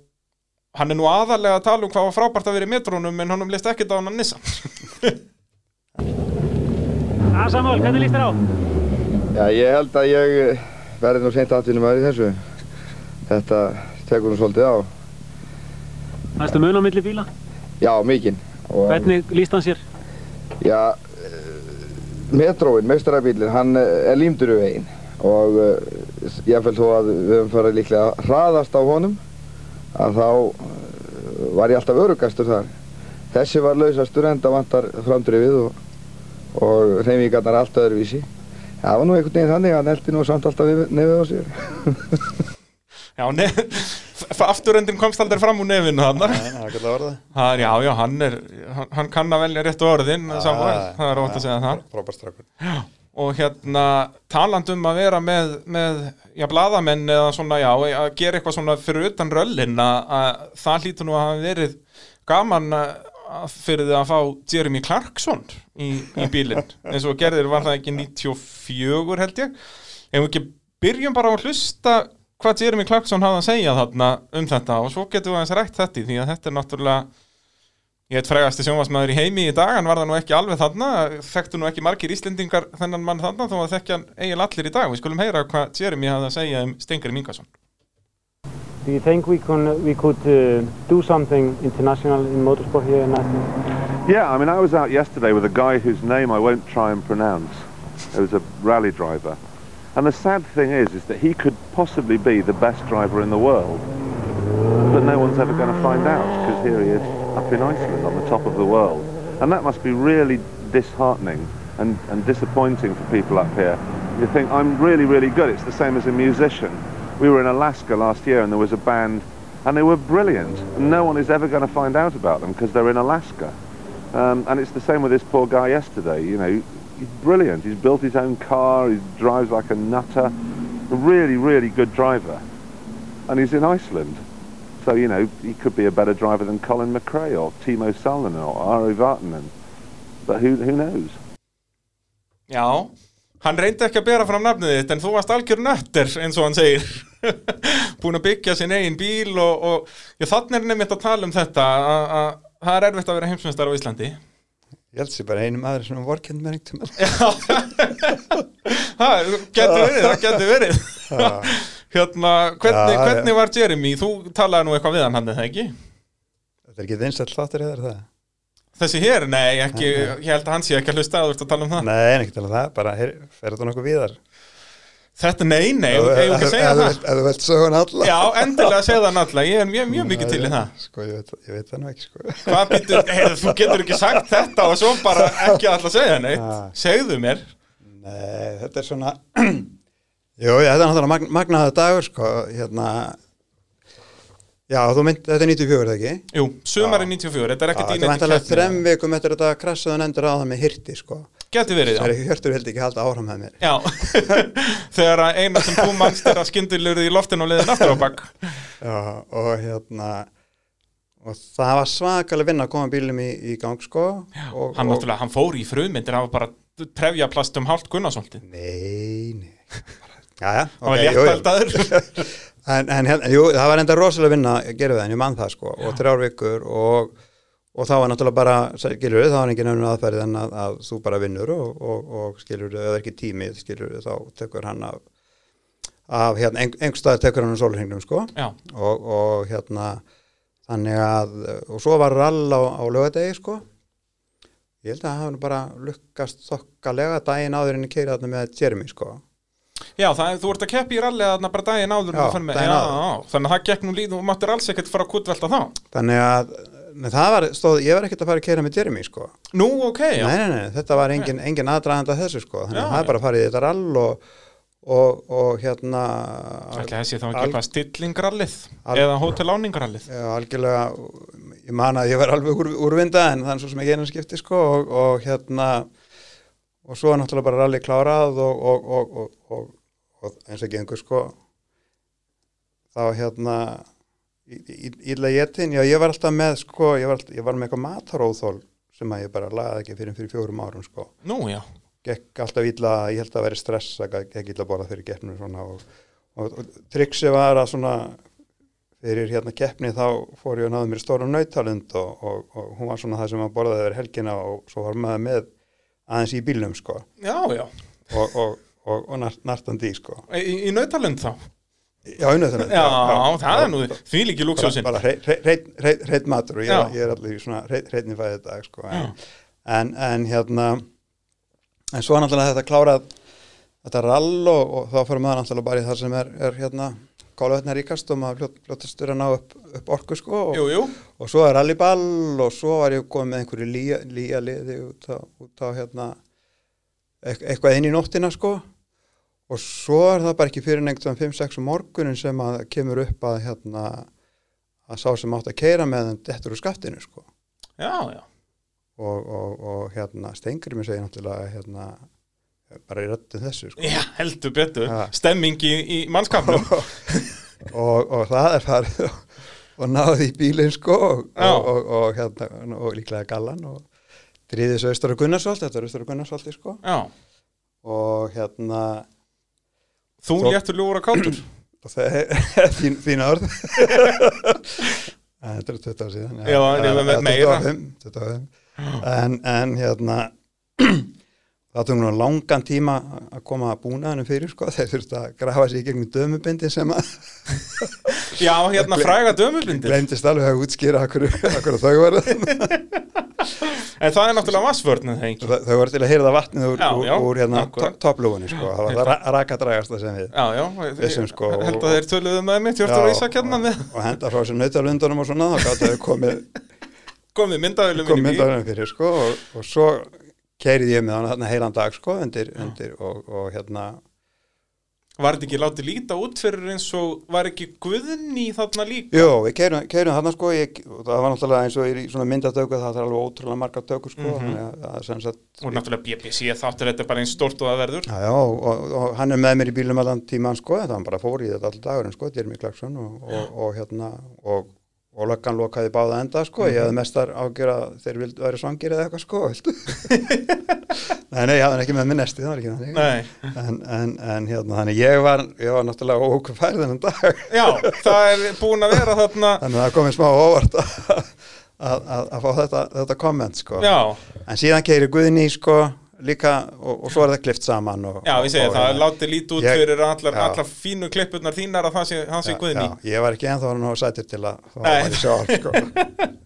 hann er nú aðalega að tala um hvað var frábært að vera í metrónum en hann leist ekkert á hann að nissa Ah, Samuel, hvernig líst þér á? Já, ég held að ég eh, verði nú seint atvinnum aðri þessu. Þetta tekur nú svolítið á. Næstu mun á milli bíla? Já, mikinn. Hvernig líst hann sér? Já, eh, metróin, meistarabílinn, hann eh, er límdur við veginn. Og ég fæl þó að við höfum farið líklega að hraðast á honum. að þá var ég alltaf örugastur þar. Þessi var lausastur en það vantar framdrifið og, og hreyfingarnar allt öðruvísi. Það var nú einhvern veginn þannig að hann eldi nú samt alltaf nefið á sér. Já, ne afturendin komst aldrei fram úr nefinu þannig Nei, það er ekki að orða Það er, já, já, hann er, hann, hann kann að velja réttu orðin, Samuel, það er ótt að segja það. Frábær strákur Og hérna, taland um að vera með, með já, bladamenn eða svona, já, að gera eitthvað svona fyrir utan röllin, að, að það hlýtur nú að hafa verið gaman að fyrir þið að fá Jeremy Clarkson í, í bílinn. eins og gerðir var það ekki 94 held ég. Ef við ekki byrjum bara að hlusta hvað Jeremy Clarkson hafði að segja þarna um þetta og svo getum við aðeins rætt þetta því að þetta er náttúrulega ég veit frægasti sjónvarsmaður í heimi í dag hann var það nú ekki alveg þarna þekktu nú ekki margir Íslendingar þennan mann þarna þó að þekkja hann eiginlega allir í dag við skulum heyra hvað Jeremy hafði að segja um Stengri Ingarsson Do you think we, can, we could uh, do something international in motorsport here in Iceland? Yeah, I mean, I was out yesterday with a guy whose name I won't try and pronounce. It was a rally driver. And the sad thing is, is that he could possibly be the best driver in the world. But no one's ever going to find out because here he is up in Iceland on the top of the world. And that must be really disheartening and, and disappointing for people up here. You think, I'm really, really good. It's the same as a musician. We were in Alaska last year and there was a band and they were brilliant. No one is ever going to find out about them because they're in Alaska. Um, and it's the same with this poor guy yesterday. You know, he's brilliant. He's built his own car. He drives like a nutter. A really, really good driver. And he's in Iceland. So, you know, he could be a better driver than Colin McRae or Timo Salonen or Ari Vartanen. But who, who knows? Já, hann reyndi ekki að bera fram nafnið þitt en þú varst algjör nötter eins og hann segir. Búin að byggja sinn eigin bíl og, og já, þannig er nefnitt að tala um þetta að að það er erfitt að vera heimsmeistar á Íslandi. Ég held sér bara einu maður sem er vorkend með einhvern tímann. Það getur verið, það getur verið. Hérna, hvernig, hvernig var Jeremy? Þú talaði nú eitthvað við hann, hann er það ekki? Þetta er ekki vinsætt þáttur eða það? Þessi hér, nei, ekki, ég held að hann sé ekki að hlusta að þú ert að tala um það. Nei, ekki tala um það, bara her, fer þetta nokkuð víðar? Þetta, nei, nei, eigum eigum ekki segja það? ef þú vilt sögun alla. Já, endilega segja það náttúrulega, ég er mjög, mjög mikið til í það. Sko, ég veit, ég veit það nú ekki, sko. Hvað býttu, hey, þú getur ekki sagt þetta og svo bara ekki alltaf segja neitt. Ha. Segðu mér. Nei, þetta er svona Jú, þetta er náttúrulega magn, magnaður dagur, sko, hérna Já, mynd, þetta er 94, er það ekki? Jú, sumari 94, þetta er Já, ekki þetta er dýnætti vantarlega þrem vikum eftir að þetta krassaðun endur á það með hirti, sko. Geti verið, Það er já. Ekki hjörtur vildi ekki halda áfram með mér. Já, þegar eina sem þú mannst er að skyndilegur í loftinu og leiðin aftur á bakk Já, og hérna og það var svakalega vinna að koma bílum í, í gang, sko og, Hann náttúrulega, hann fór í frumyndir, hann var bara trefja plast um hálft Gunnarssolti Nei, nei. Já, já, Hann En, en hérna, jú, það var enda rosalega vinna að gera við en ég mann það sko og þrjár vikur og, og þá var náttúrulega bara, skilur við, þá var engin önnur aðferð en að, að þú bara vinnur og, og, og skilur við, eða ekki tími, skilur við, þá tekur hann af, af hérna, ein, einhver stað tekur hann um sólurhengnum sko. Já, og, og hérna, þannig að, og svo var rall á, á lögadegi sko. Ég held að það hafa nú bara lukkast þokkalega daginn áður en ég keiri þarna með Jeremy sko já það, þú ert að keppi í rallið þarna bara daginn áður Já, daginn já, já, Þannig að það gekk nú líð, þú máttir alls ekkert fara að kuttvelta þá. Þannig að, það var, stóð, ég var ekkert að fara að keira með Jeremy sko. Nú, ok, Nei, nei, nei, þetta var engin, engin aðdraganda þessu sko, þannig að það er bara að fara í þetta rall og, og, og hérna Ekki þessi þá ekki eitthvað stillingrallið Al- eða hóteláningrallið. Já, algjörlega, ég man að ég var alveg úr, úrvinda en þannig svo sem ekki einu skipti sko og, og hérna og svo er náttúrulega bara rally klárað og, og, og, og, eins og ekki einhver sko. Þá hérna íla jetin, já ég var alltaf með sko, ég var, alltaf, ég var með eitthvað mataróþól sem að ég bara lagaði ekki fyrir fyrir fjórum árum sko. Nú, já, gekk alltaf illa, ég held að vera stress illa að borða fyrir keppnir svona. Og, triksi var að svona fyrir hérna keppni þá fór ég að náða mér stóra nautalund og, og, og hún var svona það sem að borðaði yfir helgina og svo var maður með aðeins í bílnum sko. Já, já. Og, og, og, og nart, nartandi sko. Í, í, í nautalund þá? Já, nautalund Já, það er nú því líki bara, lúksjósin bara hreitt matur og ég, Já. ég er allir í svona hreitni fæðið dag sko en, en, en hérna en svo er náttúrulega þetta klárað þetta rall og, og þá fyrir maður náttúrulega bara í það sem er, er hérna kólavetna ríkast og maður fljót, fljótastur að ná upp, upp orku sko og, Jú, jú, og svo er rallyball og svo var ég komið með einhverju lía, lía liði út á, út á hérna eit- eitthvað inn í nóttina sko. Og svo er það bara ekki fyrir neitt um 5-6 um morgunin sem að kemur upp að hérna að sá sem átt að keira með þeim dettur úr skaftinu sko. Já, já. Og, og, og hérna stengri mér segir náttúrulega hérna bara í röttu þessu sko. Já, heldur betur, Ja. stemming í, í mannskapnum. Og, og það er farið og, og náði í bílinn sko og, Já. og, og, hérna, og líklega gallan og dríði þessu austur og Gunnarsvolt, þetta er austur og Gunnarsvolti sko Já, og hérna þú Svo- léttur ljúra er þín, þín En þetta er 20 ár síðan Já, en ég með meira. 25, 25. En, en hérna það tók nú langan tíma að koma að búnaðinu fyrir sko þeir þurftu að grafa sig í gegnum dömubindi sem að Já, hérna fræga dömubindir glemdist alveg að útskýra akkur þau voru. En það er náttúrulega það ekki þau voru til að heyrða vatnið úr, Já, já, úr hérna topplúfunni sko, það var það ra rakadrægasta sem við Já, já, Vissum, sko, held að þeir töluðu með Hjörtur og hérna og henda frá sér nautalundunum og svona þá gáttu þau komið, komið myndaðunum fyrir sko og, og svo keirið ég með hann þarna heilan dag sko undir, undir og, og hérna Var þetta ekki látið líta út fyrir eins og var ekki Guðni þarna líka? Jó, við keirum, þarna sko ég, það var náttúrulega eins og í svona myndatöku það er alveg ótrúlega margar tökur sko Mhm. þannig að sagt Og náttúrulega BBC þáttur þetta er bara eins stort og það verður Já, já, og, og, og hann er með mér í bílum allan tíman sko, það hann bara fór í þetta alltaf dagurinn sko, Clarkson og, og, og hérna og, og löggan lokaði báða enda sko, ég hefði mestar ágjör að þeir vildu væri svangir eða eitthvað sko. Nei, nei, ég hafði ekki með mér nesti, það var ekki þannig. En, en, en hérna, þannig ég var ég var náttúrulega ókvæð þennan dag. Já, það er búin að vera þarna. Þannig að það komið smá óvart að, fá þetta, þetta komment sko. Já, en síðan keiri Guðni sko líka og, og svo er það klift saman og, já, ég segi og, það látið lítið út Ég- fyrir allar, allar fínu klippurnar þínar að það sé, sé Guðni ég var ekki ennþá hann á sætir til að fá Nei. að sjá allt, sko.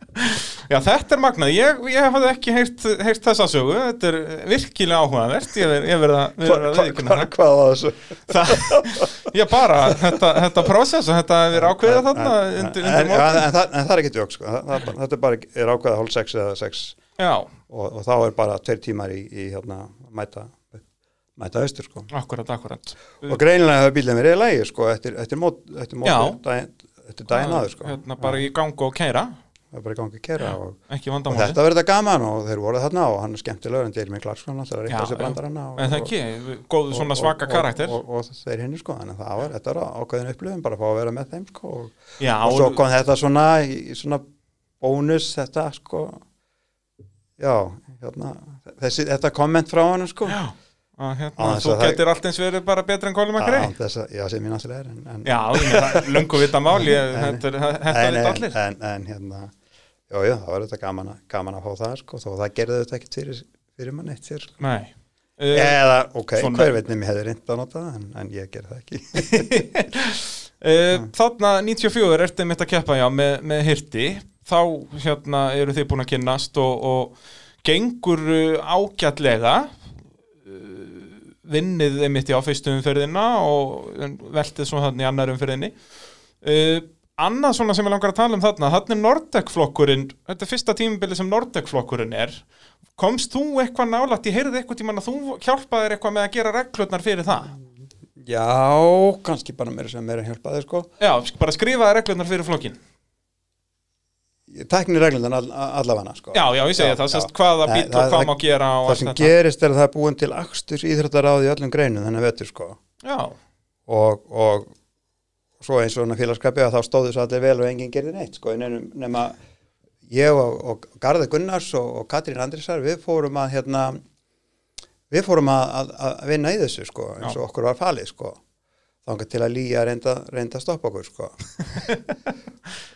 Já, þetta er magnað, ég, ég hafði ekki heyrt, heyrt þessa sögu, þetta er virkilega áhugavert, ég verð ver að, Hva, ver að hva, viðkynna hva, hvað var þessu það. Já, bara, þetta, þetta prósess og þetta er ákveðið þarna en, undir, undir en, en, það, en það er ekki djók sko. það, það, þetta er bara er ákveða hálf sex eða sex Já, og, og þá er bara tveir tímar í, í hérna, mæta mæta austur sko. akkurat, akkurat. og greinilega hefur bílinn verið í lægi sko, eftir, eftir mót, eftir daginn, aður sko. Hérna bara í gang og keira, það er bara í gangi að kera og, og þetta verður þetta gaman og þeir voru þarna og hann er skemmtilegur en Jeremy Clarkson alltaf að Já, reyta sér já. brandarana og, En það ekki, góðu svona svaka karakter. og, og, og þeir hinni sko þannig að það var, þetta var ákveðin upplifun bara að fá að vera með þeim sko og, Já, og svo kom þetta svona svona bónus þetta sko já, hérna þessi, þetta komment frá hann sko Já, að, hérna, þú að það- getur allt eins verið bara betur en Colin McRae. Já, sem ég náttúrulega er en, en, Já, ég það er löngu vita mál, ég, En- þetta er, þetta en, en, allir. en, en hérna já, já, það var þetta gaman, gaman að fá það sko, þó það gerði þetta ekkert fyrir, fyrir mann eitt sér sko. Nei. Uh, eða, ok, svona- hver veit nefnir hefði reynd að nota það en, en ég gerði það ekki uh, þarna 94 ertu mitt að keppa já með, með hirti þá hérna eru þið búin að kynnast og, og gengur uh, ágætlega uh, vinnið einmitt í á fyrstu umferðina og veltið svo þarna í annar umferðinni. Uh, annað svona sem ég langar að tala um þarna þarna er Nordek-flokkurinn þetta er fyrsta tímubili sem Nordek-flokkurinn er. Komst þú eitthvað nálægt ég heyrði eitthvað tímann að þú hjálpaðir eitthvað með að gera reglurnar fyrir það? Já, kannski bara meira sem meira hjálpaði sko. Já, bara skrifaði reglurnar fyrir flokkin tækni reglundan all, allavega sko. Já, já, ég segja Já, það, já. hvaða bíl og það- hvað það- má gera og það allt sem þetta. gerist er að það er búin til axturs íþróttaráði í öllum greinum þennan vetur sko Já, og, og svo eins og félagskapi að þá stóðu svo allir vel og enginn gerði neitt sko, en nema ég og, og Garði Gunnars og, og Katrín Andrisar við fórum að hérna við fórum að, að, að vinna í þessu sko, eins og okkur var falið sko þangar til að lýja reynda, reynda að stoppa okkur sko.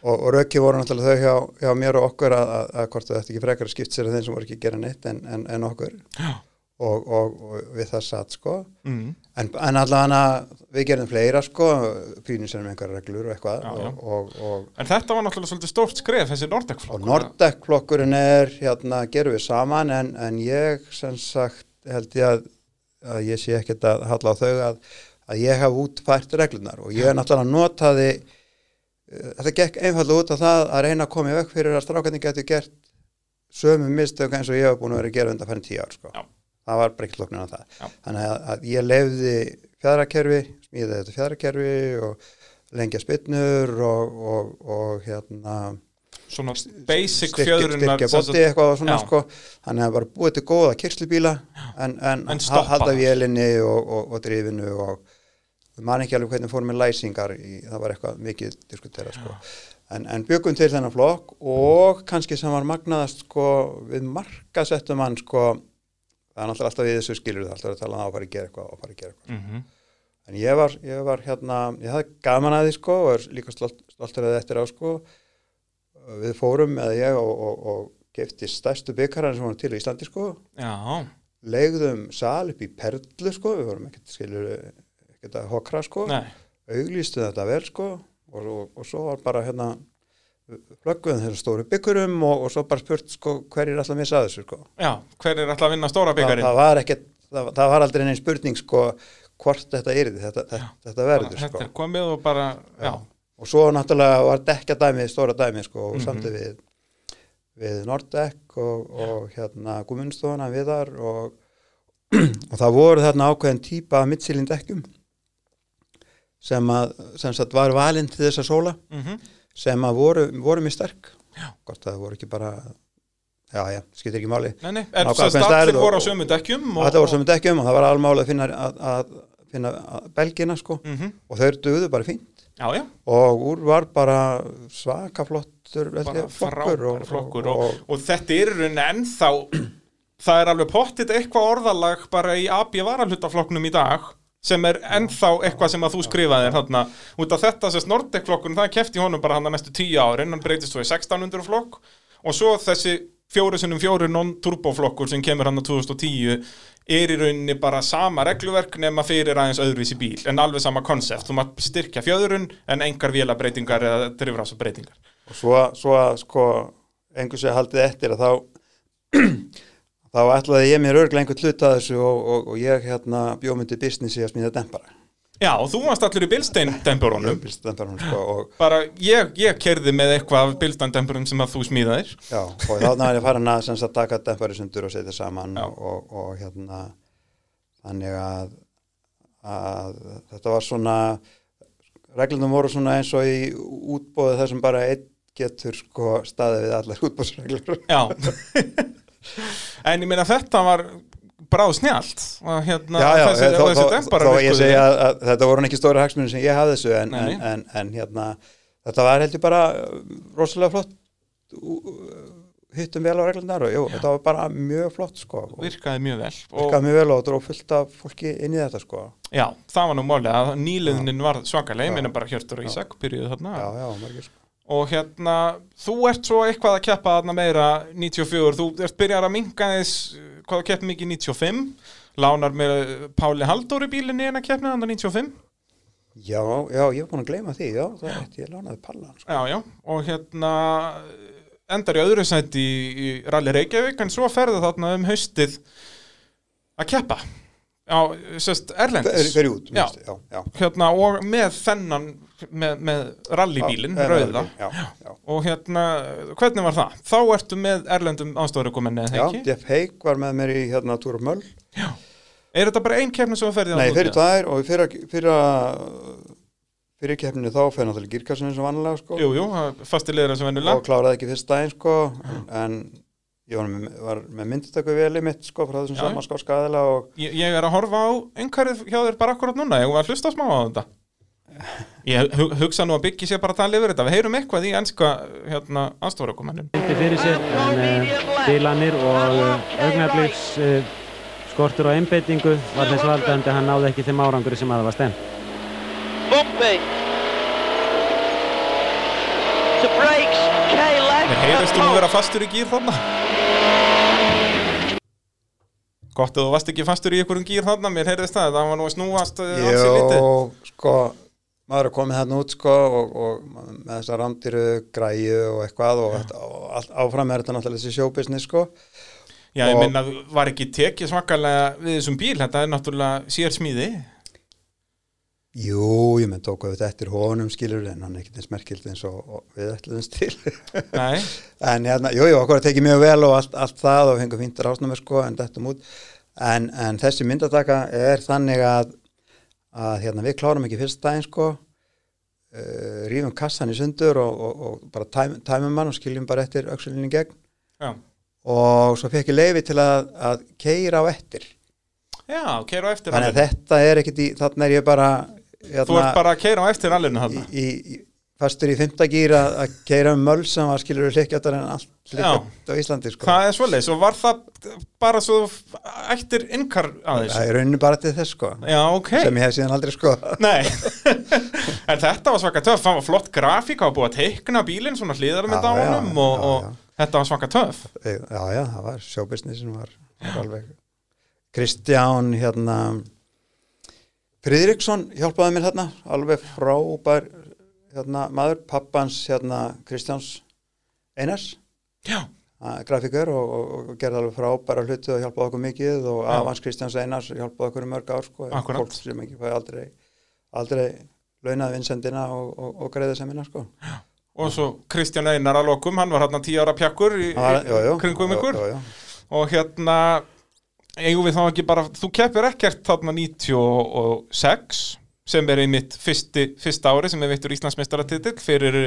Og, og röki voru náttúrulega þau hjá, hjá mér og okkur að, að, að hvort ætti ekki frekar að skipt sér að þeim sem voru ekki að gera neitt en, en, en okkur. Og, og, og við það satt sko. Mm. En, en allavega við gerðum fleira sko, pínum sem einhverja reglur og eitthvað Já, já. og, og, og, en þetta var náttúrulega svolítið stórt skref, þessi Nordek og flokk Nordek-flokkurinn er hérna, gerum við saman en, en ég sem sagt held ég að, að ég sé ekkert að halla á þau að, að ég hef útfært reglunar og ég náttúrulega notaði uh, þetta gekk einfallega út af það að reyna að koma í vekk fyrir að strákarnir getur gert sömu mistök eins og ég hef búin að vera að gera undan færðin tíu ár sko. Það var lóknin á það. Já. þannig að, að ég lefði fjæðrakerfi, smíði þetta fjæðrakerfi og lengja spytnur og, og, og hérna svona basic fjöðrunar styrkja sagt- eitthvað og svona Já. sko. Þannig að bara búið til góða kyrslubíla en, en, En halda vélinni og, og, og drifinu og við man ekki alveg hvernig fórum með læsingar í, það var eitthvað mikið diskutera sko. en, en byggum til þennan flokk og kannski sem var magnaðast sko, við markasettum hann sko, það er náttúrulega alltaf við þessu skilur það alltaf að tala um að fara að gera eitthvað fara að gera eitthvað. Mhm. en ég var, ég var hérna ég hafði gaman að því sko og er líka stolt, stoltur að þetta er á sko. Við fórum með ég og, og, og gefti stærstu byggarar sem voru til í Íslandi sko. Já, legðum sal upp í perlu sko við vorum ekkert skilur ekkert að hokra sko. Auglýstu þetta vel sko og, og, og svo var bara hérna flögguðum þeirra stóru byggurum og, og svo bara spurt sko hverjir alltaf missa að þessu sko. Já, hver er alltaf að vinna stóra það, byggarinn? það var ekkert það, það var aldrei neinn spurning sko hvort þetta yrði, þetta, þetta, þetta verður Þetta sko. er komið og bara, já, og svo náttúrulega var dekka dæmið stóra dæmið sko og Mhm. samtið við við Norddekk og, og hérna Gumunstofana viðar og, og það voru þarna ákveðin típa mittsílin dekkum sem að sem sagt var valinn til þessa sóla mhm, sem að voru, voru mjög sterk. Gott að það voru ekki bara já já, skiptir ekki máli. Nei, nei, en sagt stærð allir og- voru á sömu dekkjum og, þetta voru sem dekkjum og það var almáli að finna, að, að finna að belgina sko. Mhm, og þeir duðu bara fínt. Já, já, og úr var bara svaka flottur bara flokkur frábær flokkur og, og, og, þetta er ennþá það er alveg pottit eitthvað orðalag bara í AB varahlutaflokknum í dag sem er ennþá eitthvað sem að þú skrifaðir þarna, út af þetta sérst Nordic flokkun, það kefti honum bara hann að næstu tíu árin, hann breytist svo í 1600 flokk. Og svo þessi fjóri sinnum fjóri non-turbo flokkur sem kemur hann á 2010 er í rauninni bara sama regluverk nema fyrir aðeins öðruvísi bíl. En alveg sama konsept, þú mátt styrkja fjöðurinn en engar vélabreitingar eða drifrásabreitingar og svo, að sko einhvers veginn haldið eftir að þá þá ætlaði ég mér örglega einhvern hlut að þessu og, og, og ég hérna bjómyndi businessi að smíða dempara. Já, og þú varst allur í bílsteindemburunum Bílstemparunum, sko, og, bara ég, ég kerði með eitthvað af bílsteindemburum sem að þú smíðaðir. Já, og þá er ég farin að sem sagt, taka dempari sundur og setja saman og, og, hérna þannig að, að þetta var svona reglunum voru svona eins og í útbóðu þessum bara einn getur sko staðið við allar útbóðsreglur Já En ég meina þetta var bráð snjált og hérna já, já, þessi, þó, og þessi þó, demparar þó ég segja að, að þetta voru ekki stóri hagsmunir sem ég hafði þessu en, en, en, en hérna þetta var heldur bara rosalega flott hittum vel á reglunar og jú, þetta var bara mjög flott sko virkaði mjög vel virkaði mjög vel og dróð fullt af fólki inn í þetta sko. Já, það var nú máli að nýliðnin var svakalega, ég meina bara Hjörtur og Ísak byrjuðu þarna. Já, já, margir sko og hérna, þú ert svo eitthvað að keppa þarna meira 94, þú ert byrjar að minka þess, hvað þú keppum mikið 95, lánar með Páli Halldóri bílinni en að keppna þarna 95 já, já, ég var búin að gleyma því, já, það er eitt ég lánaði pallan sko. Já, já, og hérna endar í öðru sæti í, í Rally Reykjavík en svo ferðu þarna um haustið að keppa á, sérst, Erlendis. Fyrir út, Já. minnst, já, já. Hérna, og með þennan með, með rallybílin, Já, rauða. já, já, og hérna, hvernig var það? Þá ertu með erlendum ástofurukominni, eða já? Jeff Haig var með mér í hérna Túr og Möll Er þetta bara ein keppni sem þú ferði á Nei, fyrir tvær og fyrir, fyrir, fyrir keppninu þá fyrir náttúrulega girkassin eins og vanlega sko. Jú, jú, fasti liður eins og og vennulega kláraði ekki fyrst daginn sko en ég var með, var með myndutöku veli mitt sko frá þessum Já, já. sama sko skæðila og ég, ég er að horfa á einhverju hjá þér bara akkurat núna, ég var að hlusta smá á þetta Ég hu- hugsa nú að byggja sér bara að tala yfir þetta, við heyrum eitthvað í enska hérna, ástofurukominnin Myndi fyrir sér en uh, bilanir og uh, augnabliks uh, skortur og einbeitingu var þess valdandi að hann náði ekki þeim áranguri sem að það var stemt. Bumpy. To brakes, K left. Mér heyrist þú nú vera fastur í gýr þarna Gott að þú varst ekki fastur í einhverjum gýr þarna, mér heyrist það, það var nú að snúast uh, ansi lítið. Jó, sko maður er komið þarna út sko og, og með þessa rándiru græju og eitthvað og, og allt, áfram er þetta náttúrulega þessi showbusiness sko. Já, ég minna, var ekki tekið svakalega við þessum bíl, þetta er náttúrulega sér smíði Jú, ég menn tók auðvitað eftir honum skilur en hann er ekkert eins merkild eins og, og við ætluðumst til. Nei, en hérna, jú, jú, okkur að tekið mjög vel og allt, allt það og fengum fíntar ásnumir sko en þetta út en, en þessi myndataka er þannig að, að hérna, við klárum ekki fyrst daginn sko. Uh, rífum kassan í sundur og, og, og bara tæm, tæmum hann og skiljum bara eftir öxulinni gegn. Já. Og svo fekk ég leifi til að, að keira á eftir. Já, keira á eftir þannig að þetta er ekkit í, þarna er ég bara hérna, Þú ert bara að keira á eftir í, fastur í fymta gýr að, keira um möl sem var skilur hlikkjátar en allt hlikkjátt á Íslandi sko. Það er svoleiðis og var það bara svo þú ættir innkar að þessu? það er rauninni bara til þess sko Já, ok. sem ég hef síðan aldrei sko Nei, en þetta var svaka töff, það var flott grafík, það var búið að teikna bílinn svona hlýðarmynd á Já, já, og, já, og þetta var svaka töff. já já, það var showbusinessin var, var alveg Kristján hérna Friðriksson hjálpaði mér hérna alveg frábær hérna, maður, pappans hérna Kristjáns Einars. Já, grafikur og, og, og gerði alveg frábæra hluti og hjálpaði okkur mikið og Já. Avans Kristjáns Einars hjálpaði okkur í mörg ár sko, fólk sem ekki fæði aldrei aldrei launaði vinsendina og, og, greiði semina sko. Og svo Kristján Einar að lokum, hann var hérna tíu ára pjakkur í, Það var- jú, jú, kringum ykkur. Jú. og hérna eigum við þá ekki bara, þú keppir ekkert þarna 96 sem er einmitt fyrsti, fyrsta ári sem er veittur Íslandsmeistaratitil fyrir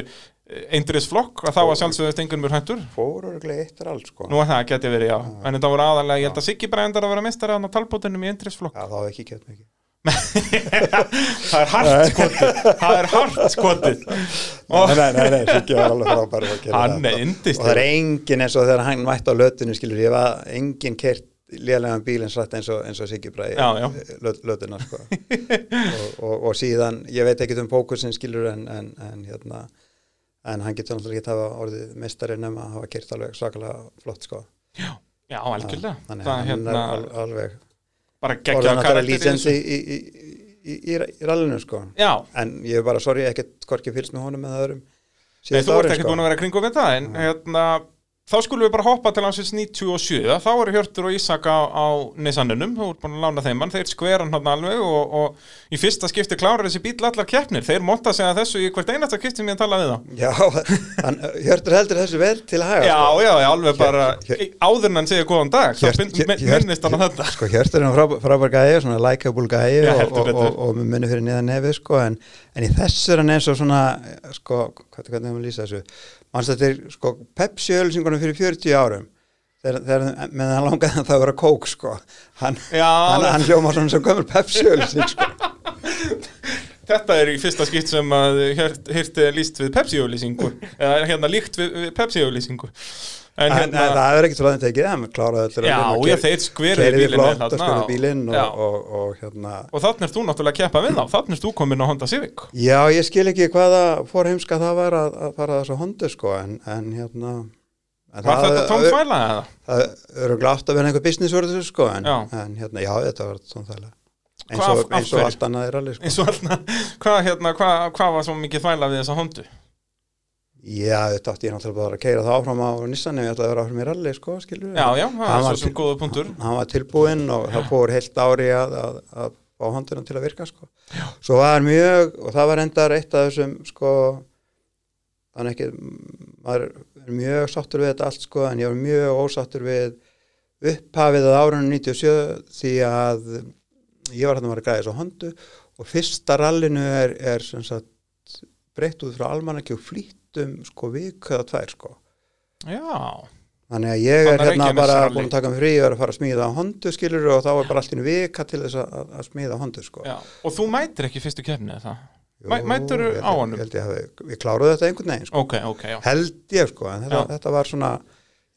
eindriðsflokk og þá var sjálfsögðu stengunmur hæntur fór örglega eitt er allt sko Nú er það, geti verið, já. En þetta voru aðalega, ég held að Siggi Brændar að vera mestari á talbótunum í eindriðsflokk. Já, þá hef ekki gett mikið. það er hart skotið. Það er hart skotið. Nei, nei, nei, nei, Siggi var alveg frábær að. Og það er engin eins og þegar hann mætti á lötinu, skilur, ég var engin kert lélegan bílinn srætt eins og, eins og Siggi Já, já. lötuna, sko. og, og, og síðan, ég veit ekki um pókursin, skilur, en, en, en hérna, en hann getur náttúrulega ekki hafa orðið mestari nema að hafa kert alveg svakalega flott, sko. Já, algjörlega. Þannig að hann hérna er al, alveg bara geggja að tala karakter í í, í, í, rallinu, sko. Já, En ég er bara, sorry, ekkert hvorki fylgst með honum eða öðrum Nei, þú ert ekki sko. búin að vera kringum við það, en hérna, þá skulum við bara hoppa til hansins 97, þá eru Hjörtur og Ísak á, á Nissanunum, þú ert búin að lána þeim þeir skveran hann alveg og, og í fyrsta skipti klárar þessi bíl allar keppnir, þeir monta segja þessu í hvert einasta skipti sem ég tala við þá. Já, hann, Hjörtur heldur þessu vel til að haga Já, sko. já, alveg bara Hjör- áður en hann segir góðan dag, þá min- Hjört- minnist hann á þetta. Sko Hjörtur er hann frábær, gæi svona likeable gæi Já, og, og, og, munni fyrir niðan nefið sko en, en í þessu er hann eins og svona sko, hvað, hvernig mannst þetta er sko Pepsi ölsingunum fyrir 40 árum? Þegar, þegar með hann langaði hann það að vera kók sko. Hann, hann, hann hljóma svona sem gömur Pepsi ölsing sko. Þetta er í fyrsta skipt sem að hirti líst við Pepsi-auðlýsingu eða hérna líkt við, við Pepsi-auðlýsingu En en, hérna, en það er ekki tróðin tekið hann kláraði þeir skveruðu keiriði bílinn og hérna Og þannig er þú náttúrulega að keppa við þá, þannig er þú komin á Honda Civic. Já, ég skil ekki hvaða fórheimska það var að, að fara þessu hondu sko en, en hérna en Var þetta tóm þvæla eða? Það eru glátt að vera einhver business orður sko en, en hérna, já, þetta var tóm þvæla. Eins og, allt annað er alveg sko. Hvað, hérna, var svo mikið þvæla við þessa Hondu? Já, þetta átti ég náttúrulega bara að keira það áfram á Nissan ef ég ætlaði að vera áfram í rally sko, skilur Já, já, það er var svo góða punktur. Hann var tilbúinn og það fór heilt ári að, að, að fá hondunum til að virka sko. Svo var mjög, og það var endar eitt af þessum sko þannig ekki, maður er mjög sáttur við þetta allt sko, en ég var mjög ósáttur við upphafið að árunum 97 því að ég var hérna að vera græðis á hondu og fyrsta rallinu er, er sem sagt breytt út frá almanaki og flýttum sko viku eða tvær sko Já, Þannig að ég er hérna bara búin að taka mig frí og er að fara að smíða á hondu skilur og þá er bara allt í vika til þess að, að smíða á hondu sko. já, og þú mætir ekki fyrstu eða það? Jú, Mæ- mætirðu ég held- á honum? Ég ég við kláruðu þetta einhvern veginn sko. Ok, ok, já held ég sko, en þetta, þetta var svona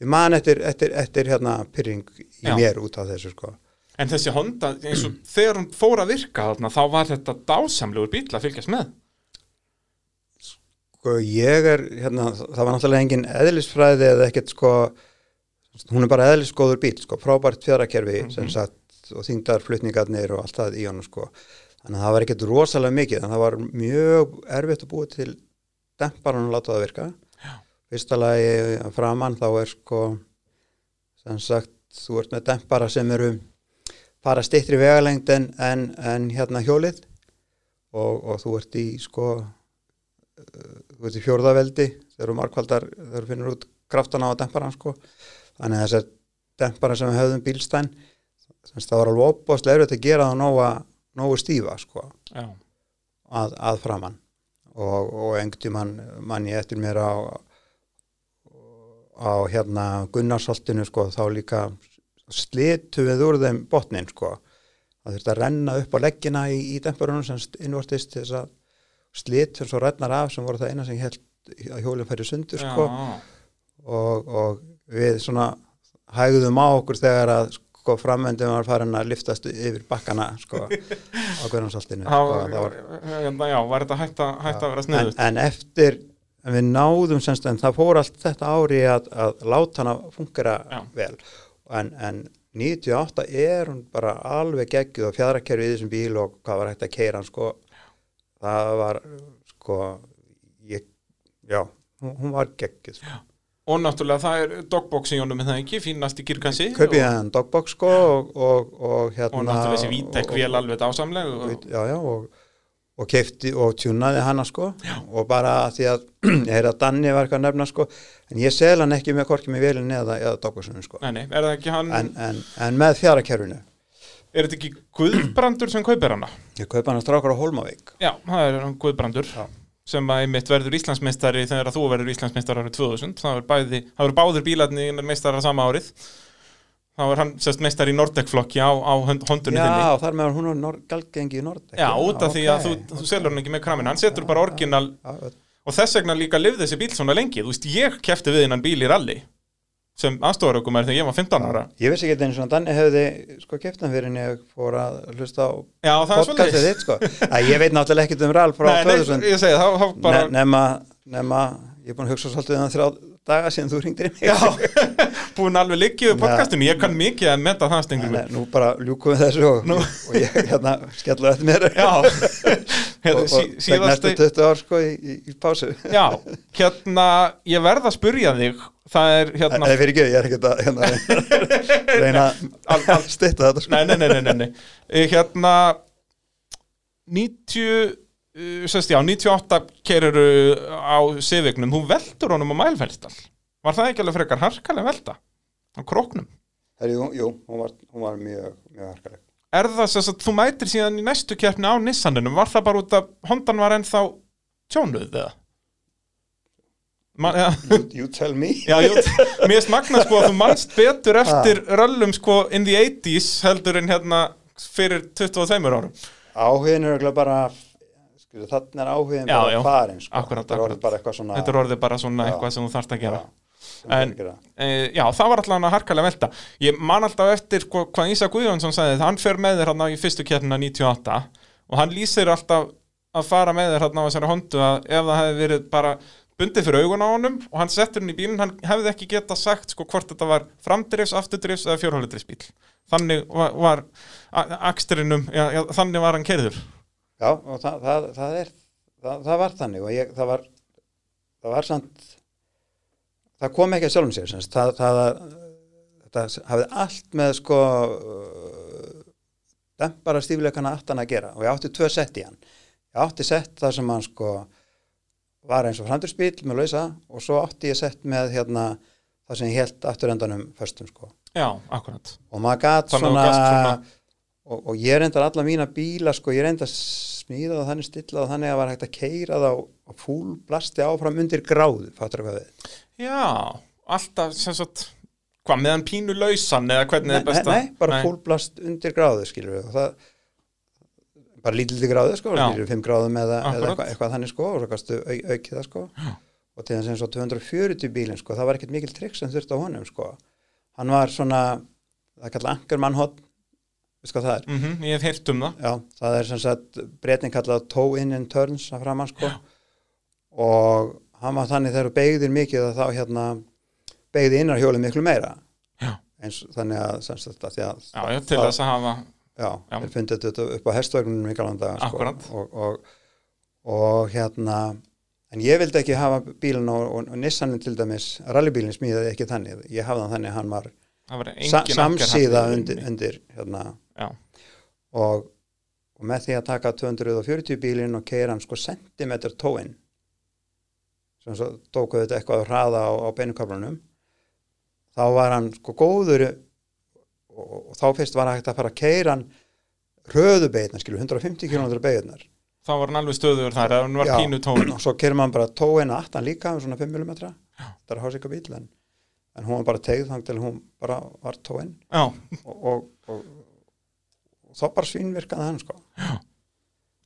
ég man eftir, eftir, eftir hérna pyrring í mér út af þessu sko. En þessi Honda, eins og þegar hún fór að virka þarna, þá var þetta dásamlegur bíl að fylgjast með. Sko ég er, hérna, það var náttúrulega engin eðlisfræði eða ekkert sko hún er bara eðlisgóður bíl sko, frábært fjarakerfi Mhm. sem sagt og þingdarflutningarnir og allt það í honum sko þannig að það var ekkert rosalega mikið en það var mjög erfitt að búa til demparan og láta það virka Já. fyrsta lagi framann þá er sko sem sagt, þú ert með dempara sem eru fara stittri vegalengd en, en, hérna hjólið og, og þú ert í sko þú ert í fjórðaveldi þegar þú markvaldar, þegar þú finnur út kraftana á demparan sko. Þannig að þessar dempara sem við höfðum bílstæn það var alveg opbóðslega erfitt að gera það nóga, nógu stífa sko að, að framann og, og engti mann man ég eftir mér á á hérna Gunnarsholtinu sko þá líka slitu við úr þeim botnin sko. Það þurfti að renna upp á leggina í, í demparunum sem innvortist þess að slitur svo rennar af sem voru það eina sem held að hjólið færi sundur sko. Og, og við svona hægðum á okkur þegar að sko framöndum var farin að liftast yfir bakkana sko á Guðnarsholtinu það sko, var, hérna, já, var þetta hægt að, hægt að vera en, sniðut en eftir en við náðum semst en það fór allt þetta ári að, að láta hana fungera Já. vel. En, en 98 er hún bara alveg geggjuð og fjadrakerfi í þessum bíl og hvað var hægt að keira hann sko það var sko ég, já, hún, var geggjuð sko. og náttúrulega það er dogbox í honum en það ekki, fínast í girkassi kaupið hann dogbox sko og, og, og hérna og náttúrulega þessi vítek vél alveg og, já, já, og, og keifti og tjúnaði hana sko. Já. og bara því að ég heyrði að Danni var eitthvað að nefna sko en ég sel hann ekki með korki með vélinn eða, eða dogboxunum sko. Nei, nei, en, en, en með fjarakerfinu er þetta ekki Guðbrandur sem kaupir hana? Ég kaupa hann að strákar á Hólmavík. Já, það er hann Guðbrandur Já. sem að einmitt verður Íslandsmeistari þegar að þú verður Íslandsmeistari árið 2000 það verður það báður bílarni meistarar sama árið. Þá er hann sérst meistari í Nordek-flokki á, á hóndunni þinni já, þar með hún var galgengi í Nord Já, út af því að þú, þú selur hann ekki með kramin hann setur bara orginal já, og þess vegna líka lifði þessi bíl svona lengi þú veist, ég kefti við innan bíl í rally sem aðstofarökum er þegar ég var 15 ára. Ég vissi ekki eins og Danni hefði sko keift hann fyrir en ég fór að hlusta á Já, það er podcastið þitt sko. Að ég veit náttúrulega ekkert um ral frá Nei, nei, 2000 ég segi, þá, þá bara ne nema, nema ég er búin að hugsa svolítið um þrjá daga síðan þú ringdir í mig. Já, búin alveg líkið við podcastinu, ég kann mikið að metta það stengur Nei, nú bara ljúkum við þessu og, og ég hérna skellu eftir mér. Já, og, hérna, og sí, tek næstu síðast 20 ár sko í, í, í pásu. Já, hérna, ég verð að spurja þig. Það er hérna Nei, fyrir ekki, ég er ekkert að hérna, reyna að stýtta þetta sko. Nei, nei, nei, nei, nei. Eh, Hérna 90 uh, sérst, já, 98 kerir á Civic-num, þú veldur honum á Mælfeldal Var það ekki alveg frekar harkalega velda á króknum? Jú, jú, hún var, hún var mjög, mjög harkaleg Er það sérst að þú mætir síðan í næstu keppni á Nissaninum, var það bara út að Hondan var ennþá tjónuð eða? Man, ja. you, you tell me Já, ég, mér er smagna sko að þú manst betur eftir röllum sko in the 80s heldur en hérna fyrir 22 árum Áhugin er örugglega bara þannig er áhugin Já, bara farin sko. Akkurat, Þetta er bara eitthvað svona Þetta er orðið bara svona Já. eitthvað sem þú þarft að gera. En- e, Já, það var alltaf hann að harkalega velta. Ég man alltaf eftir sko, hvað Ísa Guðjónsson sagði. Hann fer með þér hann í fyrstu kérna 98 og hann lýsir alltaf að fara með þér hann á þessari hondu að ef það hefði verið bara bundið fyrir augun á honum og hann settur hann í bílinn, hann hefði ekki geta sagt sko hvort þetta var framdrifs, afturdrifs eða fjórhólidrifs bíl þannig var, var akstrinum, já, já, þannig var hann kerður Já, og það, það, það er það, það var þannig og ég, það var það var samt það kom ekki að sjálfum sér semst. það, það, það hafði allt með sko uh, dempara stífleikana aftan að gera og ég átti tvö sett í hann. Ég átti sett þar sem hann sko var eins og framdurspíl með lausa og svo átti ég sett með hérna það sem ég held afturendanum föstum sko. Já, akkurat. Og maður að svona, svona- Og, og ég reyndar alla mína bíla sko, ég reyndar smíða það þannig stilla og þannig að var hægt að keira það og fúl blasti áfram undir gráðu fattur hvað við Já, alltaf sem sagt hvað, meðan pínu lausan eða hvernig nei, er best nei, að nei, bara fúl blast undir gráðu skilur við og það bara lítildi gráðu sko, skilur við 5 gráðum eða, eða eitthvað, eitthvað þannig sko og svo kastu au, aukið það sko. Já. og til þess og 240 bílinn sko, það var ekkert mikil trikk sem þurfti á honum sko. Hann var svona, það kallað ankarmannhótt veist hvað það er? mm Ég hef heyrt um það Já, það er sem sagt breyting kallað toe in and turns að framann sko og hann var þannig þegar þú beigðir mikið að þá hérna beigði innarhjólið miklu meira Já. eins þannig að sem sagt að því að Já, já, til þess að hafa já, Já. þeir fundið þetta upp á hestvögnunum í galanda sko, Akkúrat. og, og, og hérna en ég vildi ekki hafa bílinn og, og, og Nissanin til dæmis, rallybílinn smíðaði ekki þannig, ég hafði hann þannig að hann var sa samsíða undir, undir hérna. Og og með því að taka 240 bílinn og keira hann sko sentimetr tóinn sem svo tóku þetta eitthvað að hraða á, á beinuköflunum þá var hann sko góður og, og þá fyrst var hægt að fara að keira hann hröðu beignar, skilju, 150 km beignar þá var hann alveg stöður þar hann var pínu tón og svo kerir maður bara tóin að aftan líka um svona 5 mm þetta er hásika bíl en, en hún var bara tegð þang til hún bara var tóin. Já, og, og, og, og þá bara svínvirkaði hann sko.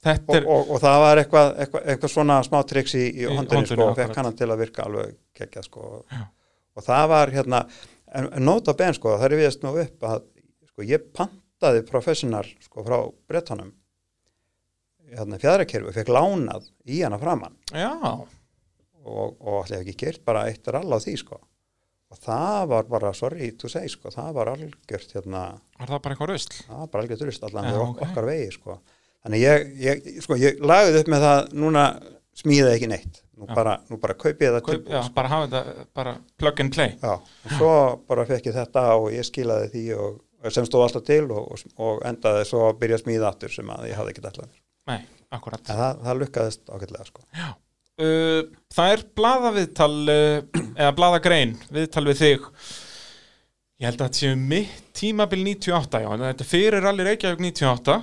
Er og, og það var eitthvað, eitthvað, eitthvað svona smá triks í, í hondinni sko, og fekk hann til að virka alveg kekkja sko. Og það var hérna en, en nota ben sko, það er viðast nú upp að sko, ég pantaði professionar sko frá brettanum hérna fjæðrakerfi, fekk lánað í hana framann já, og, og allir ekki gert bara eitt rall á því sko og það var bara, sorry to say sko, það var algjört hérna, var það bara eitthvað rusl það var bara algjört rust allan Já, við ok. okkar vegi sko þannig ég, ég, sko, ég lagði upp með það núna smíði ekki neitt nú Já. bara, bara kaupi ég það Kaup, já, bara hafa þetta bara plug and play Já, og svo bara fekk ég þetta og ég skilaði því og, sem stóð alltaf til og, og, endaði svo að byrja að smíða aftur sem að ég hafði ekki mér. nei, akkurat En það, það lukkaðist ágætlega sko. Uh, það er blaðaviðtal uh, eða blaðagrein, viðtal við þig. Ég held að þetta séu mitt tímabil 98 já, en þetta fyrir allir Reykjavík 98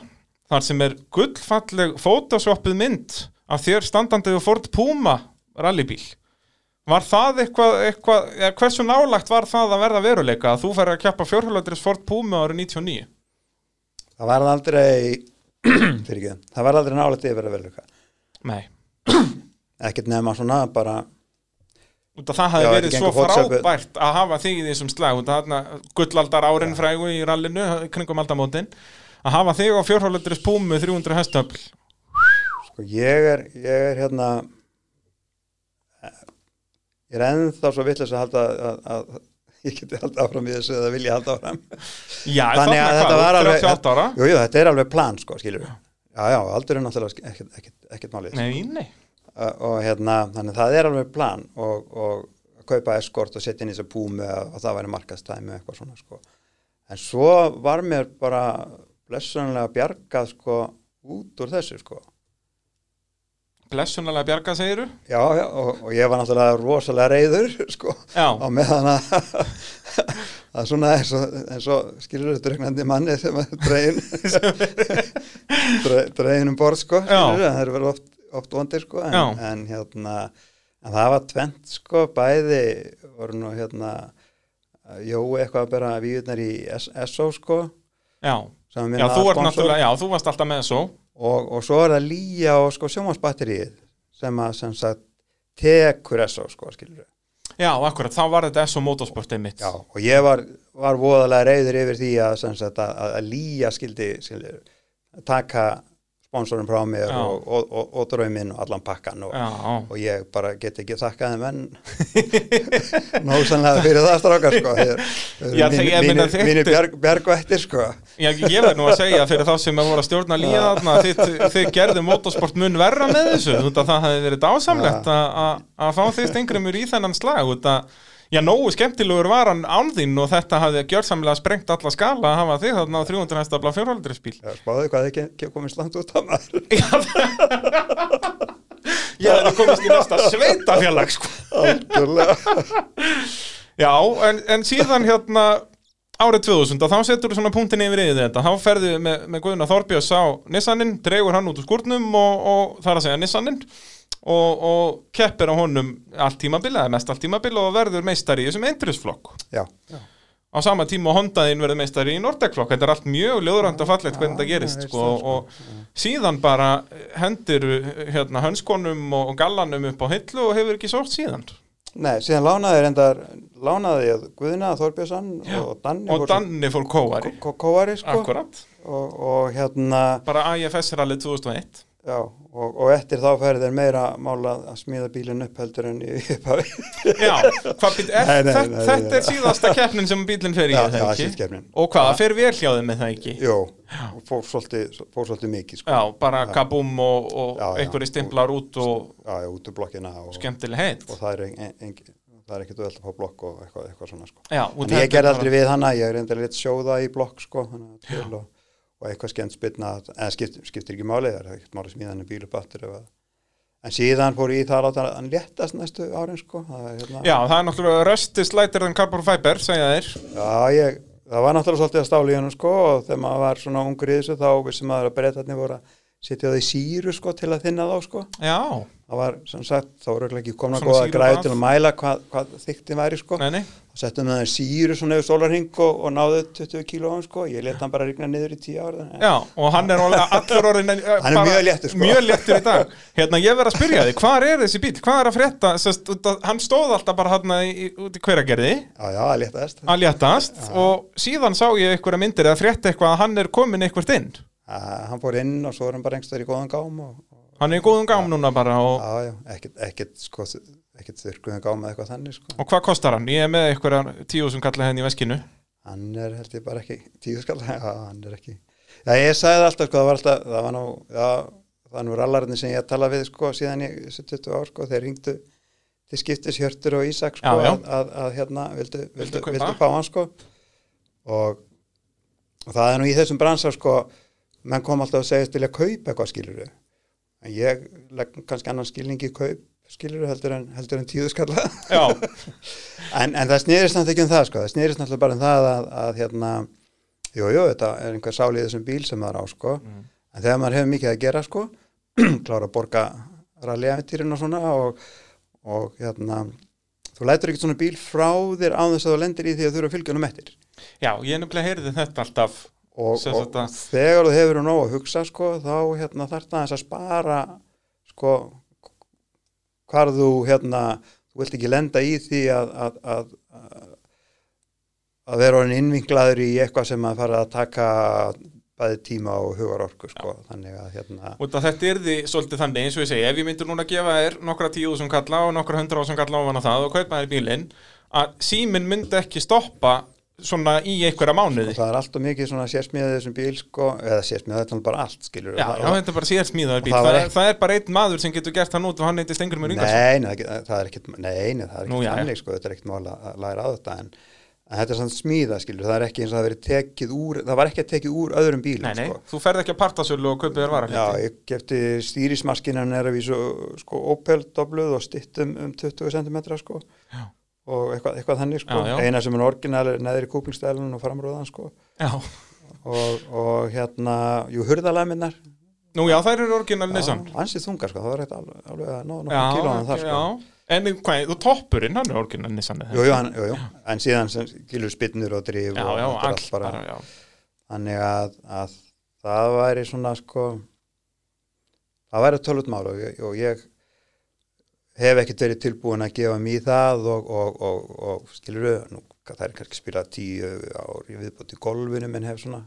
þar sem er gullfalleg fótosvoppuð mynd af þér standandi við Ford Puma rallybíl. Var það eitthvað, eitthvað hversu nálagt var það að verða veruleika að þú færi að kjappa fjórhjóladris Ford Puma árið 99 Það var aldrei fyrir ekki, það var aldrei yfir að velja nei, ekkert nema svona bara út af það hafi verið þetta svo frábært að hafa þig í þessum slag. Gullaldar árin frægu í rallinu kringum aldamótin. Að hafa þig á fjórhjóladris Puma 300 hestöfl. Sko ég er, ég er hérna ég er ennþá svo vitlega að halda að, að ég geti haldið áfram í þessu eða vilja halda áfram. Já, Þannig að þetta var alveg- 38 ára? Jú, jú, þetta er alveg plan sko, skilur Já, já, aldur er náttúrulega ekkert, málið. Nei, nei. Uh, og hérna, þannig að það er alveg plan og, og að kaupa eskort og setja inn í þessu púmi og það væri markastæmi og eitthvað svona sko. En svo var mér bara blessunlega bjargað sko út úr þessu sko. Blessunarlega bjarga segiru Já, já, og, og ég var náttúrulega rosalega reyður sko Já, á meðan að að svona eins og, og skilur þetta drögnandi manni sem er dregin dre- dregin um borð sko það er verið oft, oft vondir sko en, en hérna en það var tvent sko bæði voru nú hérna Jói eitthvað að bera víðunar í SO sko já. Já, þú já, þú varst alltaf með svo og, og svo er það lýja og sko sjómasbatterið sem að sem sagt tekur SO sko skilur Já, akkurat, þá var þetta SO Motorsport einmitt. Já, og ég var, var voðalega reyður yfir því að, sagt, að, að, að lýja skildi, skildi taka sponsorum frá mér og, og, og, og drauminn og allan pakkan og, ég bara get ekki þakkað þeim enn. Nósanlega fyrir það strákar sko. Þeir- Já, eru þegar mínir, þetta- mínir bjarg, bjargvættir sko. Já, ég verð nú að segja fyrir þá sem að voru að stjórna líða þið, þið gerðu motorsport mun verra með þessu það hefði verið dásamlegt að- fá þið stengrimur í þennan slag út að Já, nógu skemmtilegur var hann án þín og þetta hafði gjörsamlega sprengt alla skala að hafa þig þarna á 300 hestafla fjórhaldriðsbíl. Já, spáðu hvað þið ke- komið slant út á maður Ég hefði komist í næsta sveitafjallag, sko. Já, en, en síðan hérna árið 2000 og þá setur þú svona punktin yfir yfir þetta þá ferðu með, með Guðuna Þorbjörns á Nissanin, dregur hann út úr skúrnum og, og það er að segja Nissanin og, og keppir á honum allt tímabil, eða mest allt tímabil og verður meistari í þessum eindrisflokk Já, á sama tíma og Hondaðin verður meistari í Nordekflokk þetta er allt mjög ljóðrand og fallegt hvernig þetta gerist veist sko, það, sko. og síðan bara hendir hérna, hönskonum og gallanum upp á hillu og hefur ekki sótt síðan. Nei, síðan lánaði reyndar lánaði ég Guðna Þorbjörnsson og Danni og Danni fór kóari Kó- Kóari sko. Akkurat. Og, og hérna bara IFS-rallið 2001 já, og, og eftir þá færi þeir meira mála að smíða bílinn upp heldur en í upphafi Já, hvað er, Nei, nei, þetta, nei, þetta er síðasta keppnin sem bílinn fer í, Já, er það já, ekki? Og hvað, það fer vel hjá þeim með það ekki? Jó, og fór svolítið, mikið sko. Já, bara kabúm og, og Já, já. einhverjir stimplar út og já, já, út úr blokkina og, skemmtileg heit og það er, en, en, það er ekkert öll að fá blokk og eitthvað, eitthvað svona sko. Já, og en ég er bara- aldrei við hana, ég reyndi að lit sjóða í blokk sko, þannig að og, eitthvað skemmt spilna eða skipt, skiptir ekki máli, það er ekkert máli smíðan en bíl og battur en síðan fór ég í það að hann léttast næstu árin sko það er, hérna, Já, það er náttúrulega rösti slætir en carbon fiber, segja þeir. Já, ég, það var náttúrulega svolítið að stála í hann sko og þegar maður var svona ungur í þessu þá vissum maður að breytarnir voru að setja það í síru sko til að þinna þá sko. Já, það var sem sagt, þá voru ekki komna góða græði til að mæla hvað, hvað þyktin væri sko. Nei, nei settum það síru svona yfir sólarhing og, og náðu 20 kílóum sko. Ég let hann bara rigna niður í 10 ára Já, og hann er allur orðin Hann er mjög léttur, sko. Mjög léttur í dag. Hérna, ég verð að spyrja því, hvað er þessi bíl? Hvað er að frétta? Sest, að, hann stóð alltaf bara hann út í hveragerði. Já, já, það léttast. Að léttast. Og síðan sá ég einhverja myndir eða frétta eitthvað að hann er komin eitthvað inn. Að hann fór inn og svo er hann bara einhverstaðar í góðan gám og Hann er í góðum gám núna bara og, já, já, ekkert, ekkert sko, ekkert þurrkuðan gám eða eitthvað þannig sko og hvað kostar hann? Ég er með einhverja tíu sem kalla henni í veskinu hann er held ég bara ekki tíu skall, já, hann er ekki já, ég sagði það alltaf, sko, það var alltaf það var nú, já, það var nú rallarinn sem ég talaði við, sko, síðan ég 20 ár, sko, þeir ringdu til skiptis Hjörtur og Ísak, sko, Já, já. Að, að, að hérna, vildu, vildu, kaupa? vildu fá hann, sko og, og það er nú í þessum bransa, sko menn kom alltaf að segja til að kaupa eitthvað skiluru en ég legg kannski annan skilning í kaup skiluru heldur en, heldur en tíu skalla En, en það snýrist náttúrulega ekki um það sko, það snýrist náttúrulega bara um það að, að hérna, jú, jú, þetta er einhver sál í þessum bíl sem maður á sko, en þegar maður hefur mikið að gera sko, klára að borga rallyæfintýrin og svona og, og hérna, þú lætur ekki svona bíl frá þér á þess að þú lendir í því að þú eru að fylgja honum eftir. Já, ég nefnilega heyrði þetta alltaf og, og, þegar þú hefur nóg að hugsa sko, þá hérna, þarf það að spara sko, hvar þú hérna, þú vilt ekki lenda í því að að, að, að, vera orðin innvinklaður í eitthvað sem að fara að taka bæði tíma og hugar orku sko. þannig að hérna að þetta er því svolítið þannig eins og ég segi, ef ég myndur núna að gefa þér nokkra tíu sem kalla og nokkra hundra sem kalla ofan á það og kaupa þér bílinn, að síminn myndi ekki stoppa svona í einhverja mánuði. það er allt og mikið svona sérsmíðið þessum bíl sko, eða sérsmíðið þetta er bara allt skilur Já, já, þetta er bara sér smíðaður bíl. Og það Það, er, það er bara einn maður sem getur gert það nút og hann heiti Stengur með Ringarsson. Nei, nei, það er- það ekkit, nei, nei, það er ekkit þannig, sko, þetta er ekkit mál að læra á þetta, en, þetta er svona smíða, skilur, það er ekki eins og það verið tekið úr, það var ekki að tekið úr öðrum bílum, Nei, nei, sko. þú ferð ekki að partasölu og kaupið þér vara. Já, ég gefti stýrismaskinan er að vísu, sko, Opel dobluð og stittum um 20 cm, sko, Já. Og eitthvað, eitthvað þannig, sko, Já, já. eina sem er orginal neðri kúplingstælun og framrúðan, sko, og, og hérna, jú, hurðalaminnar, Nú já, þær eru orginal Nissan. ansið þungar, sko, það var eitthvað alveg, alveg að ná nokkuð kílóðan þar, sko. En hvað, þú toppurinn, hann er orginal eða? Jú, jú, jú, jú, en síðan skilur spinnur og drif og já, þetta all, allt bara, bara, þannig að, að það væri svona sko það væri tölvut mál og, ég- og ég hef ekkert verið tilbúin að gefa mér í það og, og, og, og skilur nú, það er kannski spilað tíu ár í viðbútt í golfinu menn hef svona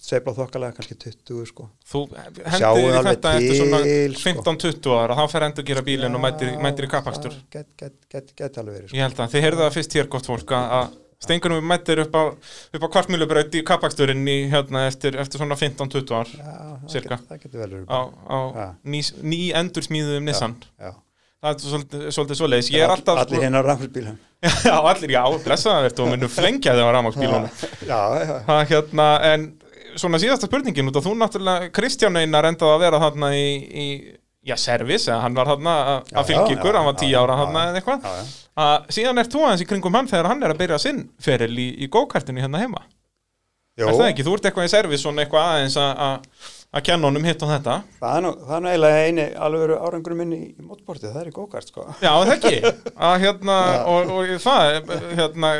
sveiflað þokkalega kannski 20 sko Þú hendur þetta eftir svona til, sko. 15-20 ára, þá fer endur gera bílinn og mætir, mætir í kappakstur. get, get, get, get alveg verið sko. Ég held að þið heyrðu það fyrst hér gott fólk að- að Stengurum mættir upp á, upp á kvartmjölubraut í kappaksturinn í hérna eftir, eftir svona 15-20 ár já, það, get, það getur vel verið á, á Já. ný, ný endur smíðuðum Nissan. já. Það er svolítið, svolítið er alltaf... sko- allir hinn á rafnfélbílum Já, allir, já, blessaða verður og munum flengja já, Það hérna, en svona síðasta spurningin út af þú náttúrulega, Kristján Einar endaði að vera þarna í, í já, servis, hann var þarna að- fylgja ykkur, hann var tíu ára þarna eða eitthvað. síðan ert þú aðeins í kringum hann þegar hann er að byrja sinn feril í, í gókartinu hérna heima. Jó, Er það ekki? Þú ert eitthvað í servis svona eitthvað aðeins að- að að kenna honum hitt og þetta. Það er nú, það er nú eiginlega eini alveg árangur minn í, mótbortið, það er í gókart sko. Já, það ekki. Að hérna, og, og það, hérna,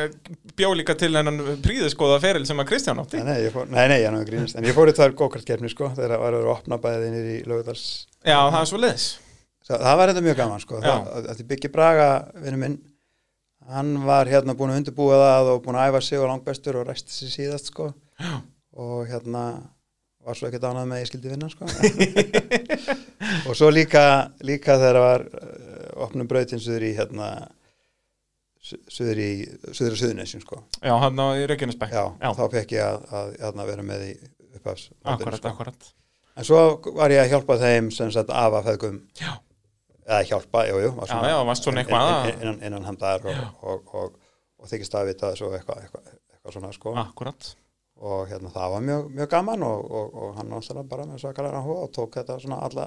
bjó líka til hennan príðiskoða feril sem að Kristján átti. Nei, nei, fór, nei, nei, ég nú að grínast, en ég fór í þar gókartkeppni sko, þegar það var að vera opna bæðið nýr í Laugardals. Já, það er svo leiðis. Það, það var þetta mjög gaman sko, Já. það, að því Byggi Braga, vinnu minn, hann var hérna búin að undirbúa það og búin að æfa sig og langbestur og sko, og hérna var svo ekkert ánað með að ég skildi vinna sko. og svo líka, líka þegar var uh, opnum brautin suður í hérna, suður í, suður í suðunesjum sko. Já, hann á í Reykjanesbæk. Já, Já. þá fekk ég að, að, að vera með í upphafs Akkurat, akkurat. En svo var ég að hjálpa þeim sem sagt Já. eða hjálpa, jú, jú var Já, inn- að- inn- innan, handar og, og, og, og þykist að vita svo eitthvað, eitthvað, eitthvað svona sko Akkurat. Og hérna það var mjög, mjög gaman og, og, og hann náttúrulega bara með svakalega áhuga og tók þetta svona alla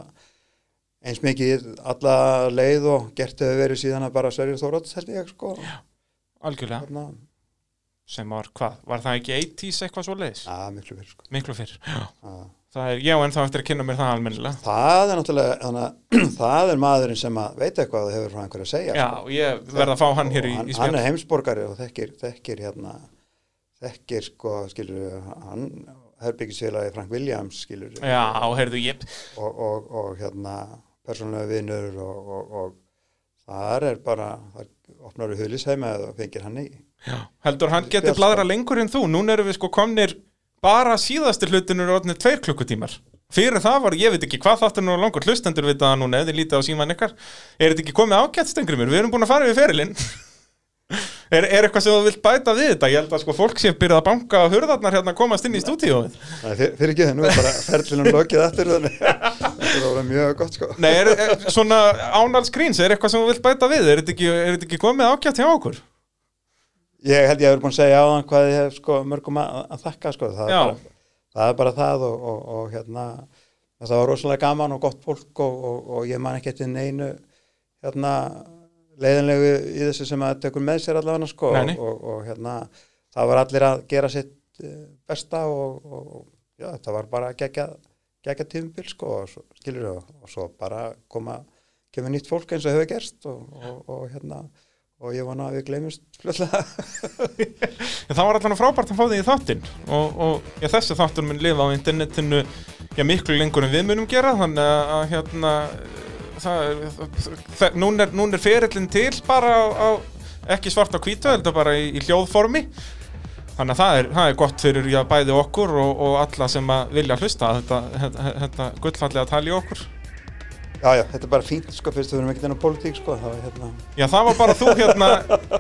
eins mikið alla leið og gert hefur verið síðan að bara Sverrir Þóróts held ég sko algjörlega, hérna, sem var hvað, var það ekki 80s eitthvað svo leiðis? að, miklu fyrir sko Miklu fyrr, já. að, Það er, já, en þá eftir að kynna mér það almennilega. það er náttúrulega þannig, að það er maðurinn sem að veit eitthvað og hefur frá einhverju að segja Já, sko. ég verð að fá hann hér í, hann, í hann spjall. er heimsborgari og þekkir, þekkir hérna þekkir sko skilur hann herbyggisfélagi Frank Williams skilur Já, heyrðu, ég, og, og, og hérna persónulega vinnur og, og, og þar er bara þar opnar við hulisheima eða fengir hann í já, heldur hann Spjall, bladra lengur en þú. Núna erum við sko komnir bara síðastir hlutinur og orðinir tveir klukkutímar. Fyrir það var, ég veit ekki hvað þáttur nú langur hlustendur við það núna, ef þið lítið á síman ykkar. Er þetta ekki komið ágætt stengri mér? Við erum búin að fara við ferilinn. Er, er eitthvað sem þú vilt bæta við þetta? Ég held að sko fólk sé byrjað að banka hérna að komast inn í fyr, fyrir ekki það, nú er bara ferlinum lokið aftur þannig þetta orðið mjög gott sko Nei, er, er, svona ánals gríns, er eitthvað sem þú vilt bæta við? Er þetta ekki, er komið ágætt hjá okkur? ég held ég vera búin að segja á hann hvað ég hef sko mörgum að, að þakka sko það er, bara, það er bara það og, og, og hérna það var rosalega gaman og gott fólk og, og, og ég man ekki eftir neinu hérna leiðinlegu í þessu sem að tekur með sér allavega sko nei. og, og hérna það var allir að gera sitt eh, besta og, og og, já, það var bara gegja, gegja tímubil sko og svo, skilur við og svo bara koma kemur nýtt fólk eins og hefur gerst og, og, og hérna og ég vona að við gleymist fljóðlega það var allan frábært að fá þig í þáttinn og, og já, þessi þáttur mun lifa á internetinu já, miklu lengur en við munum gera þannig að, að hérna það, það, nún, er, nún er ferillin til bara á, á ekki svart á hvítu, heldur bara í, í hljóðformi. Þannig að það er, það er gott fyrir já, bæði okkur og, og alla sem vilja hlusta þetta, þetta, þetta gullfallega tali í okkur. Já, já, þetta er bara fínt sko, fyrst við erum ekkert inn á pólitík sko, það var hérna, Já, það var bara þú hérna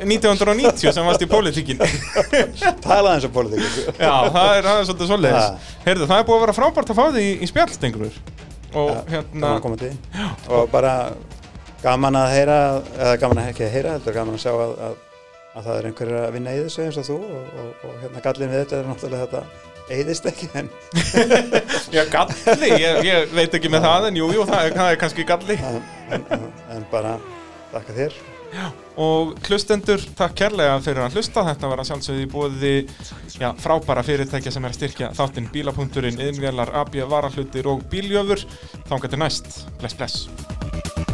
1990 sem varst í pólitíkin talaði eins og pólitík sko. Já, það er, það er svolítið svoleiðis. Ja. Heyrðu, það er búið að vera frábært að fá því í, í spjallstengur og Já, hérna að og bara gaman að heyra eða gaman að ekki að heyra, heldur gaman að sjá að, að, að það er einhver að vinna í þessu eins og þú og, og, og hérna gallin við þetta er náttúrulega þetta eyðist ekki en, Já, galli, ég, ég veit ekki með það en jú, jú, það er, það er kannski galli. En, en, en, bara þakka þér og hlustendur, takk kærlega fyrir að hlusta. Þetta var að sjálfsögði búiði já, frábæra fyrirtækja sem er að styrkja þáttinn. Bíla.urinn, yðnvélar, AB, varahlutir og bíljöfur, þá til næst, bless bless